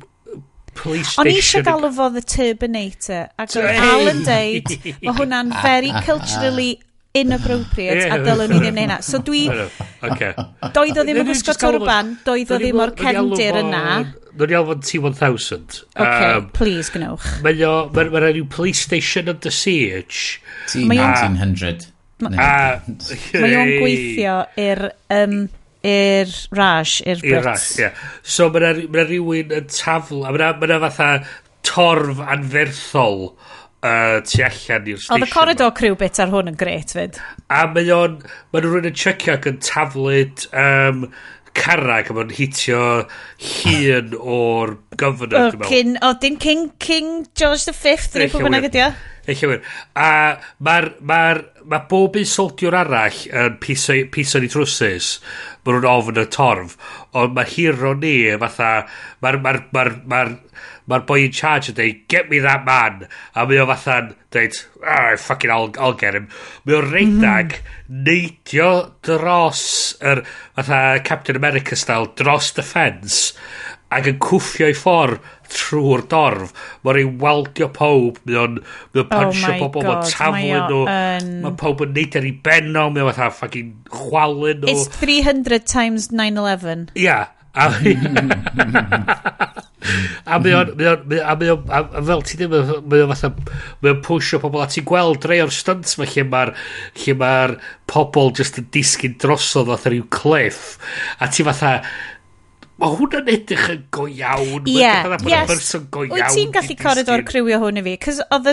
police station. O'n i eisiau galw fo The Turbinator, ac oedd Alan deud, mae hwnna'n very culturally inappropriate yeah. a dylwn ni ddim neud na. So dwi... okay. Doedd o ddim yn gwisgo turban, doedd o ddim o'r cefndir yna. Dwi'n iawn fod T-1000. Ok, um, please, gnewch. Mae o, mae'n ma rhaid PlayStation under siege. T-1900. Mae o'n ah, gweithio i'r... Um, i'r Raj, i'r Brits. I'r Raj, ie. Yeah. So mae yna rhywun yn tafl, a mae yna fatha torf anferthol uh, tu allan i'r station. Oedd y corridor crew bit ar hwn yn gret fyd. A mae o'n, mae nhw'n rhywun yn checio ac yn taflid um, carag a mae'n hitio hun o'r governor. O, cyn, o, dim King, King George V, neu pwy bynnag ydi o? Eich yw'r. A mae'r, mae'r, mae bob un soldiwr arall yn piso, piso ni trwsys. Mae nhw'n ofn y torf. Ond mae hero ni, fatha, mae'r, mae'r, mae'r, mae'r, mae mae'r boi in charge yn dweud, get me that man. A mae o fatha'n dweud, alright, fucking, I'll, I'll get him. Mae o'n reidag mm. neidio dros, yr, fatha Captain America style, dros the fence, ac yn cwffio i ffordd trwy'r dorf. Mae'n ei waldio pob, mae o'n mae pansio oh bobl, mae'n taflu nhw, um... mae pob yn neud ar ei benno, mae o'n fatha fucking chwalu nhw. It's 300 times 9-11. Ia, yeah, A a mae o'n, a mae o'n, a fel ti ddim, mae o'n fatha, mae o'n pwysio pobl, a ti'n gweld rei o'r stunts ma lle mae'r, lle mae'r pobl just yn disgyn drosodd fatha rhyw cliff, a ti fatha, Mae hwnna'n edrych yn go iawn. Ie, yeah, yes. Go iawn Wyt ti'n gallu corridor crywio hwn i fi? Cys oedd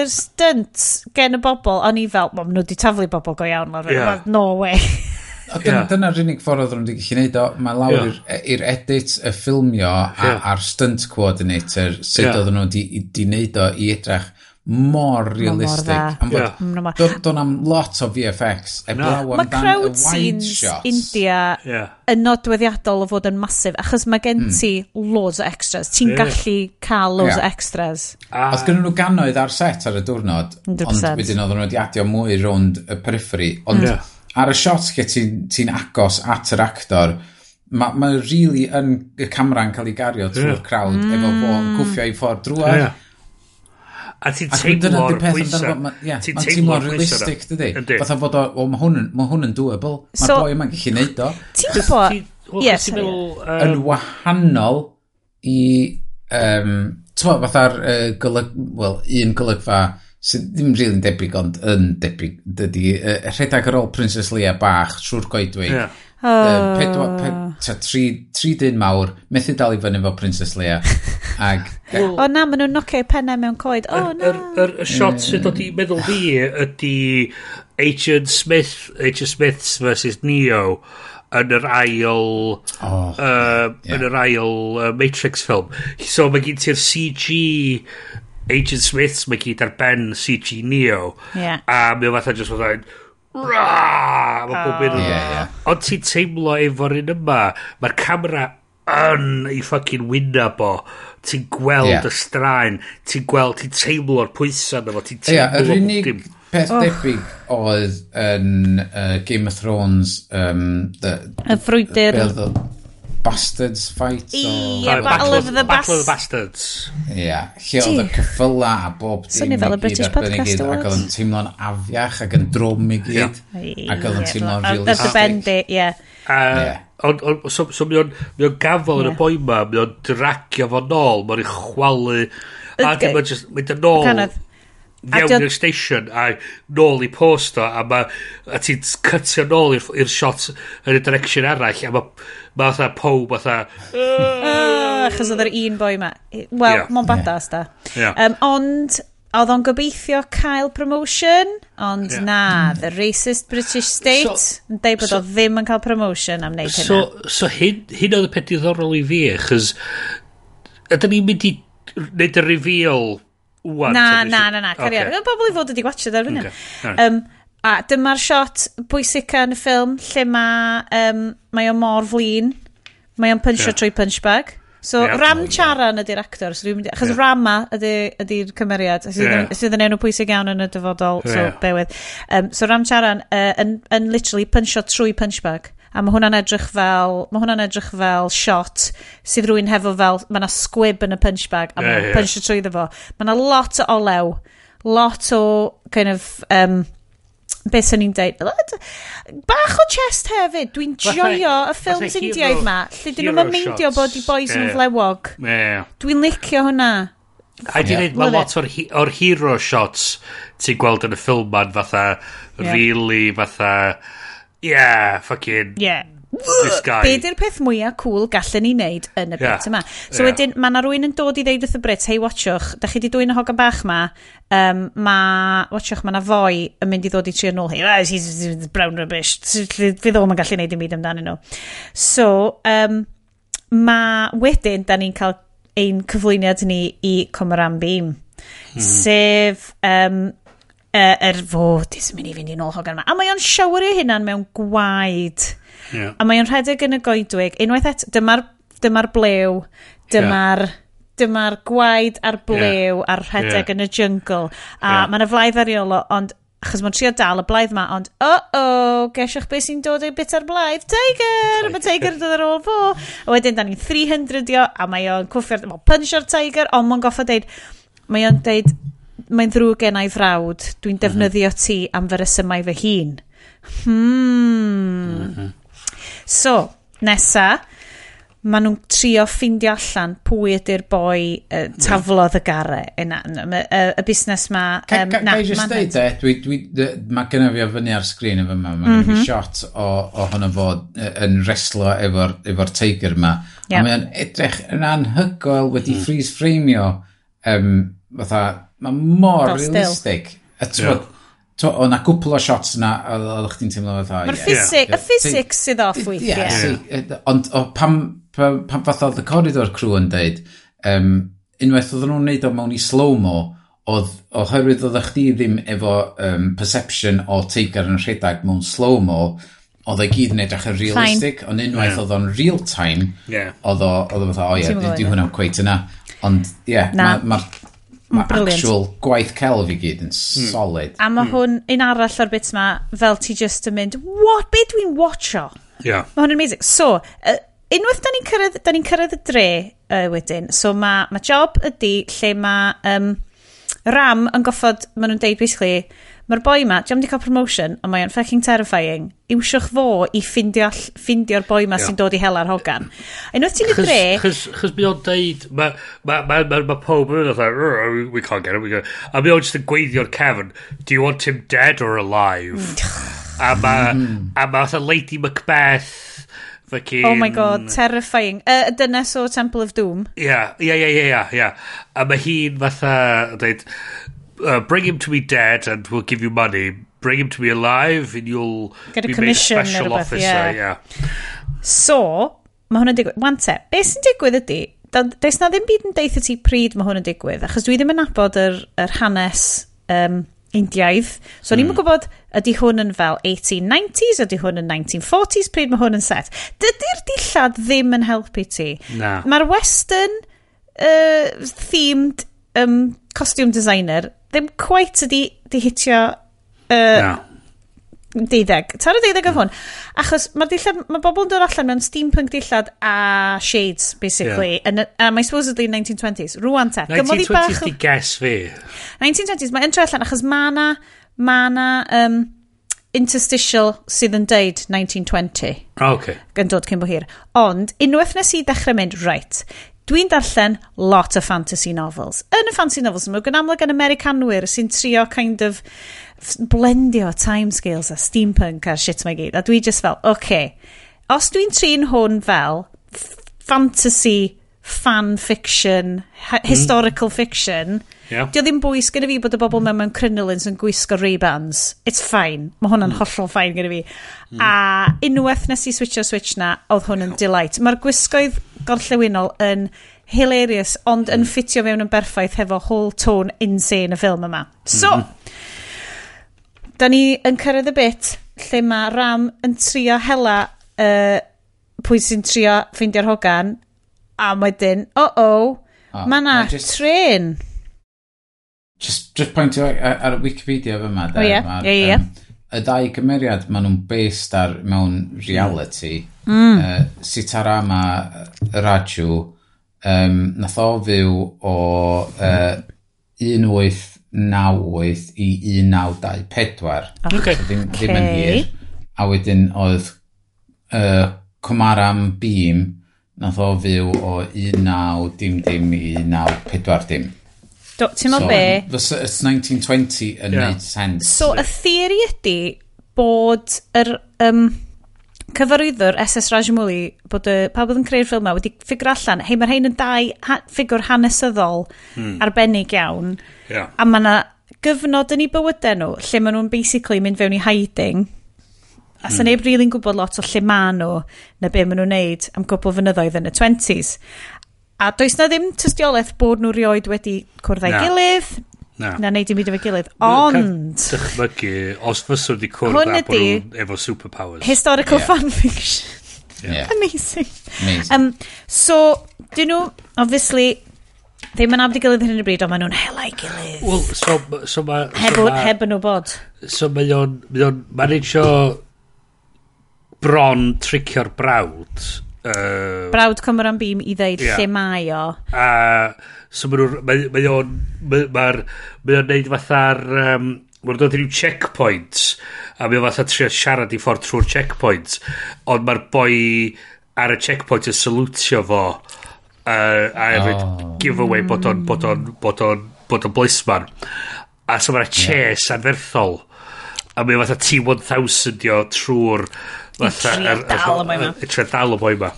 yr stunt gen y bobl, o'n i fel, mam nhw wedi taflu bobl go iawn. Lor, yeah. No way. Yeah. Dyna'r unig ffordd oedd nhw'n gallu gwneud o. Mae lawr yeah. i'r edit, y ffilmio yeah. a'r stunt coordinator sut yeah. oedd nhw wedi wneud o i edrych mor realistic. Mor dda. Yeah. Mm, do'n do am lot o VFX. Eblaw no. Mae crowd scenes India yeah. yn nodweddiadol o fod yn masif, achos mae gen hmm. ti mm. loads o extras. Ti'n yeah. gallu cael loads yeah. o extras. Ah. Oedd gynnu nhw gannoedd ar set ar y diwrnod, 100%. ond wedyn oedd nhw wedi adio mwy rownd y perifferi. Ond yeah ar y shot lle ti'n ti agos at yr actor, mae ma really yn y camera'n cael ei gario trwy'r yeah. crowd mm. efo fo'n gwffio i ffordd drwy'r. Yeah. A ti'n teimlo'r pwysau. Yeah, ti'n teimlo'r realistic, dydy. Fatha fod o, o mae hwn, ma hwn yn doable. Mae'r so, boi yma'n gallu neud o. Ti'n gwybod? Yes. Yn wahanol i... Um, Ti'n fatha'r uh, golyg... Wel, un golygfa sydd ddim rili'n debyg ond yn debyg dydy uh, rhedeg ar ôl Princess Leia bach trwy'r goedwig yeah. uh, pedwa, ped, ta, tri, tri dyn mawr methu dal i fyny fo Princess Leia. Ag, o na maen nhw'n nocio pennau mewn coed. O oh, na. yr, yr, yr shot sydd dod i meddwl fi ydy Agent Smith Agent Smith versus Neo yn yr ail oh, uh, yeah. yn yr ail uh, Matrix film. So mae gen ti'r CG Agent Smiths mae gyd ar ben CG Neo. Yeah. A mae o fatha just fatha... Raaaa! Mae pob oh. un yn... Ond ti'n teimlo efo'r un yma, mae'r camera yn ei ffucking wynaf o. Ti'n gweld yeah. y straen, ti'n gweld, ti'n teimlo'r pwysau na fo, ti'n teimlo... Ie, yeah, yr unig peth oh. debyg oedd yn uh, Game of Thrones... Um, the, y frwydr. Bastards fight? O... Ie, Battle of the Battle of the Bastards. Ie, lle oedd y cyffyla a bob dim i gyd ar ben arbennig gyd, ac oedd yn teimlo'n afiach ac yn drwm i gyd, ac oedd yn teimlo'n realistic. Ie. Ond, so, so mi o'n on gafel yn y boi ma, mi o'n dragio fo nôl, mae'n ei chwalu, a dim ond just, mynd yn nôl mewn i'r station a nôl i post o a, ma, a ti'n cytio nôl i'r shot yn y direction arall a mae ma fatha pob fatha ah, achos oedd yr un boi ma wel yeah. mo'n badas da yeah. um, ond oedd o'n gobeithio cael promotion ond yeah. na the racist British state so, yn so, dweud bod so, o ddim yn cael promotion am wneud so, hynna so hyn, hyn oedd y peth diddorol i fi achos ydyn ni'n mynd i wneud y reveal wwan. Na, na, na, na, cariad. Okay. Pobl i fod wedi gwachod ar hynny. Okay. Right. Um, a dyma'r shot bwysica yn y ffilm lle mae, um, mae o mor flin. Mae o'n punchio yeah. trwy punch bag. So yeah. Ram Charan ydy'r actor. So mynd, achos yeah. Rama ydy'r ydy, ydy cymeriad. Sydd yeah. yn enw pwysig iawn yn y dyfodol. Yeah. So, yeah. bewydd. Um, so Ram Charan uh, yn, yn literally punchio trwy punch bag a mae hwnna'n edrych fel mae hwnna'n edrych fel shot sydd rwy'n hefo fel mae yna squib yn y punch bag a yeah, ma'n yeah. punchio trwy fo. Mae yna lot o olew lot o kind of um, be sy'n ni'n deud? Bach o chest hefyd. Dwi'n joio y ffilms Indiaidd ma lle dyn nhw'n meindio bod i boys yn yeah. flewog. Yeah. dwi'n licio hwnna. A di wneud, mae lot o'r, or hero shots ti'n gweld yn y ffilm ma'n fatha, yeah. really fatha, yeah, fucking... Yeah. This guy. Be di'r peth mwyaf cool gallen ni wneud yn y yeah. bit yma. So yeah. wedyn, mae yna rwy'n yn dod i ddeud wrth y Brit, hei, watchwch, da chi di dwy'n y hogan bach ma, um, ma, watchwch, mae yna foi yn mynd i ddod i tri yn ôl, he's brown rubbish, fydd o'n gallu wneud i byd amdanyn nhw. So, um, mae wedyn, da ni'n cael ein cyflwyniad ni i Comoran Beam, hmm. sef um, uh, er fod dwi'n mynd i fynd i'n ôl hogan yma. A mae o'n siawyr ei hunan mewn gwaed. Yeah. A mae o'n rhedeg yn y goedwig. Unwaith et, dyma'r dyma blew, dyma'r yeah. dyma gwaed a'r blew yeah. a'r rhedeg yeah. yn y jungle. A yeah. mae'n y flaidd ariolo, ond achos mae'n trio dal y blaidd ma, ond oh-oh, gesiwch beth sy'n dod ei bit ar blaidd, Tiger! Mae Tiger yn dod ar ôl fo. A wedyn, da ni'n 300 dio, a mae o'n cwffio'r, mae'n punchio'r Tiger, ond mae'n goffa deud, mae o'n deud, mae'n ddrwg gen i frawd, dwi'n mhm. defnyddio ti am fy resymau fy hun. Hmm. Mhm. So, nesa, maen nhw'n trio ffindio allan pwy ydy'r boi uh, taflodd y gare. Yna, y, y y busnes ma... Um, Ca, na, just deud e, dwi, dwi, mae gynnu fi o fyny ar sgrin efo yma, mae gynnu fi shot o, o ohono fo yn reslo efo'r efo teigr yma. Yep. A mae'n edrych yn anhygoel wedi mm. freeze frameio um, fatha mae mor realistig. A ti'n o na gwpl o shots yna oedd chdi'n teimlo fatha mae'r ffisig y ffisig sydd off weithiau ond pam pam pam fath oedd y corridor crew yn deud um, unwaith oedden nhw'n neud o mewn i slow-mo oedd oherwydd oedd chdi ddim efo um, perception o teigar yn rhedeg mewn slow-mo oedd ei gyd yn edrych yn realistic ond unwaith yeah. oedd o'n real time yeah. oedd o oedd o fatha o ie, di hwnna'n cweith yna. Ond ie, yeah, mae'r ma, ma Mae mm, actual gwaith celf i gyd yn mm. solid. A mae mm. hwn, un arall o'r bits ma, fel ti just yn mynd, what, be dwi'n watcho? Yeah. Mae hwn yn amazing. So, uh, unwaith da ni'n cyrraedd, da ni'n cyrraedd y dre uh, wedyn, so mae ma job ydy lle mae um, Ram yn goffod, maen nhw'n deud basically, Mae'r boi ma, diolch wedi cael promotion, ond mae o'n fucking terrifying. Iwsiwch fo i ffindio'r ffindio boi ma sy'n dod i hela'r hogan. Unwaith ti'n y dre... Chos mi o'n deud, mae ma, ma, ma, ma pob yn ymwneud, oh, oh, we can't get him, we can't. A mi o'n just yn gweithio'r cefn, do you want him dead or alive? a ma, a ma Lady Macbeth Fucking... Oh my god, terrifying. Y uh, dynes o Temple of Doom. Ia, ia, ia, ia, ia. A mae hi'n fatha, dweud, uh, bring him to me dead and we'll give you money. Bring him to me alive and you'll Get a be made special rhywbeth, officer. Yeah. yeah. So, mae hwn yn digwydd. Wan te, beth sy'n digwydd ydy, does na ddim byd yn deitha ti pryd mae hwn yn digwydd, achos dwi ddim yn nabod yr, yr hanes um, Indiaidd. So, mm. ni'n gwybod, ydy hwn yn fel 1890s, ydy hwn yn 1940s, pryd mae hwn yn set. Dydy'r dillad ddim yn helpu ti. Mae'r western uh, themed um, costume designer ddim quite ydi di hitio uh, no. deuddeg. Taro deuddeg oedd hwn. Achos mae dillad, mae bobl yn dod allan mewn steampunk dillad a shades, basically. Yeah. And, uh, mae supposedly 1920s. Rwan te. 1920s bach... di ges fi. 1920s, mae entry allan achos mae na, mae na um, interstitial sydd yn deud 1920. Oh, okay. Yn dod cyn bo hir. Ond, unwaith nes i ddechrau mynd, right, Dwi'n darllen lot o fantasy novels. Yn y fantasy novels yma, gan amlwg yn Americanwyr sy'n trio kind of blendio timescales a steampunk a shit mae gyd. A dwi just fel, oce, okay. os dwi'n trin hwn fel fantasy fan fiction, hmm. historical mm. fiction, yeah. Dio ddim bwys gyda fi bod y bobl mewn mewn crinolins yn gwisgo Ray-Bans. It's fine. Mae hwnna'n mm. hollol fine gyda fi. Mm. A unwaith nes i switcho switch na, oedd hwn yn delight. Mae'r gwisgoedd gorllewinol yn hilarious, ond yn hmm. ffitio mewn yn berffaith hefo whole tone insane y ffilm yma. So, mm da ni yn cyrraedd y bit lle mae Ram yn trio hela uh, pwy sy'n trio ffeindio'r hogan A wedyn, o-o, ah, oh, mae na just, tren. Just, just pwyntio e, ar, ar Wikipedia fe yma. O ie, ie, ie. Y ddau gymeriad, maen nhw'n based ar mewn reality. Mm. Uh, Sitarama Raju, um, nath o fyw o uh, 1898 i 1924. Okay. So ddim, ddim yn hir. A wedyn oedd uh, Kumaram Beam, nath o fyw o 19dim dim i 1940. dim. Do, ti'n so, be? Fysa 1920 yn yeah. neud sense. So, y theori ydy bod yr um, cyfarwyddwr SS Rajamouli, bod y, pa oedd yn creu'r ffilm wedi ffigur allan, hei, mae'r hein yn dau ha, ffigur hanesyddol hmm. arbennig iawn. Yeah. A mae yna gyfnod yn ei bywydau nhw, lle maen nhw'n basically mynd fewn i hiding A sy'n hmm. neb rili'n gwybod lot o lle ma nhw na be maen nhw'n neud am gwbl fynyddoedd yn y 20s. A does na ddim tystiolaeth bod nhw rioed wedi cwrdd â'i gilydd, Na. Na neud dim byd efo gilydd. Ond... Dychmygu, os fyswn wedi cwrdd a bod nhw'n efo superpowers. Historical yeah. fanfiction. Yeah. Amazing. Amazing. Um, so, dyn nhw, obviously, ddim yn abdi gilydd hyn yn y bryd, ond maen nhw'n helai gilydd. Wel, so, so ma... Heb, so ma, heb yn bod. So, mae o'n... Mae o'n... Mae'n eisio bron tricio'r brawd uh, brawd Cymru'n bîm i ddeud yeah. lle mae o a so mae mae o'n mae o'n neud fatha'r um, mae'n dod i ryw checkpoints a mae o fatha trio siarad i ffordd trwy'r checkpoints ond mae'r boi ar y checkpoint yn salutio fo uh, a hefyd oh. giveaway bod o'n bod o'n bod o'n bod o'n blisman a so mae'r ches yeah. anferthol a mae o fatha T-1000 o trwy'r Er- er- er- trio dal y boi ma. Trio dal y boi ma.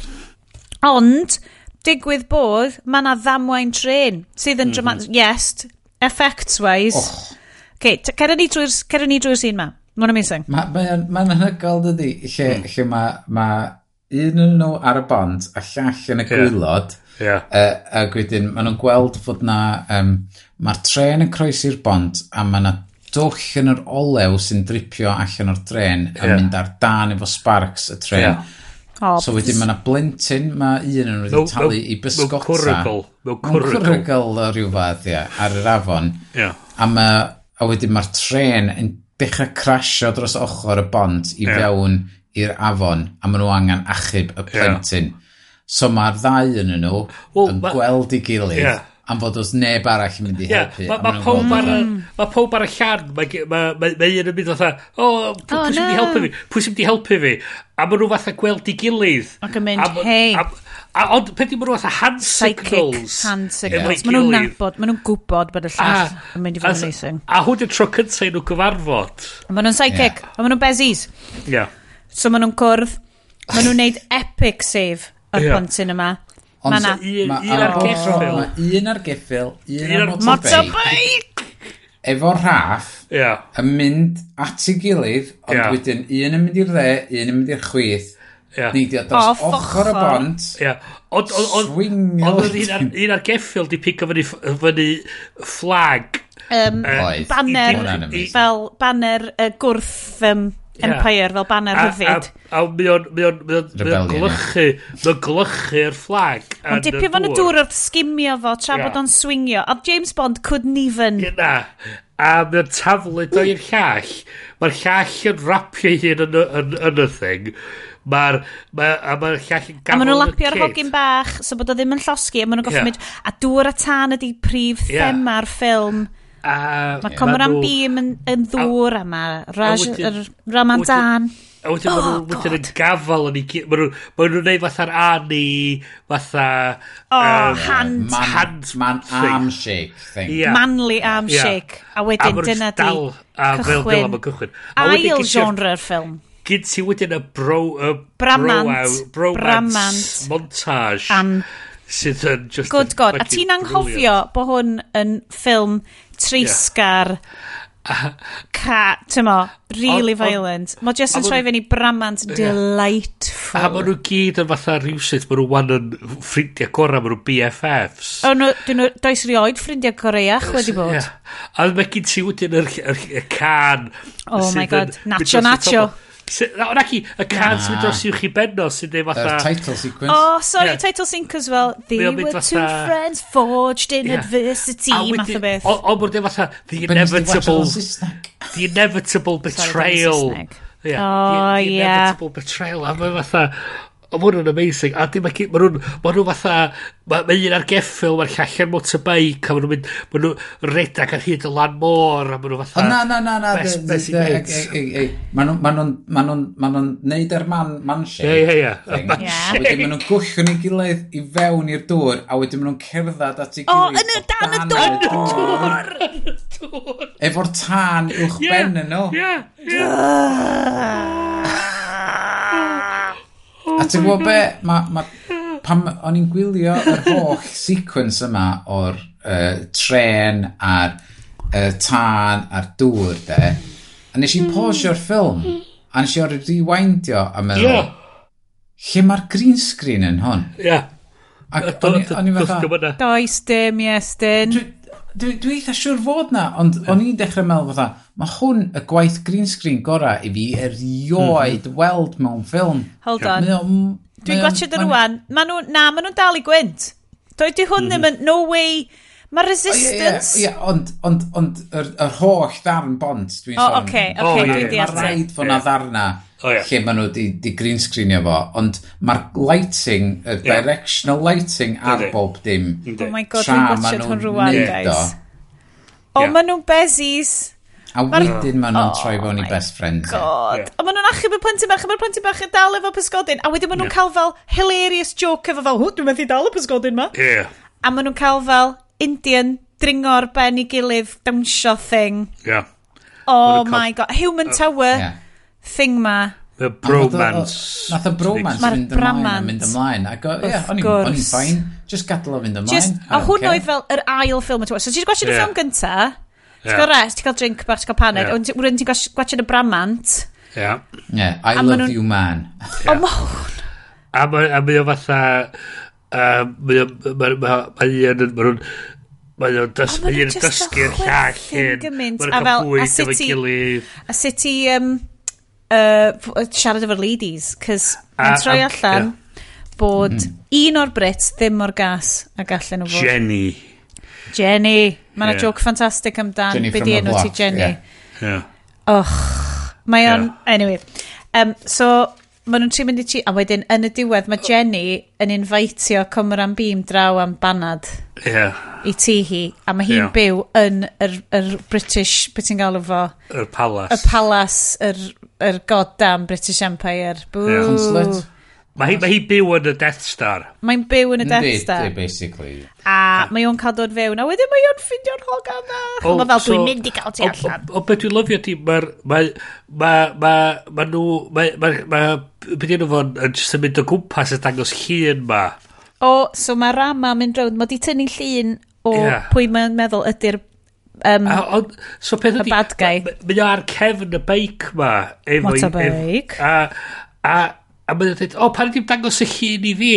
Ond, digwydd bod, mae yna ddamwain tren sydd yn dramatic. Mhm. Yes, effects-wise. Oh. Okay, cer ni drwy'r cer ni drwy'r sîn ma. Mae'n amazing. Mae'n ma, ma, ma dydi, lle, mm. lle mae ma un yn nhw ar y bont a llall yn y gwylod. Yeah. Yeah. Uh, ac wedyn, maen nhw'n gweld fod na... Um, mae'r tren yn croesi'r bont a mae yna dwll yn yr olew sy'n dripio allan o'r dren a yeah. mynd ar dan efo sparks y tren. Yeah. Oh, so wedyn mae yna blentyn, mae un yn wedi talu i bysgota. Mewn cwrygl. Mewn cwrygl o rhyw fath, ia, ar yr afon. Yeah. A, ma, a wedyn mae'r tren yn dechrau crasio dros ochr y bont i yeah. fewn i'r afon a maen nhw angen achub y plentyn. Yeah. So mae'r ddau yn nhw well, yn ma... gweld i gilydd. Yeah am fod oes neb arall yn mynd i helpu. Yeah, mae ma pob, ar, ma pob ar y llan, mae ma, ma, ma un yn mynd fatha, o, pwy sy'n mynd i helpu fi? Pwy sy'n mynd i helpu fi? A maen nhw fatha gweld i gilydd. Ac yn mynd, hei. A ond peth yw'n fatha hand signals. hand signals. Maen nhw'n nabod, maen nhw'n gwybod bod y llall yn mynd i fod yn amazing. A hwn y tro cyntaf i nhw gyfarfod. Maen nhw'n psychic, a maen nhw'n bezis. Yeah. So maen nhw'n cwrdd, maen nhw'n neud epic save y yeah. plentyn yma. Ond ma un un ar geffil. Mae un ar geffil, un ar motorbike. Efo rhaff, yeah. yn mynd at ei gilydd, ond yeah. wedyn un yn mynd i'r dde, un yn mynd i'r chwith. Yeah. Neidio dros oh, ochr y bont. Yeah. Ond oedd un ar geffil di pico fyny, fyny flag. Um, uh, banner, fel banner uh, gwrth um, Empire fel banner hyfyd. A, a, a mi o'n glychu, mi o'n glychu'r fflag. Ond dipio fo'n y dŵr wrth sgimio fo, tra yeah. bod o'n swingio. A James Bond couldn't even. Na. A mi o'n taflu do i'r llall. Mae'r llall yn rapio hyn yn, yn, yn, y thing. Mae'r ma, a ma'r llall yn gafel A maen nhw'n lapio'r hogyn bach, so bod o ddim yn llosgi, a maen nhw'n goffi yeah. mynd, a dŵr a tan ydy prif yeah. thema'r ffilm. A, mae Comoran Comran Beam yn, yn ddŵr a, a mae Raj, yr Ramadan. A wedyn oh, maen nhw'n yn gafel yn ei gyd. Maen nhw'n neud fatha'r ani, fatha... Oh, um, hand. Man, hand man arm shake thing. Yeah. Manly arm yeah. shake. A wedyn dyna di dal, a cychwyn. Fel cychwyn. A Ail genre'r ffilm. Gyd ti wedyn y bro... Y bramant. Bro, bramant. Montage. An sydd yn just... Good God. A ti'n anghofio bod hwn yn ffilm treisgar, yeah. ca, ti'n mo, really on, violent. Mae jyst yn troi fe'n i bramant yeah. delightful. A maen nhw gyd yn fatha rhywsyd, maen nhw wan yn ffrindiau gorau, maen nhw BFFs. O, no, dyn nhw, does rioed ffrindiau coreach wedi bod. Yeah. A mae gyd ti wedyn yr, yr, yr can. Oh my god, nacho nacho. Tofod, Na i, y can sy'n mynd dros i'w chi benno sy'n dweud fatha... Uh, title sequence. Oh, sorry, yeah. title sequence well. They were fatha... two friends forged in yeah. adversity, math o beth. O, mwyn dweud fatha, the inevitable... the inevitable betrayal. Sorry, yeah. Oh, the, the inevitable betrayal. A mae fatha... Ond mae hwnnw'n amazing. A dim ac... Mae nhw'n... ma nhw fatha... Mae ma un ar geffil, mae'r llall ar motorbike, a mae nhw'n mynd... Mae nhw'n redag ar hyd y lan môr, a mae nhw fatha... O, na, na, na, na. Best, best Mae nhw'n... Mae nhw'n neud ar man, man shake. Ie, ie, ie. Man shape. Wedyn mae nhw'n gwllio'n ei gilydd i fewn i'r dŵr, a wedyn mae nhw'n cerdded at ei gilydd. O, yn y dan y dŵr! Dŵr! Efo'r tân uwch ben yn nhw. Ie, ie. A ti'n gwybod be? Ma, ma, pam o'n i'n gwylio yr holl sequence yma o'r uh, tren a'r uh, tân a'r dŵr, de, a nes i pausio'r ffilm, a nes i o'r rewindio a meddwl, yeah. lle mae'r green screen yn hon? Ie. Yeah. Ac o'n i'n fatha... Does dim, yes, dyn dwi, dwi eitha siwr fod na, ond yeah. o'n i'n dechrau meddwl fatha, mae hwn y gwaith green screen gorau i fi erioed mm -hmm. weld mewn ffilm. Hold on. Dwi'n gotio dy rwan. Ma nhw, na, maen nhw'n dal i gwynt. Doedd di hwn mhm. ddim yn, no way, Mae oh, resistance... Ie, yeah, ond, ond, ond yr, yr holl ddarn bont, dwi'n sôn. O, oce, oh, oce, dwi'n deall. Mae rhaid fod na ddarna oh, yeah. lle maen nhw di, di green screenio fo, ond mae'r lighting, y directional lighting ar bob dim. Oh my god, dwi'n gwachod hwn rwan, guys. O, maen nhw'n bezis. A wedyn maen nhw'n troi fewn i best friends. E. God. Yeah. A maen nhw'n achub y plentyn bach, a mae'r plentyn bach yn dal efo pysgodyn. A wedyn maen nhw'n cael fel hilarious joke efo fel, hw, dwi'n methu dal y pysgodyn ma. Ie. A maen nhw'n cael fel, Indian dringo ar ben i gilydd dawnsio thing. Yeah. Oh my god. Human uh, Tower yeah. thing ma. The bromance. Nath y bromance mynd ymlaen a mynd ymlaen. Ac yeah, o'n i'n ffain. Just gadael o fynd ymlaen. Just, a hwn oedd fel yr ail ffilm. So ti'n gwasio y ffilm gynta, ti'n cael rest, ti'n cael drink bach, ti'n cael panic, ond wedyn ti'n gwasio y bramant. Yeah. Yeah, I love you man. O ma hwn. A mae o fatha Um, mae o'n... Mae o'n... Mae o'n... Mae o'n... Mae o'n das, oh, dysgu'r llall hyn. Mae Mae'n cael bwyd efo'i gilydd. A sut i um, uh, siarad efo'r ladies. Cys mae'n troi allan bod un o'r Brits ddim o'r gas a gallen nhw fod. Jenny. Jenny. Mae yna yeah. joke ffantastig amdan. Jenny be di enw ti Jenny. Yeah. Yeah. Och. Mae o'n... Yeah. Anyway. Um, so, maen nhw'n tri mynd i ti, a wedyn yn y diwedd mae Jenny yn invitio Cymran Beam draw am banad yeah. i tŷ hi, a mae hi'n yeah. byw yn yr, yr British, beth ti'n galw fo? Yr palace. Y palace, yr, yr goddamn British Empire. Bww. Yeah. Consulate. Mae hi, mae hi byw yn y Death Star. Mae'n byw yn y Death Star. basically. A mae o'n cael dod fewn, a wedyn mae o'n ffindio'r hogan na. O, mae fel, so, dwi'n mynd i gael ti allan. O, o, beth dwi'n lyfio ti, mae'r... Mae, mae, mae, mae nhw... Mae, mae, mae, beth yw'n fo'n symud o gwmpas y dangos llun ma. O, so mae Rama mynd rownd, mae di tynnu llun o yeah. pwy mae'n meddwl ydy'r um, a, on, so peth ydi, bad guy. Mae o ar cefn y beic ma. Efo'i, Motorbike. Ef, a, a A mae'n dweud, o, pan ddim dangos y llun i fi?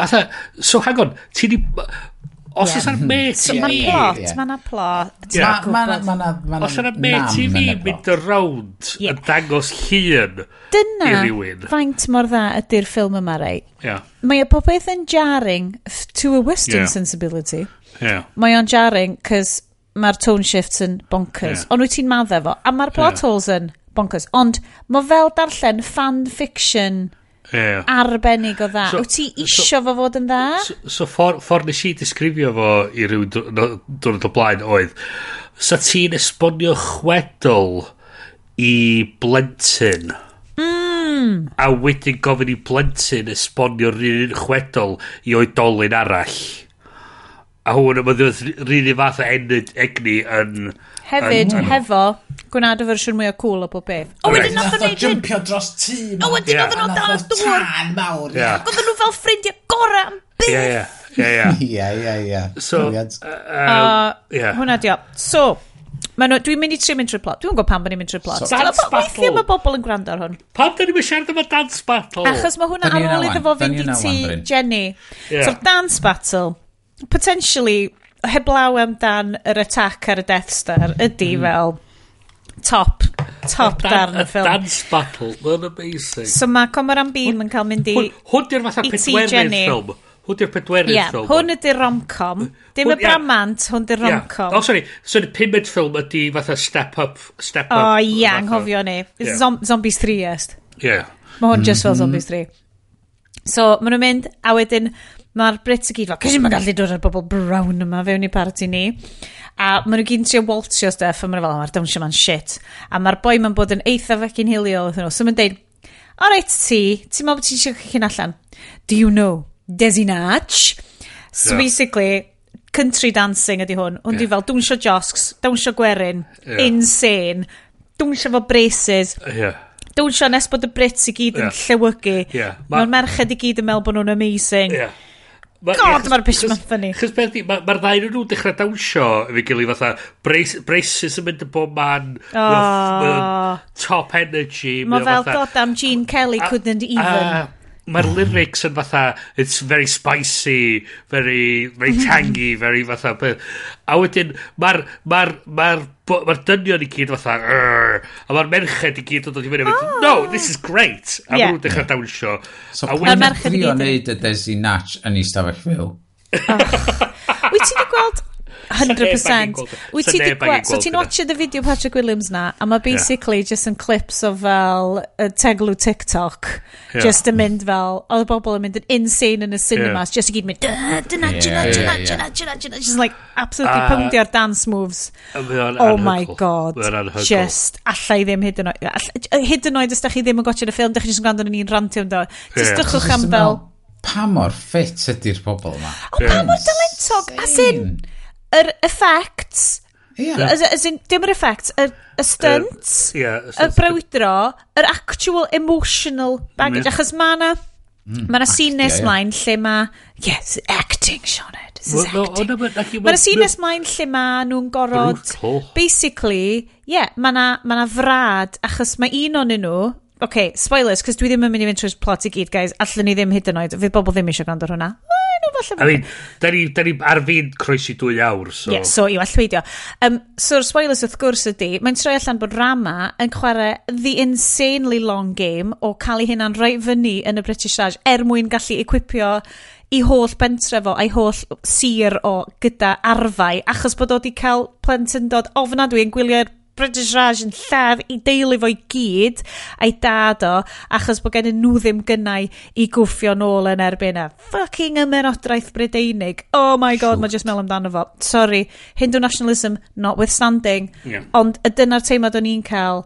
A tha, so hang on, ti di... Os yeah. yna met i fi... Mae'n plot, mae'n plot. Os yna met i fi mynd y rawnd yn dangos llun Dyna, faint mor dda ydy'r ffilm yma rei. Yeah. Mae y popeth yn jarring to a western yeah. sensibility. Yeah. Mae o'n jarring, cos mae'r tone shifts yn bonkers. Yeah. Ond wyt ti'n madde fo, a mae'r plot yeah. holes yn bonkers. Ond mae fel darllen fan fiction yeah. arbennig o dda. So, Wyt ti isio so, fo fod yn dda? So, so ffordd for nes i disgrifio fo i ryw dwrnod o blaen oedd, sa ti'n esbonio chwedl i blentyn? Mm. A wedyn gofyn i blentyn esbonio'r un chwedl i oedolyn arall. A hwn yma ddod rili fath o enyd egni yn... Hefyd, yn, yn, hefo. Gwnaed y fersiwn mwy o cool o bob beth. O, wedyn nath o'n jumpio dros tŷ. O, wedyn nath o'n dal dŵr. Tân mawr. Oedden nhw fel ffrindiau gorau am beth. Ie, ie. Ie, ie, ie. ie. So, uh, uh, hwnna dio. So, dwi'n mynd i tri mynd trwy plot. Dwi'n gwybod pam bod ni'n mynd trwy plot. So, dance battle. Weithio mae bobl yn gwrando ar hwn. Pam da ni'n mynd siarad am y dance battle? Achos mae hwnna ar ôl iddo fo fynd i ti, Jenny. Yeah. So, dance battle, potentially, heblaw amdan yr attack ar y Death Star ydy mm. fel top top darn y ffilm. Dance battle, mae'n amazing. So mae Comoran Beam yn cael mynd i... Hwn di'r fatha pedwerydd ffilm. Hwn di'r pedwerydd yeah, ffilm. Hwn ydy'r rom-com. Dim y bramant, hwn di'r rom-com. Oh, sorry. So y pumed ffilm ydy fatha step up, step up. O, ia, anghofio ni. Zombies 3 est. Yeah. Mae hwn just fel mm-hmm. Zombies 3. So, maen nhw'n mynd, a wedyn, mae'r Brits i gyd fel, cysyn mae'n gallu dod ar bobl brown yma fewn i parti ni. A maen nhw gyd yn trio waltio stuff, a maen nhw fel, mae'r dawnsio ma'n shit. A mae'r boi ma'n bod yn eitha fecyn hilio, nhw. So maen deud, alright ti, ti'n meddwl bod ti'n siarad chi'n allan? Do you know Desi Natch So yeah. basically, country dancing ydy hwn. Hwn yeah. di fel dawnsio josgs, dawnsio gwerin, yeah. insane, dawnsio fo braces. Yeah. Dawnsio nes bod y Brits i gyd yeah. yn llewygu. Yeah. Mae'r merched i gyd yn meddwl bod nhw'n amazing. Yeah Ma, God, mae'r bitch ma'n ffynnu. Chos beth mae'r ma ddau nhw'n dechrau dawnsio efo'i gilydd fatha, brace, braces yn mynd y bob man, oh. top energy. Mae fel, god am Gene Kelly couldn't even mae'r mhm. lyrics yn fatha, it's very spicy, very, very mhm. tangy, very fatha. beth A wedyn, mae'r mae'r mae'r ma r, dynion i gyd fatha, Rrr, a mae'r merched i gyd yn dod i fyny, oh. no, ah. this is great. A yeah. nhw'n dechrau dawnsio. So, a wedyn... Mae'r merched i gyd yn... neud y Desi Natch yn ei stafell fyw. Wyt ti wedi gweld 100%. Wyt ti wedi gweld... So ti'n watched y fideo Patrick Williams na, a mae basically yeah. just yn clips o fel uh, teglw TikTok. Yeah. Just yn mynd fel... Oedd y bobl yn mynd yn insane yn y cinemas. Yeah. Just i gyd mynd... Dyna, dyna, dyna, dyna, dyna. dyna Just like absolutely uh, pwndio'r dance moves. Oh my god. Just allai ddim hyd yn oed... Hyd yn oed os da chi ddim yn gotio'n y ffilm, da chi jyst yn gwrando yn ni'n rantio yn do. Just dychwch am fel... Pa mor ffit ydy'r pobl yma? O, pa mor dylentog? As in yr effects Yeah. As, as in, dim yr effect, y, y stunts, uh, yeah, y brawdro, yr actual emotional baggage, Mm. achos mae yna Mm, mae yna nes yeah, mlaen yeah. lle mae... Yes, acting, Sean Ed. This is well, acting. No, no, no, mae yna scenes mlaen lle mae nhw'n gorod... Brutal. Basically, yeah, mae yna ma, na, ma na frad, achos mae un o'n nhw... OK, spoilers, cos dwi ddim yn mynd i fynd trwy'r plot i gyd, guys. Allwn ni ddim hyd yn oed. Fydd bobl ddim eisiau gwrando hwnna. Woo! falle... I mean, da ni, da ni ar fi'n croesi dwy awr, so... Yeah, so i'w allweidio. Um, so'r spoilers wrth gwrs ydy, mae'n troi allan bod Rama yn chwarae the insanely long game o cael ei hunan reit fyny yn y British Raj er mwyn gallu equipio i holl bentre fo a'i holl sir o gyda arfau achos bod o wedi cael plentyndod ofnadwy yn gwylio'r British Raj yn lladd i deulu fo'i gyd a'i dad o achos bod gen nhw ddim gynnau i gwffio nôl yn erbyn a Fucking ymerodraeth Brydeinig. Oh my god, mae just mel amdano fo. Sorry, Hindu nationalism notwithstanding. Yeah. Ond y dyna'r teimlad o'n i'n cael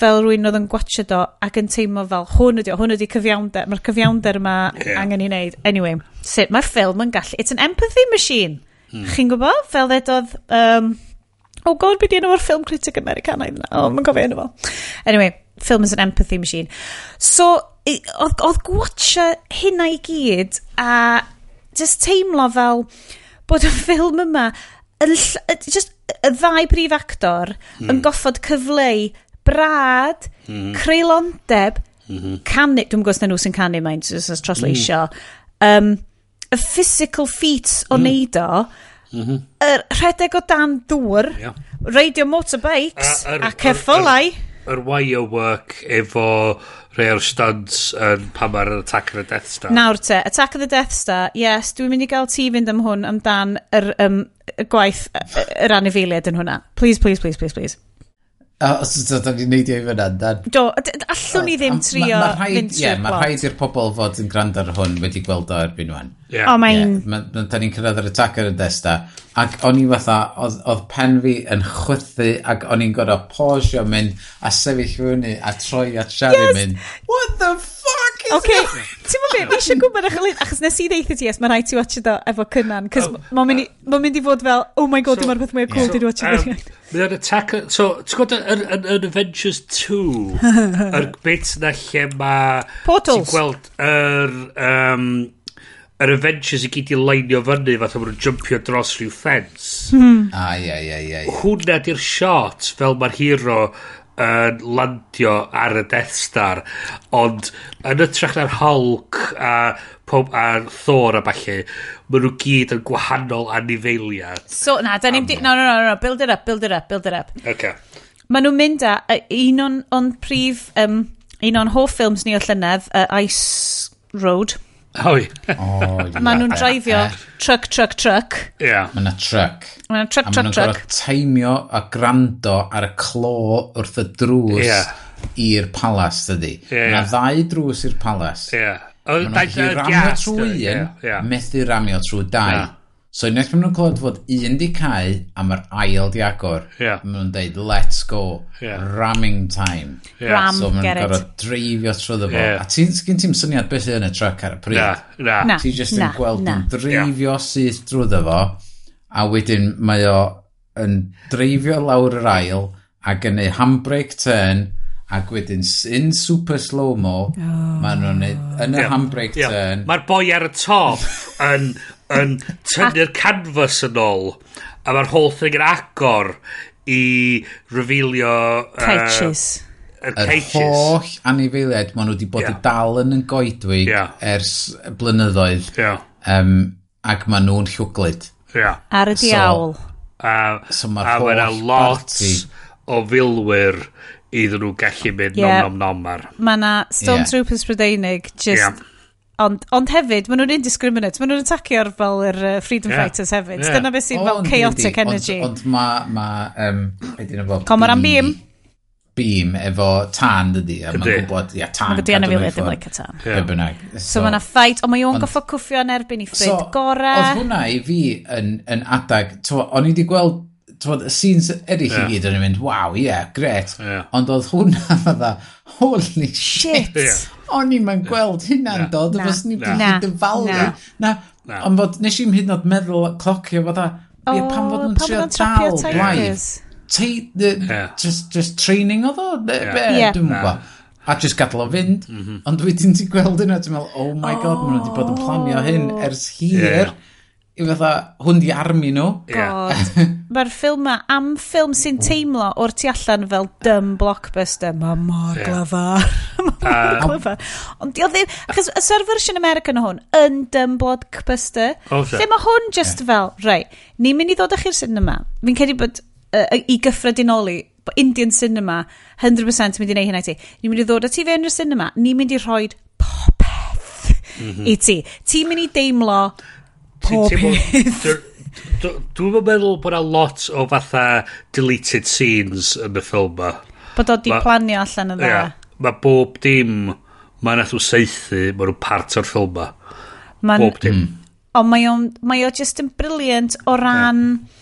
fel rwy'n oedd yn gwatcha do ac yn teimlo fel hwn ydi, hwn ydi cyfiawnder, mae'r cyfiawnder yma yeah. angen i wneud. Anyway, sut mae'r ffilm yn gallu, it's an empathy machine. Hmm. Chi'n gwybod? Fel ddedodd... Um, Oh god, be di enw o'r ffilm critic Americanaidd yna? Oh, mae'n gofio enw fo. Anyway, film is an empathy machine. So, oedd, oedd gwatcha hynna i gyd a just teimlo fel bod y ffilm yma yn just y ddau prif actor mm. yn hmm. goffod cyfleu brad, mm. creulondeb, mm -hmm. canu, dwi'n gwybod nhw sy'n canu mae'n translation, mm. um, y physical feats o mm. neud o, mm -hmm. er, rhedeg o dan dŵr, yeah. radio motorbikes, a, a, a ceffylau. Yr wire work efo rhai o'r stunts yn pan mae'r Attack of the Death Star. Nawr te, Attack of the Death Star, yes, dwi'n mynd i gael ti fynd am hwn amdan yr um, y gwaith, yr anifeiliad yn hwnna. Please, please, please, please, please. Os ydyn ni'n neidio i fyna, dan. Do, allwn ni ddim trio fynd trwy'r plot. Ie, mae rhaid i'r pobl fod yn gwrando ar hwn wedi gweld o erbyn nhw'n. Yeah. O, mae'n... Yeah. Da ni'n cyrraedd yr attacker yn desta. Ac o'n i fatha, oedd pen fi yn chwythu ac o'n i'n gorau posio mynd a sefyll fyny a troi at Shari yes. mynd. What the fuck is okay. going? Ti'n mynd beth, eisiau gwybod eich lyd, achos nes i ddeitha ti, yes, mae rhaid ti watch do efo cynnan, cos oh, mae'n mynd, uh, ma mynd i fod fel, oh my god, so, dyma'r peth mwyaf cool, dwi'n watch it. Mae o'n attacker, so, ti'n gwybod yn, yn, yn Avengers 2, yr bit na lle mae... Portals. Ti'n gweld yr... Um, yr Avengers i gyd i leinio fyny fatha maen nhw'n jumpio dros rhyw ffens. Mm. A ia, ia, ia. Hwna di'r shot fel mae'r hero yn landio ar y Death Star ond yn ytrach na'r Hulk a pob a Thor a falle maen nhw gyd yn gwahanol anifeiliad so na da ni'n no, no, no, no, build it up build it up build it up okay. maen nhw'n mynd a un o'n, on prif um, un o'n hoff ffilms ni o llynedd uh, Ice Road Hoi. Maen nhw'n dreifio truck, truck, truck. Yeah. Mae yna truck. Mae'n yna truck, truck, truck. A maen nhw'n gorfod teimio a grando ar y clo wrth y drws yeah. i'r palas, dydy. Yeah, Mae yna ddau drws i'r palas. Ie. Yeah. Maen nhw'n gallu ramio trwy un, methu ramio trwy dau. So unwaith maen nhw'n clywed fod un di cae a mae'r ail di agor, yeah. maen nhw'n deud, let's go, yeah. ramming time. Yeah. Ram, so maen nhw'n gorfod dreifio trwy fo. Yeah. A ti'n gen ti'n syniad beth yn y truck ar y pryd? Na, na. na. Ti'n just na, yn gweld nhw'n dreifio yeah. syth drwy fo, a wedyn mae o yn dreifio lawr yr ail, a gynnu handbrake turn, ac wedyn in super slow-mo, oh. maen nhw'n yn y yeah. handbrake yeah. turn. Mae'r boi ar y top yn, yn tynnu'r canvas yn ôl a mae'r whole thing yn agor i revealio uh, Caetches yr er holl anifeiliaid maen nhw wedi bod yeah. i dal yn yn goedwig yeah. ers blynyddoedd yeah. um, ac maen nhw'n llwglyd yeah. ar y diawl so, uh, so a mae yna lot o filwyr iddyn nhw gallu mynd yeah. nom nom nom ar mae yna Stormtroopers yeah. Brydeinig just yeah Ond, ond hefyd, maen nhw'n indiscriminate. Maen nhw'n atacio'r fel yr uh, Freedom yeah. Fighters hefyd. Yeah. Dyna beth sy'n fel chaotic ydy. energy. Ond, ond ma... ma um, fo, Comoran Beam. Beam efo tan dydy. A maen gwybod, ia, tan. Maen gwybod anafiliad ddim like a tan. Yeah. Bynnag. So, so mae yna ffait, ond mae o'n goffo cwffio yn erbyn i ffrid so, gora. Oedd hwnna i fi yn, yn adag. O'n i wedi gweld Twod, y scenes eraill yeah. i gyd yn mynd, waw, ie, yeah, gret. Yeah. Ond oedd hwnna, fydda, holy shit. Yeah. O'n i'n ma'n gweld hynna'n dod, a fos ni'n gallu dyfalu. Na, na. na. ond bod nes i'n hyd yn oed meddwl clocio fod a, oh, yeah, pan bod yn trio dal gwaith. Yeah. Just, just training oedd o? Yeah. Dwi'n gwybod. A just gadael o fynd. Mm -hmm. Ond wedyn ti'n gweld hynna, ti'n meddwl, oh my oh. god, maen nhw wedi bod yn planio hyn ers hir. Yeah. I fatha, hwn di armi nhw. Yeah. mae'r ffilm ma am ffilm sy'n teimlo o'r tu allan fel dym blockbuster. Mae mor yeah. glyfar. mae mor glyfar. Ond di o ddim... Achos y ser fersiwn American o hwn yn dym blockbuster. Oh, lle mae hwn just fel, rei, ni'n mynd i ddod â chi'r cinema. Fi'n credu bod uh, i gyffredinoli Indian cinema 100% mynd i neud hynna i ti. Ni'n mynd i ddod â ti fewn i'r cinema, ni'n mynd i rhoi popeth mm -hmm. i ti. Ti'n mynd i deimlo popeth. Dwi'n meddwl bod yna lot o fatha deleted scenes yn y ffilm ma. Bod o di ma, planio allan yn dda. Yeah, mae bob dim mae nath o seithi, mae nhw'n part o'r ffilm ma. Man, bob dim. Mm. Ond mae o, mae o just yn briliant o ran... Yeah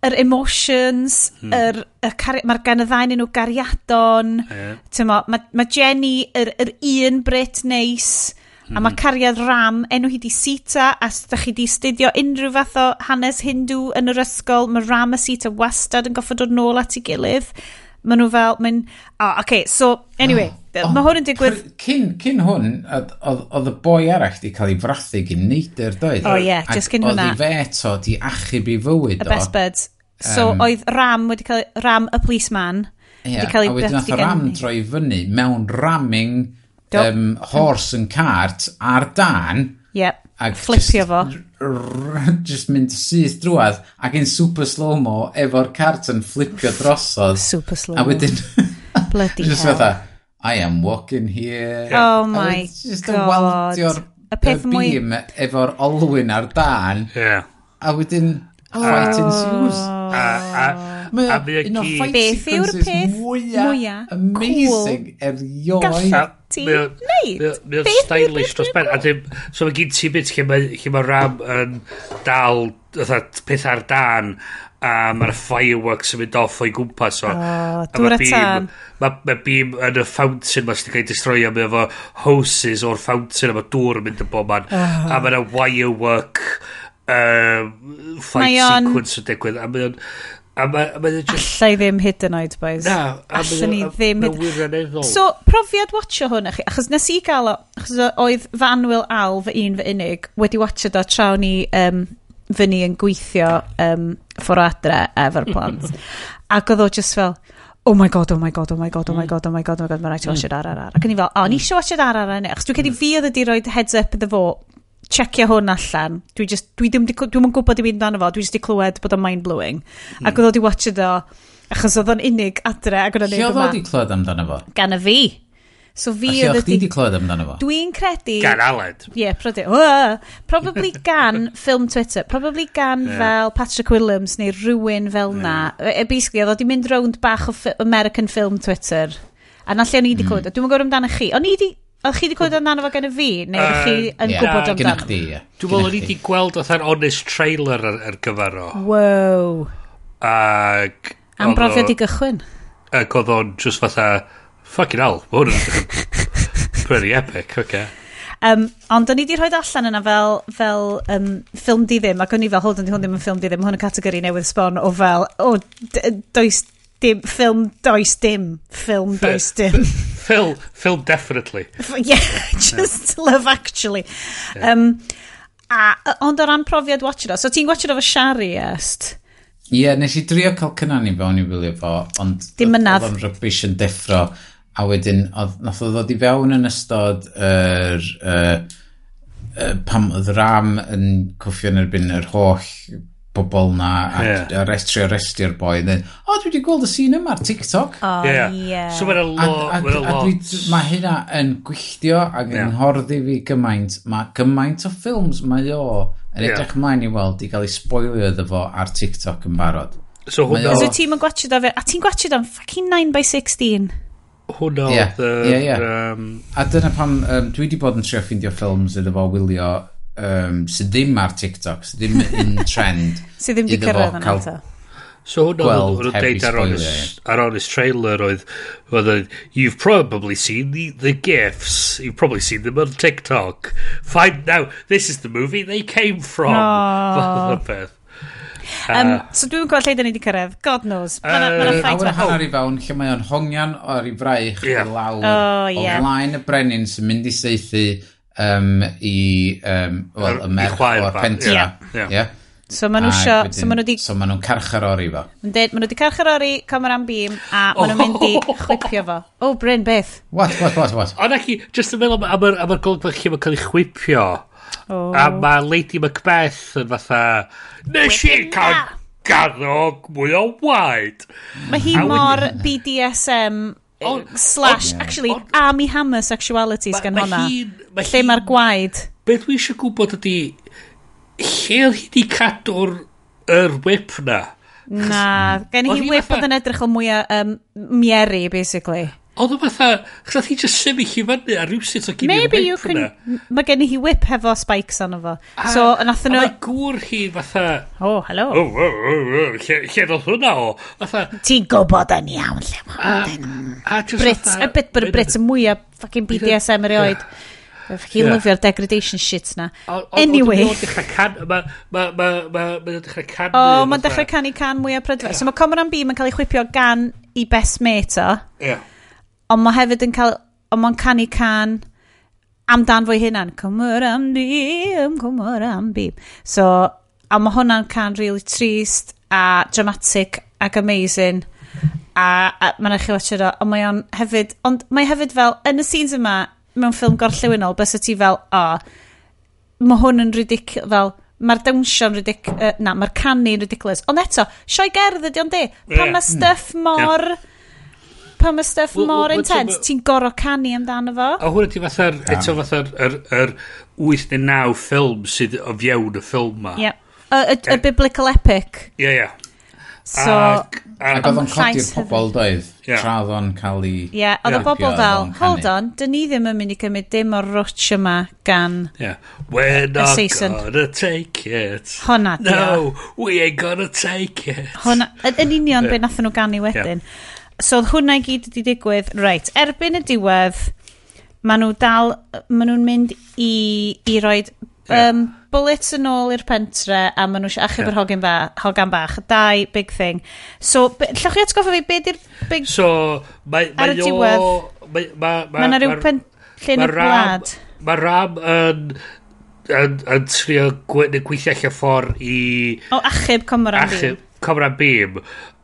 yr emotions, hmm. yr, y mae'r gan y ddain nhw gariadon, yeah. Mae ma Jenny, yr, yr un Brit neis, Mm. A mae hmm. cariad Ram, enw hi di Sita, a os ydych chi di studio unrhyw fath o hanes Hindu yn yr ysgol, mae Ram a Sita wastad yn goffod dod nôl at ei gilydd. Mae nhw fel, mae'n... Oh, okay, so, anyway, oh, mae hwn yn digwydd... Cyn, cyn hwn, oedd y boi arall di cael ei frathu gyn neidr, doedd? O, oh, ie, yeah, just cyn hwnna. Oedd i fe eto di achub i fywyd o. Y best birds. So, um, oedd Ram wedi cael... Ram, y policeman, yeah, wedi cael ei brathu gyn... A wedyn ram droi fyny mewn ramming Yep. um, horse yn cart ar dan. Yep. Ac Flipio fo. Just mynd syth drwad ac yn super slow-mo efo'r cart yn flipio drosodd. super slow-mo. A wedyn... Bloody just hell. Fatha, I am walking here. Yeah. Oh my just god. Just y peth y mwy... bîm efo'r olwyn ar dan. Yeah. A wedyn... Oh. Right in shoes. A, a, Mae un o'r fight Beth yw'r peth mwyaf amazing erioed. Gallaf ti wneud. Mae o'n stylish dros ben. A dim, so mae gyd ti bit lle mae ma Ram yn dal peth ar dan a mae'r fireworks yn mynd off o'i gwmpas o. Oh, dŵr a tan. Mae ma beam yn y fountain mae'n sydd wedi cael ei destroio mae efo hoses o'r fountain a mae dŵr yn mynd yn bob man. Oh. A mae'n wirework um, fight sequence yn digwydd. A mae'n A mae... Ma just... Alla i ddim hyd yn oed, boys. Na. Alla ni ddim hyd... So, profiad watcho hwn, chi, achos nes i gael o, achos oedd Fanwyl Al fy un fy unig wedi watcho do traw ni um, fyny yn gweithio um, ffwr o adre efo'r plant. Ac oedd o just fel, oh my god, oh my god, oh my god, oh my mm. god, oh my god, oh my god, mae'n rhaid i watch it mm. ar ar ar. Ac o'n i fel, o, ni eisiau watch it ar ar ar, achos dwi'n cedi mm. fi oedd wedi rhoi heads up iddo fo, checio hwn allan. Dwi, just, dwi ddim dwi yn gwybod i mi amdano fo, dwi just di clywed bod o'n mind-blowing. Mm. Ac oedd o di watch it o, achos oedd o'n unig adre ac oedd o'n unig yma. Lle oedd o di clywed amdano fo? Gan y fi. So fi a lle oedd o'ch di clywed amdano fo? Dwi'n credu... Gan Aled. Ie, yeah, prodi. Uh, probably gan film Twitter. Probably gan yeah. fel Patrick Williams neu rhywun fel yeah. na. E, basically, oedd o di mynd rownd bach o American film Twitter. A na lle o'n i di hmm. clywed. Mm. Dwi'n gwybod amdano chi. O'n i di Oedd chi wedi clywed amdano fo gen y fi, neu o'ch chi yn yeah, gwybod amdano? Gynnach di, ie. Dwi'n meddwl o'n i wedi gweld oedd an honest trailer ar, ar gyfer o. Wow. Ac... Am brofiad i gychwyn. Ac oedd o'n just fatha, fucking hell, mae hwn yn pretty epic, oce. Okay. Um, ond o'n i wedi rhoi allan yna fel, fel um, ffilm di ddim, ac o'n i fel, hold on, hwn ddim yn ffilm di ddim, hwn yn categori newydd sbon o fel, o, does dim, ffilm does dim. Ffilm does dim. Phil, film definitely. yeah, just yeah. love actually. Yeah. Um, a, ond o ran profiad watcher o, so ti'n watcher o fy Shari est? Ie, yeah, nes i drio cael cynnan i fewn i wylio fo, ond dim ynadd. Oedd o'n rybys yn deffro, a wedyn, oedd, nath o ddod i fewn yn ystod yr... Er, er, er, pam oedd Ram yn cwffio yn erbyn yr holl bobl na ac yeah. arrest, trio arrestio'r boi o oh, dwi wedi gweld y sîn yma ar TikTok oh, yeah. yeah. so mae'n a, a, a, a, a dwi, mae hynna yn gwylltio ac yn yeah. ynghyrddi fi gymaint mae gymaint o ffilms mae o yn edrych yeah. mlaen i weld i gael ei spoilio iddo fo ar TikTok yn barod so hwnna o... so ti'n gwachio da fe a ti'n gwachio da'n fucking 9 by 16 hwnna yeah. oedd yeah, yeah. um... a dyna pam um, dwi wedi bod yn trio ffeindio ffilms iddo fo wylio um, sydd ddim ar TikTok, sydd ddim yn trend. sydd ddim wedi cyrraedd yna eto. So hwnna oedd yn deud ar honest, ar honest trailer oedd, oedd you've probably seen the, the gifs, you've probably seen them on TikTok. Find now, this is the movie they came from. Oh. peth. Um, so dwi'n gweld lle da ni wedi cyrraedd. God knows. Mae'n uh, ma ffait fe hwn. i fewn lle mae o'n hongian o'r i fraich yeah. i lawr. Oh, yeah. O flaen y brenin sy'n mynd i seithi um, i, um, well, y merch o'r pentra. Yeah. Yeah. yeah. So maen nhw isio... So maen nhw di... So maen nhw'n carcharori fo. Maen nhw di carcharori Cameron Beam a maen nhw'n mynd i oh. chwipio fo. Oh, Bryn, beth? What, what, what, what? Ond ac i, just yn meddwl am yr yr golygfa lle mae'n cael ei chwipio. Oh. A mae Lady Macbeth yn fatha... Nes i cael garog mwy o waed. Mae hi mor BDSM on, slash, on, actually, on, army hammer sexuality sy'n honna. Ma lle mae'r gwaed. Beth dwi eisiau gwybod ydy, lle oedd hi wedi cadw'r er whip na? Na, gen i hi whip oedd yn edrych o mwy o um, mieri, basically. Oedd o fatha, chos hi just sefyll i fyny a rhywsut o gynnu Maybe you can, mae gen i hi whip hefo spikes arno fo. So, nath nhw... Mae gŵr hi fatha... Oh, hello. Oh, oh, oh, oh. Lle, lle ddodd hwnna o? Fatha... Ti'n gwybod yn iawn lle mae Brits, y bit byr Brits y mwyaf fucking BDSM erioed. Fucking yeah. lyfio'r degradation shit na. Anyway. Mae'n dechrau can... Mae'n dechrau can... O, mae'n dechrau canu can mwy mwyaf prydferth. So mae Comoran Beam yn cael ei chwipio gan i best mate o. Ie ond mae hefyd yn cael, ond mae'n canu can amdan fwy hynna'n Cymwyr am bim, cymwyr am bim. So, a mae hwnna'n can really trist a dramatic ac amazing. A, a mae'n eich watcher o, ond mae o'n hefyd, ond mae hefyd fel, yn y scenes yma, mewn ffilm gorllewinol, bys y ti fel, o, oh, mae hwn yn ridic, fel, mae'r dawnsio'n ridic, uh, na, mae'r canu'n ridiculous. Ond eto, sioi gerdd ydy ond di, pan yeah. mae mm. stuff mor... Yeah pan mae stuff well, mor well, intense, well, ti'n gorau canu amdano fo. A hwnna ti fatha'r, eto fatha'r er, er 8 neu 9 ffilm sydd o fiewn y ffilm ma. Yep. Y, y, y biblical epic. Ie, yeah, ie. Yeah. So, ac ac oedd o'n codi'r pobol doedd, yeah. tra oedd o'n cael ei... Ie, yeah, oedd y bobl fel, hold on, dyn ni ddim yn mynd i cymryd dim o'r rwtch yma gan yeah. We're not gonna take it. Honna, No, we ain't gonna take it. Honna, yn union yeah. be nath nhw ganu wedyn. Yeah so oedd hwnna i gyd wedi digwydd. Reit, erbyn y diwedd, maen nhw dal, maen nhw'n mynd i, i roed yeah. um, bullets yn ôl i'r pentre a maen nhw eisiau achub yeah. yr hogan, ba, hogan bach. Dau big thing. So, llwch chi atgoffa fi, beth di'r big... So, mae, mae ar y diwedd, mae, mae, mae, mae rhyw pen, llun y blad. Mae Ram yn yn, yn trio gweithio allan ffordd i... O, achub Comoran Bim. Achub Comran Bim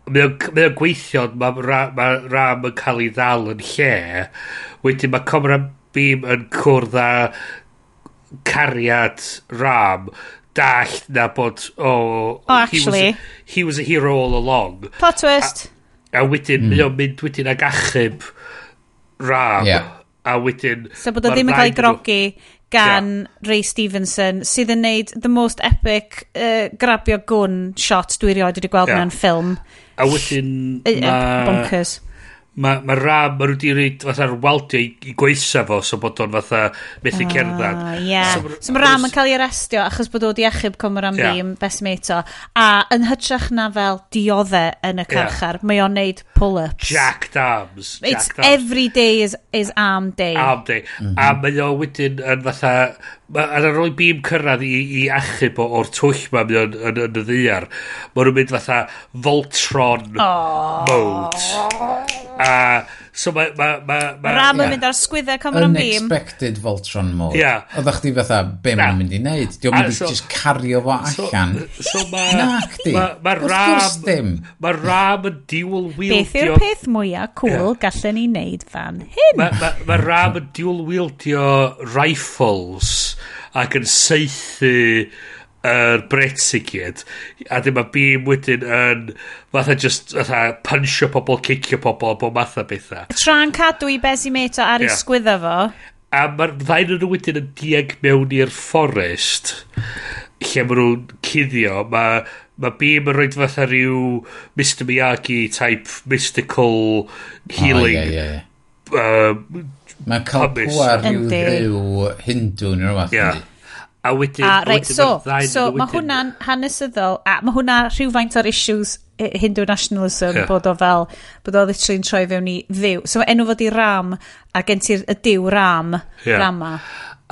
mae o'n, mae o'n gweithio, mae ra, ma ram yn cael ei ddal yn lle, wedyn mae Comra Beam yn cwrdd â cariad ram, dallt na bod, oh, oh actually. He was, he was a hero all along. Plot twist. A, a wedyn, mm. mae o'n mynd wedyn ag achub ram. Yeah. A wedyn... So bod o ddim yn cael ei grogi, nhw gan yeah. Ray Stevenson sydd yn neud the most epic uh, grabio gwn shot dwi rioed wedi gweld yeah. mewn ffilm. A wedyn... mae... Bonkers. Mae ma Ram, mae nhw wedi rhaid fatha'r waldio i, i gweithio fo, so bod o'n fatha methu ah, uh, cerdded. Yeah. So, so mae Ram yn cael ei arestio achos bod o di achub Cymran yeah. Beam, best mate o. A yn hytrach na fel dioddau yn y carchar, yeah. mae o'n neud pull-ups. Jacked arms. Jacked It's arms. every day is, is arm day. Arm day. Mm -hmm. A mae o wedyn yn fatha... Ar ar ôl bîm cyrraedd i, i achub o'r twll ma mae o'n yn, yn, y ddiar, mae nhw'n mynd fatha Voltron oh. mode. A So mae... Ma, ma, ma, Ram yn yeah. mynd ar sgwyddau Cameron Unexpected Beam. Unexpected Voltron mode. Yeah. Oedd chdi fatha, be yeah. mae'n mynd i wneud? Diolch mynd i so, just cario fo allan. So, so ma, Na, chdi. Mae ma Ram... Mae Ram yn dual wieldio... Beth yw'r peth mwyaf cool yeah. gallen ni wneud fan hyn? Mae ma, ma Ram yn dual wieldio rifles ac yn seithi yr Brits i gyd a dyma Beam wedyn yn fatha just fatha punchio pobl cicio pobl bod matha bethau tra'n cadw i Bezzy Mato ar yeah. i sgwydda fo a mae'r ddain nhw wedyn yn dieg mewn i'r fforest lle maen nhw'n cuddio mae mae Beam yn rhoi fatha rhyw Mr Miyagi type mystical healing oh, yeah, yeah. Um, Mae'n cael pwa rhyw ddew Hindu neu rhywbeth. Yeah. Ynddi. A wedyn... A, a reit, so, so mae hwnna'n hanesyddol, a mae hwnna rhywfaint o'r issues Hindu nationalism, yeah. bod o fel, bod o literally'n troi fewn i ddiw. So mae enw fod i ram, a gen ti'r y diw ram, yeah. rama.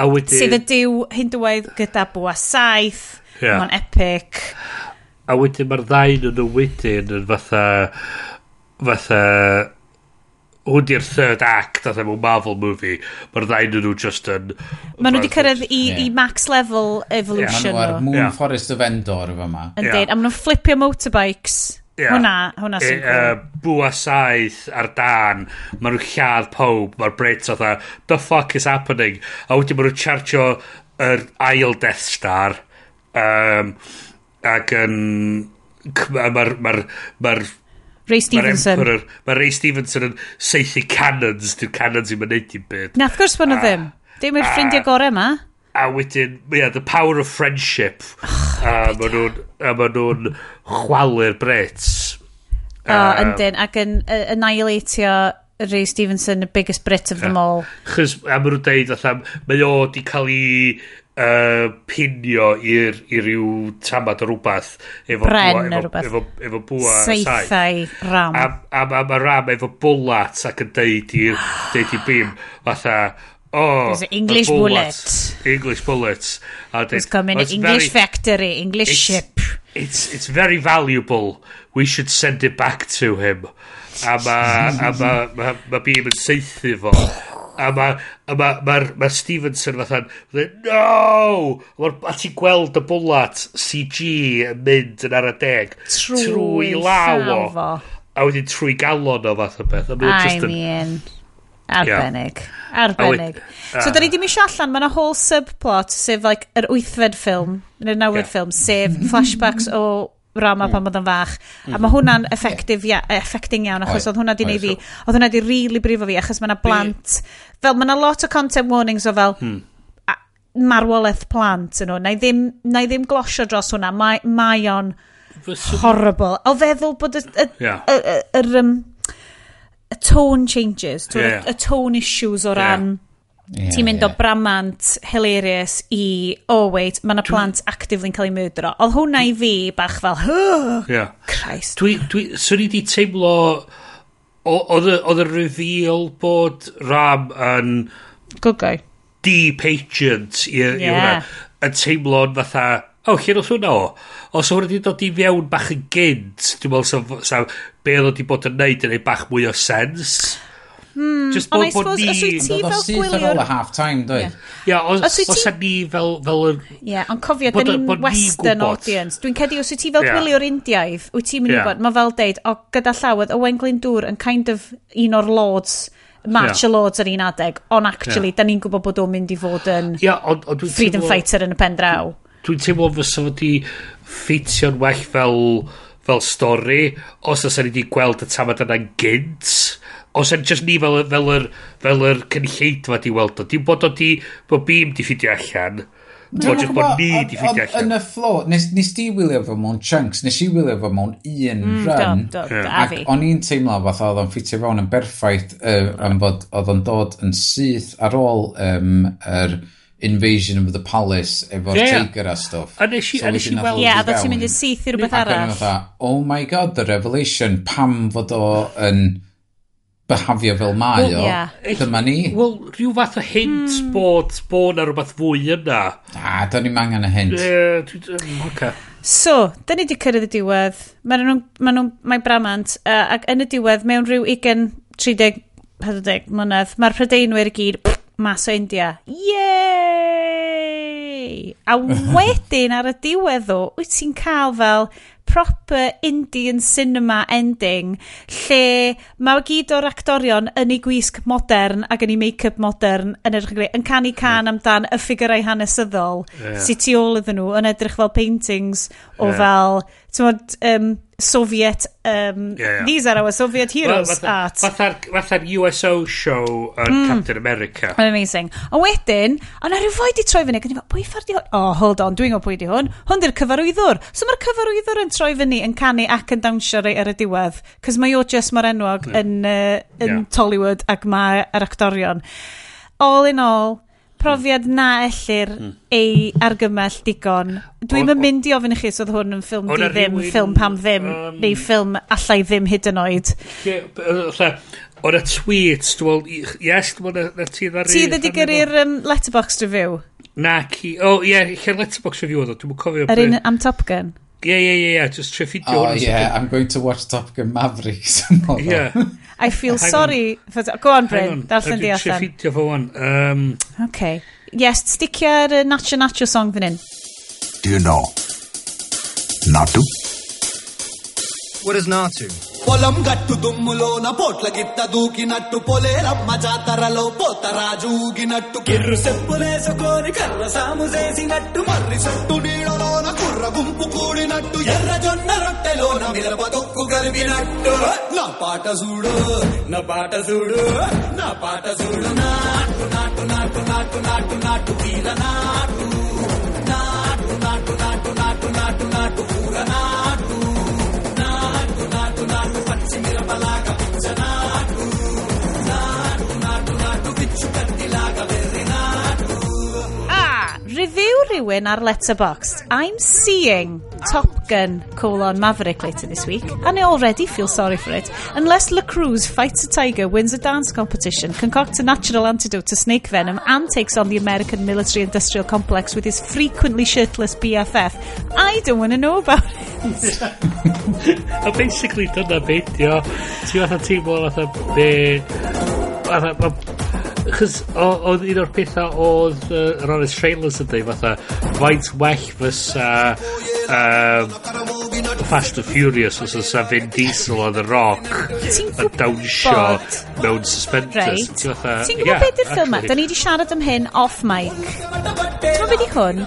A wedyn... Sydd y diw Hindwaidd gyda bwa saith, yeah. mae'n epic. A wedyn mae'r ddain yn y wedyn yn fatha, fatha, hwn di'r third act oedd mewn Marvel movie mae'r ddain yn nhw just yn maen nhw wedi cyrraedd i, yeah. i max level evolution yeah. maen nhw ar Moon yeah. Forest of Endor efo ma yndyn dweud a maen nhw'n flipio motorbikes Yeah. Hwna, hwna e, sy'n e, uh, Bwa saith ar dan, maen nhw lladd pob, mae'r Brits oedd the fuck is happening? A wedyn maen nhw'n chargio yr ail Death Star, um, ac yn... Mae'r ma r, ma r, ma r Ray Stevenson. Mae ma Ray Stevenson yn seithi cannons, dwi'n cannons i'n mynd i'n byd. Na, wrth gwrs bod nhw ddim. Dim yw'r ffrindiau gorau yma. A wedyn, yeah, the power of friendship. Oh, a maen nhw'n ma nhw chwalu'r Brits. O, oh, yndyn, ac yn uh, annihilatio Ray Stevenson, the biggest Brit of them all. Chos, a maen nhw'n deud, mae o di cael ei uh, pinio i'r i ryw tramad o rhywbeth efo Bren bwa, efo, rhywbeth. efo, efo bwa saithau ram. A, a, a, mae ram efo bwlat ac yn deud i'r deud i bim fatha oh There's an English bullet, bullet. English bullet a deud, it's coming in it's English very, factory English it's, ship. it's, it's very valuable. We should send it back to him. A ma, a ma, ma, ma bim yn seithi fo a mae a ma, ma, ma Stevenson fatha'n no! A ti'n gweld y bwlat CG yn mynd yn ar y deg trwy, trwy law o. a wedyn trwy galon o fath o beth. I mean arbennig. Yeah. arbennig uh, so da ni ah. di mis allan. Mae yna whole subplot sef like yr wythfed ffilm yn y nawfed ffilm sef flashbacks o drama mm. pan bod yn fach. Mm. A mae hwnna'n effective, ia, effecting iawn, achos oedd hwnna di neud fi, oedd hwnna di rili really brifo fi, achos mae yna blant, fel mae yna lot o content warnings o fel, mm. A, marwolaeth plant yn nhw, na i ddim, na i ddim glosio dros hwnna, mae, mae o'n horrible. O feddwl bod yr... Um, y tone changes, yeah, yeah. y tone issues o ran... Yeah Yeah, ti'n mynd yeah. o bramant, hilarious i, oh wait, mae yna plant actively'n cael ei mwydro. Oedd hwnna i fi bach fel, oh, yeah. Christ. Dwi, dwi, swn i di teimlo, oedd y reveal bod Ram yn... Good guy. Deep agent i, yeah. i hwnna. Yn teimlo'n fatha, o, oh, lle oedd hwnna o? Os hwnna wedi dod i fewn bach yn gynt, dwi'n meddwl sa, sa be oedd wedi bod yn neud yn ei bach mwy o sens. Hmm. Just bod, bod ni... Os wyt ti fel gwylio... ar ôl y half-time, dwi. Ie, yeah. yeah, os ydy ni fel... fel Ie, yeah, ond cofio, da ni'n western audience. Dwi'n cedi, os wyt ti fel gwylio'r Indiaidd, wyt ti'n mynd i bod, mae fel deud, o, gyda llawodd, Owen Glyndŵr yn kind of un o'r lords match yeah. lords ar un adeg, ond actually, yeah. da ni'n gwybod bod o'n mynd i fod yn yeah, on, on freedom teimlo, fighter yn y pen draw. Dwi'n teimlo fysa fod i ffeitio'n well fel fel stori os oes ni wedi gweld y tamad yna'n gynt os er yn just ni fel, fel, yr, fel yr cynlleidfa di weld o, dim bod o di, bod bim di ffidio allan, Dwi'n jyst bod ni di ffeindio allan. Yn y flo, nes, nes di wylio fo mewn chunks, nes i wylio fo mewn un mm, run. Do, do, yeah. Ac o'n i'n teimlo fath oedd o'n ffitio fewn yn berffaith uh, am fod oedd o'n dod yn syth ar ôl um, yr er invasion of the palace efo'r yeah. tiger a stuff. A nes i, so a nes i weld... Ie, a dda ti'n mynd i syth i rhywbeth arall. Ac o'n i'n fatha, oh my god, the revelation, pam fod o yn... Um, behafio fel mae well, o, yeah. dyma ni. Wel, rhyw fath o hint mm. bod, bod na rhywbeth fwy yna. Na, da ni'n angen y hint. E, mm, okay. So, da ni wedi cyrraedd y diwedd. Mae nhw, mae nhw, mae bramant. Uh, ac yn y diwedd, mewn rhyw 20, 30, 40 mlynedd, mae'r prydeinwyr i gyd pff, mas o India. Yay! A wedyn ar y diwedd o, wyt ti'n cael fel proper Indian cinema ending lle mae gyd o'r actorion yn ei gwisg modern ac yn ei make-up modern yn edrych yn yn canu can amdan y ffigurau hanesyddol yeah. sy'n tu ôl iddyn nhw yn edrych fel paintings o yeah. fel, ti'n um, Soviet, um, yeah, yeah. these are our Soviet heroes well, art. Fatha'r USO show yn mm. Captain America. Amazing. A wedyn, a na rhyw fwy di troi fyny, gyda ni, pwy ffordd di hwn? Oh, hold on, dwi'n gwybod pwy di hwn. Hwn di'r cyfarwyddwr. So mae'r cyfarwyddwr yn troi fyny yn canu ac yn dawnsio rei ar y diwedd, Cys mae o just mor enwog yeah. yn, uh, yn yeah. Tollywood ac mae'r actorion. All in all, profiad na ellir mm. ei argymell digon. Dwi'n mynd mynd i ofyn i chi os oedd hwn yn ffilm di ddim, rhywun, ffilm pam ddim, um, neu ffilm allai ddim hyd yn oed. Oedd y tweet, dwi'n meddwl, yes, dwi'n meddwl na ti ddari... Ti ddod i gyrru'r um, letterbox review? Na, ci... O, oh, ie, yeah, lle letterbox review oedd o, dwi'n cofio... Yr un am Top Gun? Ie, ie, ie, ie, just tre ffidio Oh hwnna. yeah, I'm going to watch Top Gun Maverick. Ie. I feel Hang on. sorry. For, go on, Hang Bryn. on, Darllen di Dwi'n tre allan. ffidio fo wan. Um, Okay. Yes, sticio ar y Nacho Nacho song fan hyn. Do you know? Not to? What is Natu? పొలం గట్టు దుమ్ములోన పోట్ల గిట్ట దూకినట్టు పొలేరమ్మ జాతరలో పోతరాజు ఊగినట్టు కిర్రు చెప్పులేసుకొని కర్ర సాము చేసినట్టు మర్రి చుట్టు నీడలోన కుర్ర గుంపు కూడినట్టు ఎర్ర జొన్న రొట్టెలోన మిరప తొక్కు కలిపినట్టు నా పాట చూడు నా పాట చూడు నా పాట చూడు. నాటు నాటు నాటు నాటు నాటు నాటు వీర నాటు. Yw rhywun ar Letterboxd? I'm seeing Top Gun colon Maverick later this week and I already feel sorry for it. Unless La Cruz fights a tiger, wins a dance competition, concocts a natural antidote to snake venom and takes on the American military industrial complex with his frequently shirtless BFF, I don't want to know about it. A basically dyna beidio. Ti fatha teimlo fatha be... Fatha, Chos oedd un o'r pethau oedd yr uh, honest trailers yn dweud fatha faint well fysa uh, um, Fast and Furious os oes Vin Diesel oedd y roc a dawnsio mewn suspenders. Right. Ti'n gwybod yeah, beth yw'r ffilm? Da ni wedi siarad am hyn off mic. Ti'n gwybod beth i hwn?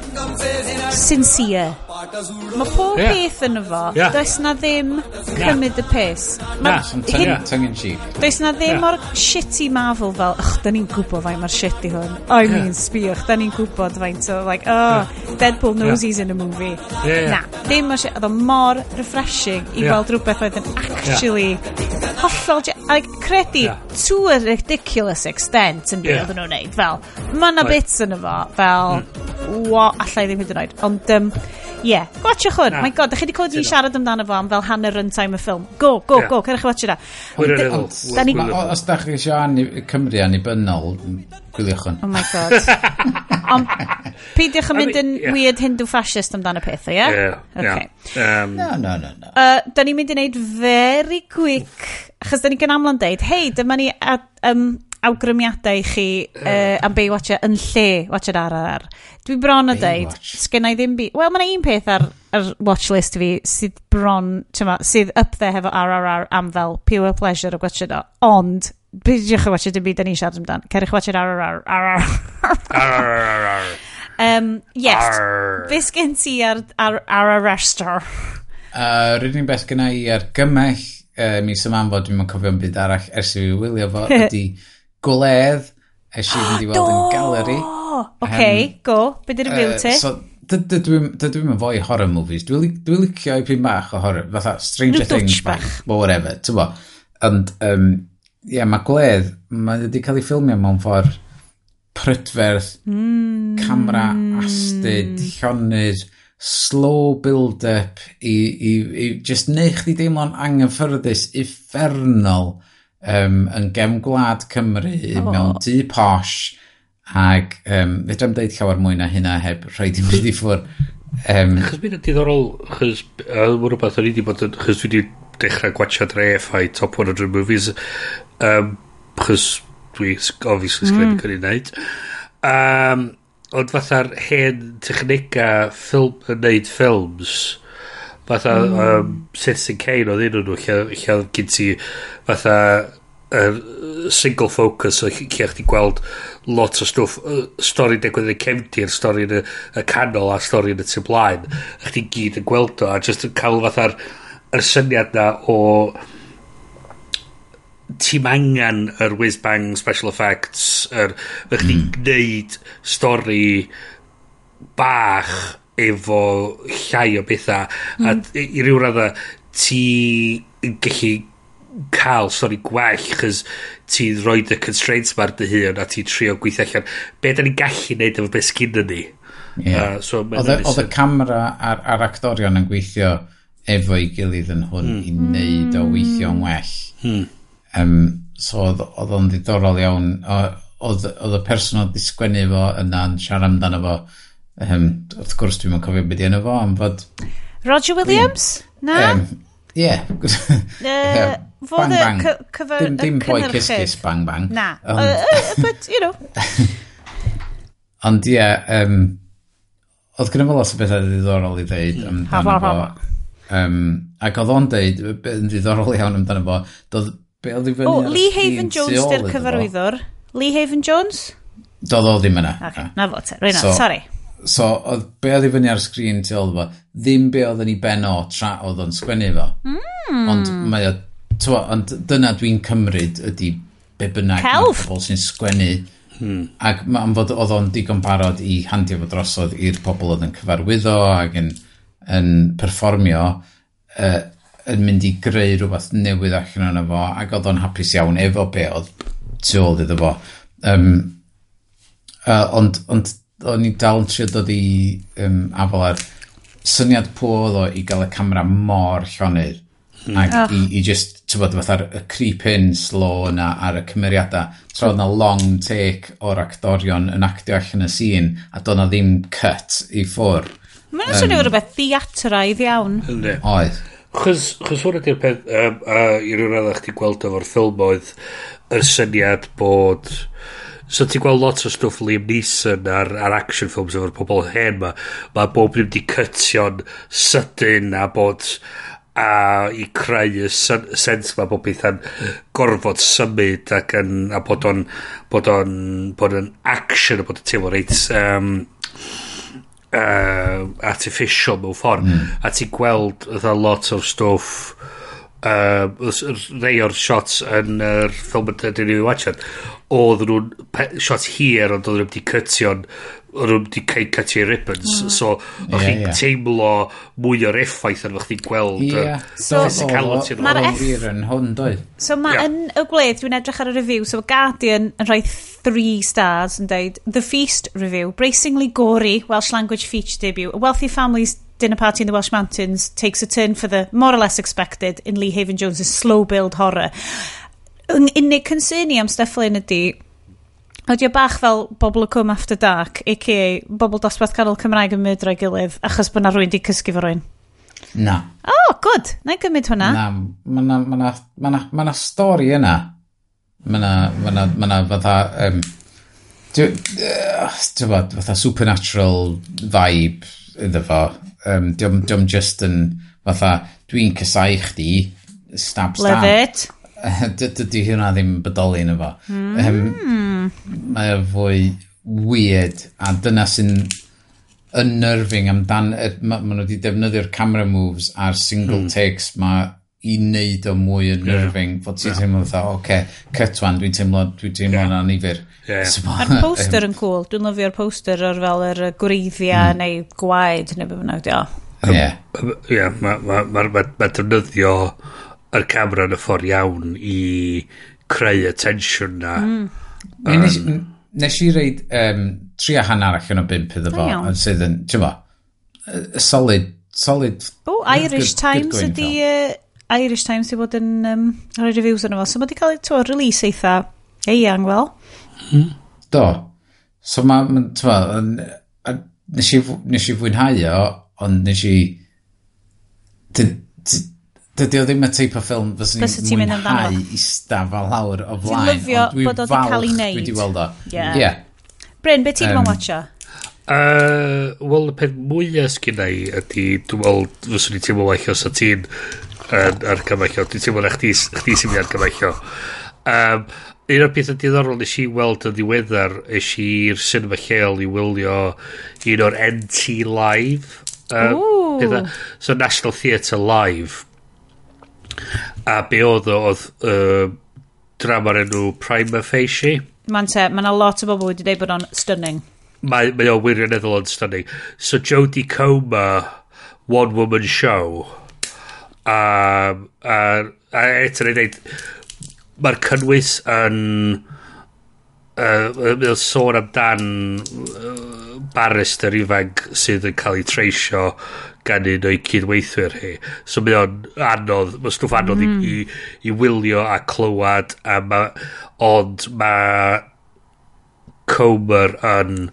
Sincere. Mae pob yeah. peth yn fo. Yeah. Does na ddim cymryd y pes. Na, tongue in cheek. Does na ddim yeah. o'r shitty Marvel fel, ych, da ni'n gwybod faint mae'r shitty hwn. I yeah. mean, sbiwch, da ni'n gwybod faint o, like, oh, yeah. Deadpool knows yeah. he's in a movie. Yeah, yeah. Na, ddim o'r shit, oedd o mor refreshing i yeah. weld rhywbeth oedd yn actually yeah. hollol, like, credu, yeah. to a ridiculous extent yn byd yeah. nhw'n neud, fel, mae na right. bits yn efo, fel, mm. what, allai ddim hyd yn oed, ond, um, Ie, yeah. gwachwch hwn. My god, da chi wedi clywed fi siarad amdano fo am fel hanner runtime y ffilm. Go, go, yeah. go, cerwch watch yna. Os da chi eisiau an Cymru annibynnol, gwyliwch hwn. Oh my god. Ond peidiwch yn mynd yn weird Hindu fascist amdano pethau, ie? Yeah? Yeah. Okay. Um, no, no, no. no. Uh, da ni'n mynd i wneud very quick, achos da ni gan amlwg deud, hei, dyma ni um, awgrymiadau i chi uh, am be watcha yn lle watcha'r RRR. Dwi bron o deud, sgynna i ddim byd... Wel, mae yna un peth ar, ar watch list fi sydd bron, tyma, sydd up there hefo RRR am fel pure pleasure o gwatcha do. Ond, beidiwch chi watcha dim byd yn ei siarad amdan. Cerwch watcha'r RRR. RRR. RRR. um, yes. Arr. Beth gen ti ar, ar, ar arrestor? Uh, Rydyn beth gyna i ar gymell uh, mis yma am fod dwi'n cofio'n byd arall ers i fi wylio fo ydy gwledd, es i fynd i weld yn galeri. Oce, go. Be di'r review ti? So, dydw i'm fwy horror movies. Dwi'n dwi licio i pyn bach o horror. Fatha Stranger Rhyw Things bach. Well, whatever, ti'n bo. Ond, um, ie, yeah, mae gwledd, mae wedi cael ei ffilmio mewn ffordd prydferth, mm. camera, astyd, llonydd, slow build-up i, i, i just neu chdi deimlo'n anghyffyrddus, effernol um, yn gem gwlad Cymru oh. mewn dŷ posh ac um, fedra am dweud llawer mwy na hynna heb rhaid di mynd i ffwr um, Chos mi'n diddorol chos mae'n rhywbeth o'n i wedi bod yn chos dwi wedi dechrau gwachio dref a'i top 100 movies um, chos dwi obviously sgrifen mm. cynnig wneud um, ond fatha'r hen technica ffilm yn neud ffilms fatha mm. um, Citizen Kane oedd un o'n nhw lle, lle oedd gyd ti fatha er, single focus o lle chdi gweld lot o stwff stori degwyd yn y cefndir stori yn y, y canol a stori yn y tu blaen a chdi gyd yn gweld o a just yn cael fatha'r yr syniad na o ti'n angen yr whiz bang special effects yr er, chdi mm. neud stori bach efo llai o bethau mm. a hmm. i ryw radda ti yn gallu cael stori gwell chys ti roi y constraints ma'r dy hun a ti trio gweithio allan be da ni'n gallu neud efo beth sgyn ni yeah. uh, so oedd y camera a'r, ar actorion yn gweithio efo'i gilydd yn hwn mm. i wneud o weithio'n well mm. um, so oedd o'n ddiddorol iawn oedd y person oedd disgwennu fo yna yn siarad amdano fo Um, wrth gwrs, dwi'n cofio beth yna fo, am fod... Roger Williams? Na? Um, yeah. uh, bang bang. Cyfer, dim, dim boi kiss kiss bang bang. Na. Um, uh, uh, but, you know. Ond, ie, um, oedd gyda fo lot o bethau ddiddorol i ddeud hmm. amdano fo. Um, ac oedd o'n deud, yn ddiddorol iawn amdano fo, doedd... be oedd i fyny... O, Lee Haven Jones dy'r cyfarwyddwr. Lee Haven Jones? Doedd o ddim yna. Okay, na fo te. Rwy'n so, sorry. So, oedd be oedd i fyny ar sgrin ti oedd fo, ddim be oedd yn ei ben o tra oedd o'n sgwennu fo. Mm. Ond, mae o, twa, ond dyna dwi'n cymryd ydy be bynnag Celf. pobl sy'n sgwennu. Hmm. Ac mae'n fod oedd o'n digon barod i handio fo drosodd i'r pobl oedd yn cyfarwyddo ac yn, yn perfformio uh, yn mynd i greu rhywbeth newydd allan o'n fo ac oedd o'n hapus iawn efo be oedd tu ôl iddo fo. Um, uh, ond, ond o'n i dal yn trio dod i um, afel ar syniad pôl o i gael y camera mor llonydd mm. ac oh. i, ah. i just, ti'n bod, fatha'r y creep-in slow yna ar y cymeriadau. Tra oedd na long take o'r actorion yn actio allan y sîn a doedd na ddim cut i ffwr. Mae'n um, swnio rhywbeth theatraidd iawn. Ynddi. Oedd. Chos, chos hwn ydy'r peth, um, a i rywun adda chdi gweld efo'r ffilm oedd y syniad bod So ti'n gweld lot o stwff Liam Neeson ar, ar action films efo'r pobl hen ma. Mae bob ddim wedi cytio'n sydyn a bod a i creu y sens ma bod beth yn gorfod symud ac yn, a bod o'n bod o'n bod o'n action a bod o'n teimlo reit um, uh, artificial mewn ffordd mm. a ti'n gweld a lot o'r stwff uh, rei o'r shots yn yr uh, ffilm ydyn ni'n watched oedd nhw'n shot hir ond oedd nhw'n wedi cytio'n oedd nhw'n wedi cael cytio ribbons mm. so o'ch yeah, chi'n yeah. teimlo mwy o'r effaith yn o'ch chi'n gweld yeah. so, physicality so, mae'r eff yn hwn doedd so mae yeah. yn y gwledd dwi'n edrych ar y review so Guardian yn rhoi 3 stars yn dweud The Feast review bracingly gory Welsh language feature debut a wealthy family's dinner party in the Welsh Mountains takes a turn for the more or less expected in Lee Haven Jones's slow build horror yn unig concern i am Stefflin ydy, Oeddio bach fel bobl y cwm after dark, a.k.a. bobl dosbarth canol Cymraeg yn mydro ei gilydd, achos bod na rwy'n di cysgu fo rwy'n. Na. O, oh, good. Na i gymryd hwnna. Na, mae na, ma na, ma na, ma na stori yna. Mae na, ma na, ma na fatha... Um, Dwi'n bod, fatha supernatural vibe iddo fo. Um, Dwi'n just yn fatha, dwi'n cysau chdi, stab stab. Love it. dydy hwnna ddim bodoli yn efo. Ehm, mm. Mae o fwy weird a dyna sy'n unnerving amdan maen ma nhw wedi defnyddio'r camera moves a'r single mm. takes ma i wneud o mwy unnerving yeah. fod ti'n yeah. teimlo fatha oce okay, cut one dwi'n teimlo dwi'n teimlo yeah. na nifer yeah. so, mae'r ehm. poster yn cool dwi'n lyfio'r poster o'r fel yr gwreiddiau mm. neu gwaed neu beth bynnag di o ie yeah, mae ma, ma, ma, ma, ma defnyddio y camera yn y ffordd iawn i creu y tensiwn na. Mm. Um, nes, nes i reid um, tri a hanner allan o bimp iddo fo, yn sydd yn, ti'n mo, solid, solid... O, Irish good, Times ydi... Uh, Irish Times i fod yn um, rhoi reviews yn efo. So mae wedi cael ei release eitha eang fel. Mm. Do. So mae, ma, ti'n ma, nes, i, nes i fwynhau o, ond nes i dydy o ddim y teip o ffilm fyswn i'n mwynhau ista fel lawr o flaen. Dwi'n lyfio bod oedd yn cael ei wneud. Dwi wedi weld o. Yeah. yeah. Bryn, beth ti'n um, watcha? Uh, Wel, y peth mwyaf sgynna i ydy, dwi'n meddwl, fyswn i'n teimlo waith os o ti'n argymaillio. Dwi'n teimlo na chdi, chdi sy'n mynd argymaillio. Um, un o'r pethau diddorol nes i weld yn ddiweddar, es i'r cinema lleol i wylio un o'r NT Live. Um, Ooh. so National Theatre Live A be oedd o, oedd uh, drama'r enw Prima Facie. Mae'n te, mae'n a lot o bobl wedi dweud bod o'n stunning. Mae, mae o wirioneddol yn stunning. So Jodie Comer, One Woman Show. Um, a, a eto ni dweud, mae'r cynnwys yn... Uh, Mae'n sôn amdan uh, barrister ifanc sydd yn cael ei treisio gan un o'i cydweithwyr hi. So mae o'n anodd, mae stwff anodd mm. i, i, i wylio a clywed, a ma, ond mae Comer yn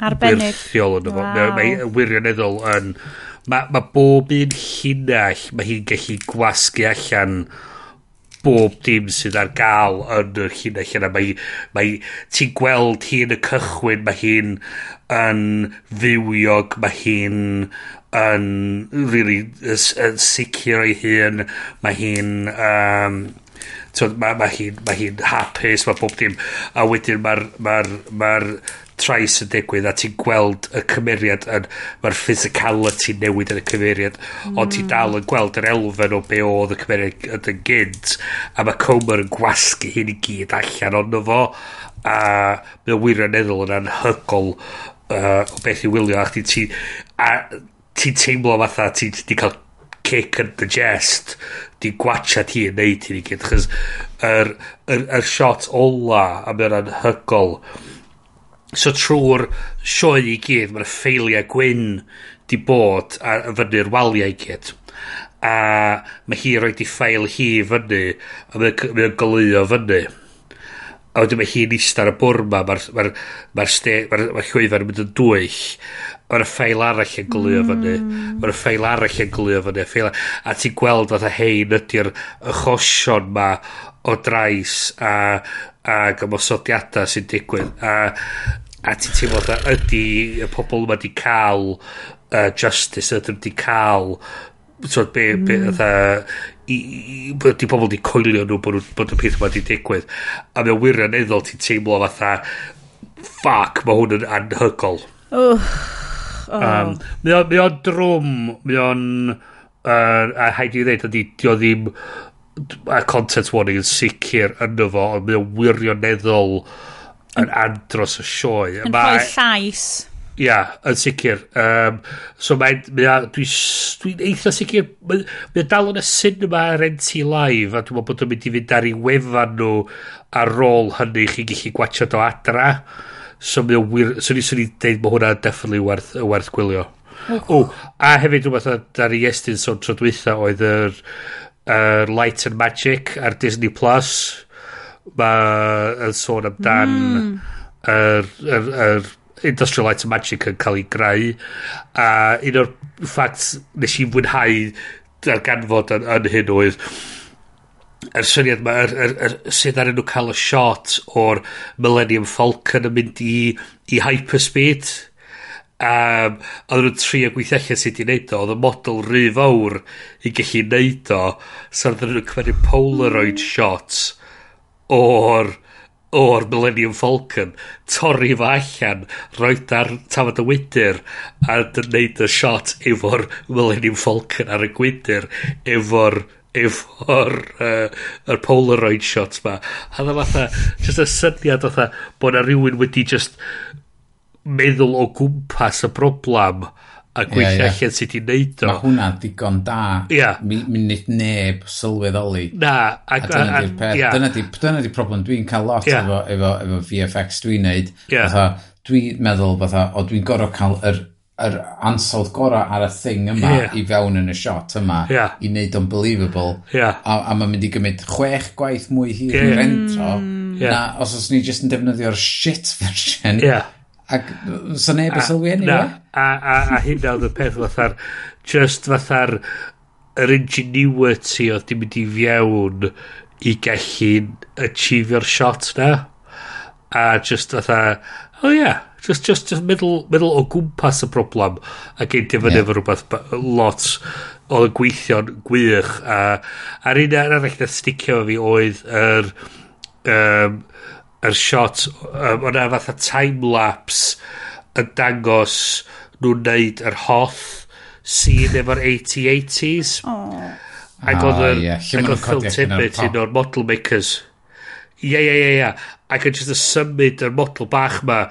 Arbennig. wirthiol yn wow. Mae, mae wirioneddol yn... Mae ma bob un llinell, mae hi'n gallu gwasgu allan bob dim sydd ar gael yn y llinell yna. Mae, mae ti'n gweld hi yn y cychwyn, mae hi'n yn fywiog, mae hi'n yn really yn sicr o'i hun. Mae hi'n um, so, mae ma hi'n ma hi hapus mae bob dim. A wedyn mae'r ma ma trais yn digwydd a ti'n gweld y cymeriad yn mae'r physicality newid yn y cymeriad. Mm. ond ti'n dal yn gweld yr elfen o be oedd y cymeriad yn gynt a mae Comer yn gwasgu hyn i gyd allan ond fo. A mae o wirioneddol yn anhygol uh, o beth i wylio a chdi ti a ti'n teimlo fatha ti wedi cael kick yn the jest di gwachad hi yn neud hyn i gyd chys yr, yr, yr shot ola a mae'n anhygol so trwy'r sioe i gyd mae'r ffeiliau gwyn di bod a, a fyny'r waliau i gyd. A mae hi roed i ffeil hi fyny a mae'n mae goleuo fyny a wedyn mae hi'n eista ar y bwr ma, mae'r ma ma, ma, ma llwyfan yn mynd yn dwyll, mae'r ffeil arall yn glwio mm. fyny, mae'r ffeil arall yn glwio fyny, a, ffeil, a ti'n gweld oedd y hein ydy'r achosion ma o drais a, a gymosodiadau sy'n digwydd, a, a ti'n teimlo oedd ydy y pobl yma di cael uh, justice, ydym di cael so, be, be, mm. fatha, i, i, di pobl di coelio nhw bod, bod y peth yma di digwydd a mewn wirioneddol ti'n teimlo fatha ffac mae hwn yn anhygol oh. um, mae o'n, mae on drwm mae o'n uh, a haid i ddweud ydy di o ddim a content warning yn sicr yno fo ond mae o'n wirioneddol yn andros y sioe yn rhoi llais Ia, yn sicr. Um, so mae'n... Mae dwi'n dwi, eitha sicr... Mae'n mae dal yn y cinema ar NT live, a dwi'n meddwl bod o'n mynd i fynd ar ei wefan nhw ar ôl hynny chi'n gallu gwachod o adra. So mae'n wir... So ni'n ni dweud mae hwnna definitely werth, werth gwylio. O, a hefyd rhywbeth ar ei estyn sôn tro dwytha oedd yr uh, Light and Magic ar Disney Plus. Mae'n sôn amdan... Mm yr, yr, yr Industrial Light and Magic yn cael ei greu a un o'r ffact nes i fwynhau ar ganfod yn, yn hyn oedd yr syniad yma yr, yr, yr, sydd ar enw cael y shot o'r Millennium Falcon yn mynd i, i hyperspeed. Um, oedd nhw'n tri o gweithio sydd i wneud o. Oedd y model rhy fawr i gallu wneud o. So oedd nhw'n cymryd Polaroid shots o'r o'r Millennium Falcon, torri fo allan, roi ar tafod y wydyr, a wneud y shot efo'r Millennium Falcon ar y gwydyr, efo'r efo'r uh, er Polaroid shots ma. A dda fatha, just y syniad fatha bod na rhywun wedi just meddwl o gwmpas y broblem a gweithio yeah, yeah. allan sut i wneud o. Mae hwnna digon da. Yeah. Mi, mi nid neb sylweddoli. Na. A, a dyna di'r peth. Yeah. Dyna di, dyna di problem dwi'n cael lot yeah. efo, efo, efo VFX dwi'n neud. Yeah. Dwi'n meddwl fatha, o dwi'n gorau cael yr, yr ansawdd gorau ar y thing yma yeah. i fewn yn y shot yma yeah. i wneud o'n believable. Yeah. A, a mae'n mynd i gymryd chwech gwaith mwy hir yeah. i rentro. Yeah. Na, os oes ni jyst yn defnyddio'r shit version yeah. Ac so neb y sylwi hynny, anyway. A, a, a hynna oedd y peth fatha'r, just fatha'r, yr ingenuity oedd dim mynd i fiewn i gallu achievio'r shot na. A just fatha, oh yeah, just, just, just meddwl, meddwl o gwmpas y broblem a gen i fyny yeah. efo rhywbeth lot oedd yn gweithio'n gwych a a'r un arall na sticio fi oedd yr er, um, yr shot um, o'na fatha time-lapse yn dangos nhw'n neud yr hoth scene efo'r 80-80s ac oedd yr ac oedd Phil Tippett un o'r model makers. Ie ie ie ie. Ac yn just y symud yr model bach ma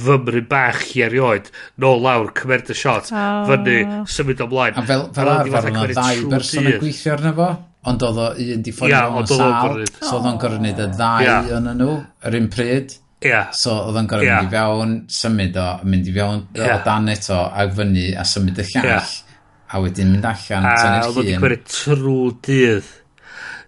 fymryn bach i erioed nôl lawr cymryd y shot oh. fyny symud ymlaen. A fel, fel arfer yna ddau berson yn gweithio arno fo? Ond oedd o un di ffordd yeah, o'n sal, so oedd o'n gorau wneud y oh. ddau yeah. yn nhw, yr un pryd. Yeah. So oedd o'n gorau yeah. mynd i fewn, symud o, mynd i fewn yeah. o dan eto, a fyny, a symud y llall. Yeah. A wedyn mynd allan, a, tynnu'r llun. A oedd o'n di cweru trwy dydd.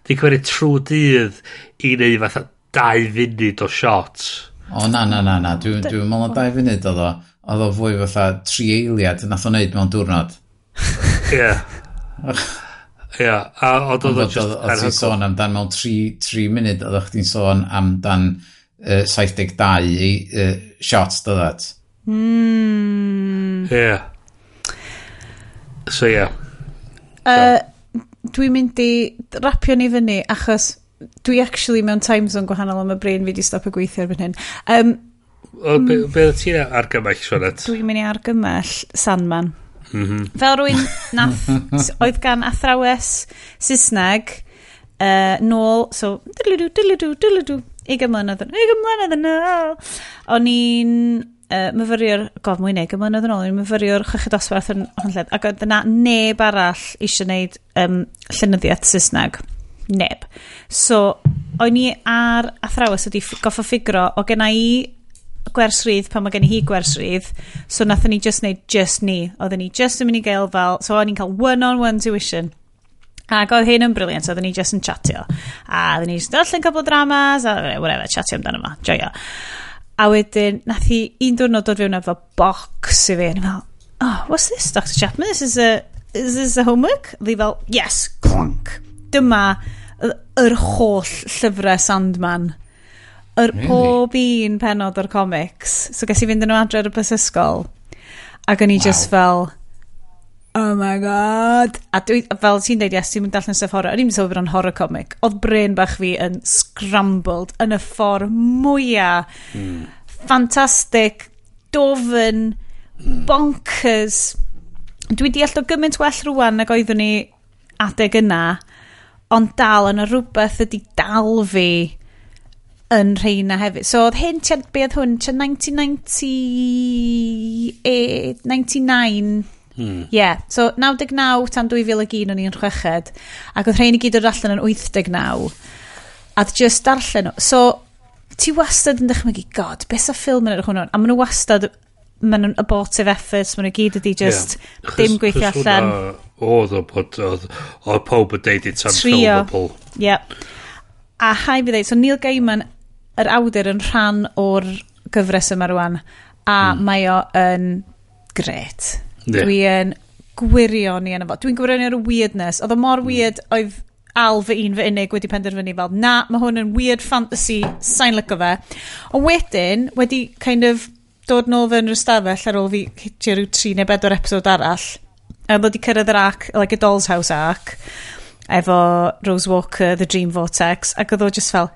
Di cweru trwy dydd i wneud fatha dau funud o shot. O na, na, na, na, dwi'n dwi meddwl o dau funud oedd o. Oedd o fwy fatha tri eiliad, nath o'n neud mewn diwrnod. Ie. Ia, a oedd oedd oedd oedd ti'n sôn amdan mewn 3 munud oedd chdi'n sôn amdan uh, 72 uh, shots dydad. Mm. Ia. So ia. Yeah. Uh, dwi'n mynd i rapio ni fyny achos dwi actually mewn time zone gwahanol am y brain fi di stop y gweithio erbyn hyn. Um, o, be, be ti'n argymell, Sionet? Dwi'n mynd i argymell Sandman. Mhm. Fel rwy'n nath, oedd gan athrawes Saesneg uh, nôl, so, dylidw, dylidw, dylidw, ugen mlynedd yn, ugen mlynedd yn ôl. O'n i'n uh, myfyrio'r, gof mwy neu, ugen mlynedd yn ôl, o'n i'n myfyrio'r chychyd dosbarth yn honled, ac oedd yna neb arall eisiau gwneud um, llynyddiaeth Saesneg. Neb. So, o'n i ar athrawes wedi goffa ffigro o genna i gwersrydd pan mae gen i hi gwersrydd so nathon ni just neud just ni. Oedden ni just yn mynd i gael fel so o'n i'n cael one on one tuition. Ac oedd hyn yn briliant oedden ni just yn chatio. A oedden ni just allan couple dramas a whatever chatio amdano yma joio. A wedyn nath hi un diwrnod dod fewn efo box i fi a ni'n fel oh what's this Dr Chapman? This is a is this a homework? Ddi fel yes clonk dyma yr holl llyfrau Sandman yr really? pob un penod o'r comics. So ges i fynd yn nhw adre ar y bus ysgol. Ac o'n i wow. just fel, oh my god. A dwi, fel ti'n deud, yes, ti'n mynd allan stuff horror. O'n i'n mynd sylwi bod yn horror comic. Oedd brain bach fi yn scrambled yn y ffordd mwyaf mm. ffantastig, dofyn, mm. bonkers. Dwi di allo gymaint well rwan nag oeddwn ni adeg yna, ond dal yn y rhywbeth ydi dal fi yn rheina hefyd. So oedd hyn, tia, be oedd hwn, tia 1998, 99, Hmm. Yeah, so 99 tan 2001 o'n i'n chweched ac oedd rhain i gyd o'r allan yn 89 a just darllen nhw so ti wastad yn dychmygu god beth sa ffilm yn edrych hwnnw a maen nhw wastad maen nhw'n abortive efforts maen nhw gyd ydi just yeah. dim gweithio allan oedd o bod oedd pob yn deud it tan trio yeah. a hai fi ddeud so Neil Gaiman yr awdur yn rhan o'r gyfres yma rwan, a mm. mae o yn gret. Yeah. Dwi yn gwirion i yna fo. Dwi'n gwirion i'r weirdness. Oedd o mor hmm. weird oedd al fy un fy unig wedi penderfynu fel, na, mae hwn yn weird fantasy, sain lyco fe. Ond wedyn, wedi kind of dod nôl fy yn yr ystafell ar ôl fi hitio rhyw tri neu bedwar episod arall, a bod cyrraedd yr arc, like a doll's house arc, efo Rose Walker, The Dream Vortex, ac oedd o just fel,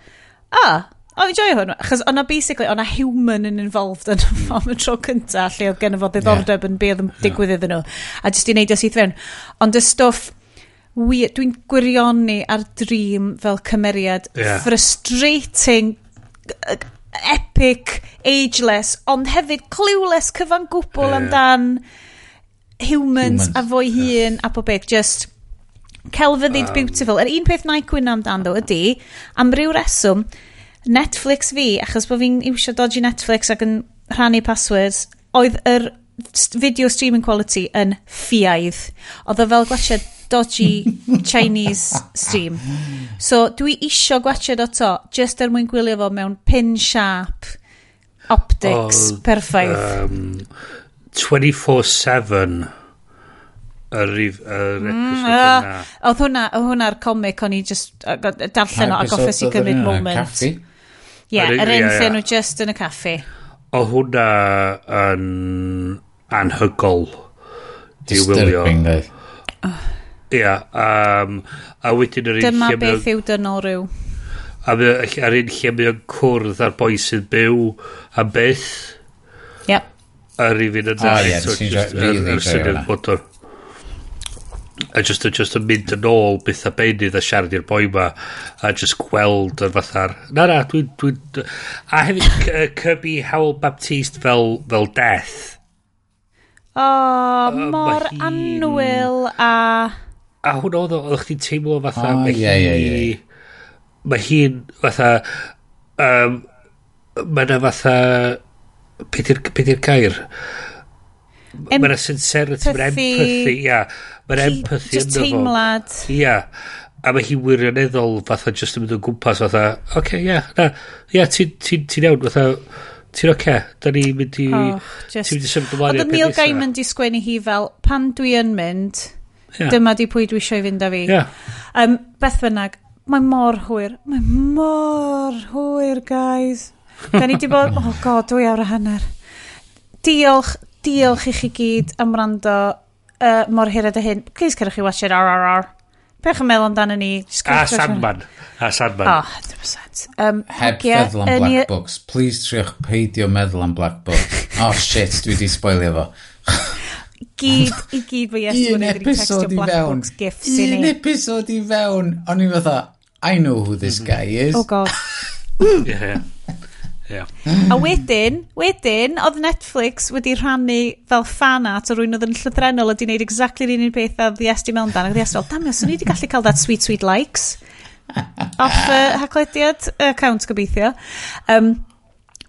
ah, O'n i'n joio hwn, achos o'na basically, o'na human yn involved yn am y tro cynta, lle oedd gen i fod ddiddordeb yeah. yn beth yn digwydd iddyn nhw, a jyst i neud o sydd fewn. Ond y stwff, dwi'n gwirioni ar dream fel cymeriad yeah. frustrating, epic, ageless, ond hefyd clueless cyfan gwbl yeah. amdan humans, humans a fo'i hun yeah. a bob beth, just... Celfyddyd um, beautiful. Yr un peth na i gwyno amdan ddo ydy, am ryw reswm, Netflix fi, achos bod fi'n iwsio dodgy Netflix ac yn rhannu passwords, oedd yr video streaming quality yn ffiaidd. Oedd o e fel gwachod dodgy Chinese stream. So dwi isio gwachod o to, just er mwyn gwylio fo mewn pin sharp optics oh, perffaith. Um, 24-7 yr mm, episod yna. Oedd hwnna'r comic o'n i just darllen o ac offers i gymryd moment. Caffi yeah, yr un lle nhw just yn y caffi. O hwnna yn anhygol. Disturbing, dweud. Ia, yeah, um, a wedyn yr un Dyma beth yw dynolryw. A yr un lle mae o'n cwrdd ar boi sydd byw a beth. Yep. Yr un fynd yn dweud. O ie, sy'n syniad bod o'n a just, just yn mynd yn ôl byth a benydd a siarad i'r boi ma a just gweld yn fatha'r na na dwi'n dwi, dwi, a hefyd uh, Kirby Howell Baptiste fel, fel death. O oh, uh, mor hi... anwyl a a hwn oedd o oedd chdi'n teimlo fatha oh, mae yeah, hi yeah, mae hi'n fatha um, mae na fatha beth i'r gair? Em... mae'n sincerity, mae'n empathy, ia. Mae'na empathy ynddo fo. teimlad. Ia. A mae hi wirioneddol fatha just yn mynd o gwmpas fatha, oce, okay, ia, na, ia, ti'n ti, ti iawn, fatha, ti'n oce, da ni'n mynd i, oh, just... ti'n mynd i symud ymlaen. Oedd Neil Gaiman di sgwennu hi fel, pan dwi yn mynd, yeah. dyma di pwy dwi eisiau i fynd â fi. Yeah. Um, beth bynnag, mae mor hwyr, mae mor hwyr, guys. da ni di bod, oh god, dwi awr a hanner diolch Diolch i chi gyd am rando uh, mor hyred a hyn. Please cerwch chi watch it RRR. Bech yn meddwl amdano ni. A Sandman. A Sandman. Oh, 100%. Um, Heb yeah, feddwl am Black Books. Please triwch peidio meddwl am Black Books. oh shit, dwi di spoilio fo. gyd, i gyd fy yes, un episod i fewn. Un episod i fewn. O'n i fatha, I know who this mhm. guy is. Oh god. yeah. Yeah. a wedyn, wedyn, oedd Netflix wedi rhannu fel fanat o rwy'n oedd yn llythrenol a di wneud exactly yr un peth a The esti mewn dan. A ddi esti fel, damio, swn i wedi gallu cael that sweet, sweet likes off uh, haglediad account gobeithio. Um,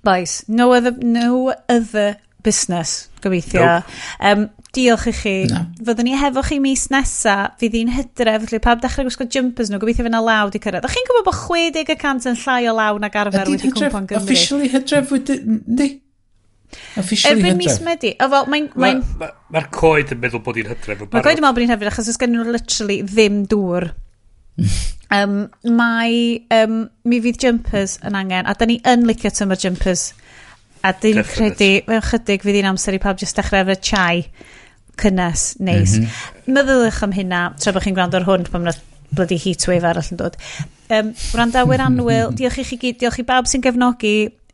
Bais, no other, no other busnes, gobeithio. Nope. Um, diolch i chi. No. Fyddwn ni hefo chi mis nesa, fydd hi'n hydref, felly pawb dechrau gwisgo jumpers nhw, gobeithio fe na law di cyrraedd. O'ch chi'n gwybod bod 60% yn llai o law nag arfer wedi cwmpa'n Gymru? Officially hydref wedi... Ndi? Officially Erbyn mis Medi. O, fel, mae'n... Mae'r ma, ma, ma coed yn meddwl bod hi'n hydref. Mae'r coed yn meddwl bod hi'n hydref, achos ys gen nhw literally ddim dŵr. um, mae, um, mi fydd jumpers yn angen, a da ni yn licio tymor jumpers. A dwi'n credu, mewn chydig fydd hi'n amser i pawb jyst dechrau efo chai cynnes neis. Mm -hmm. Meddylwch am hynna, tra bod chi'n gwrando ar hwn pan mae'n bloody heatwave arall yn dod. Um, Wrandawyr anwyl, diolch i chi gyd, diolch i bawb sy'n gefnogi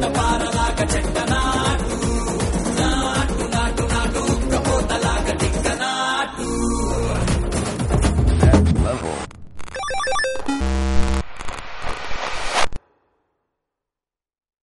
the bottom.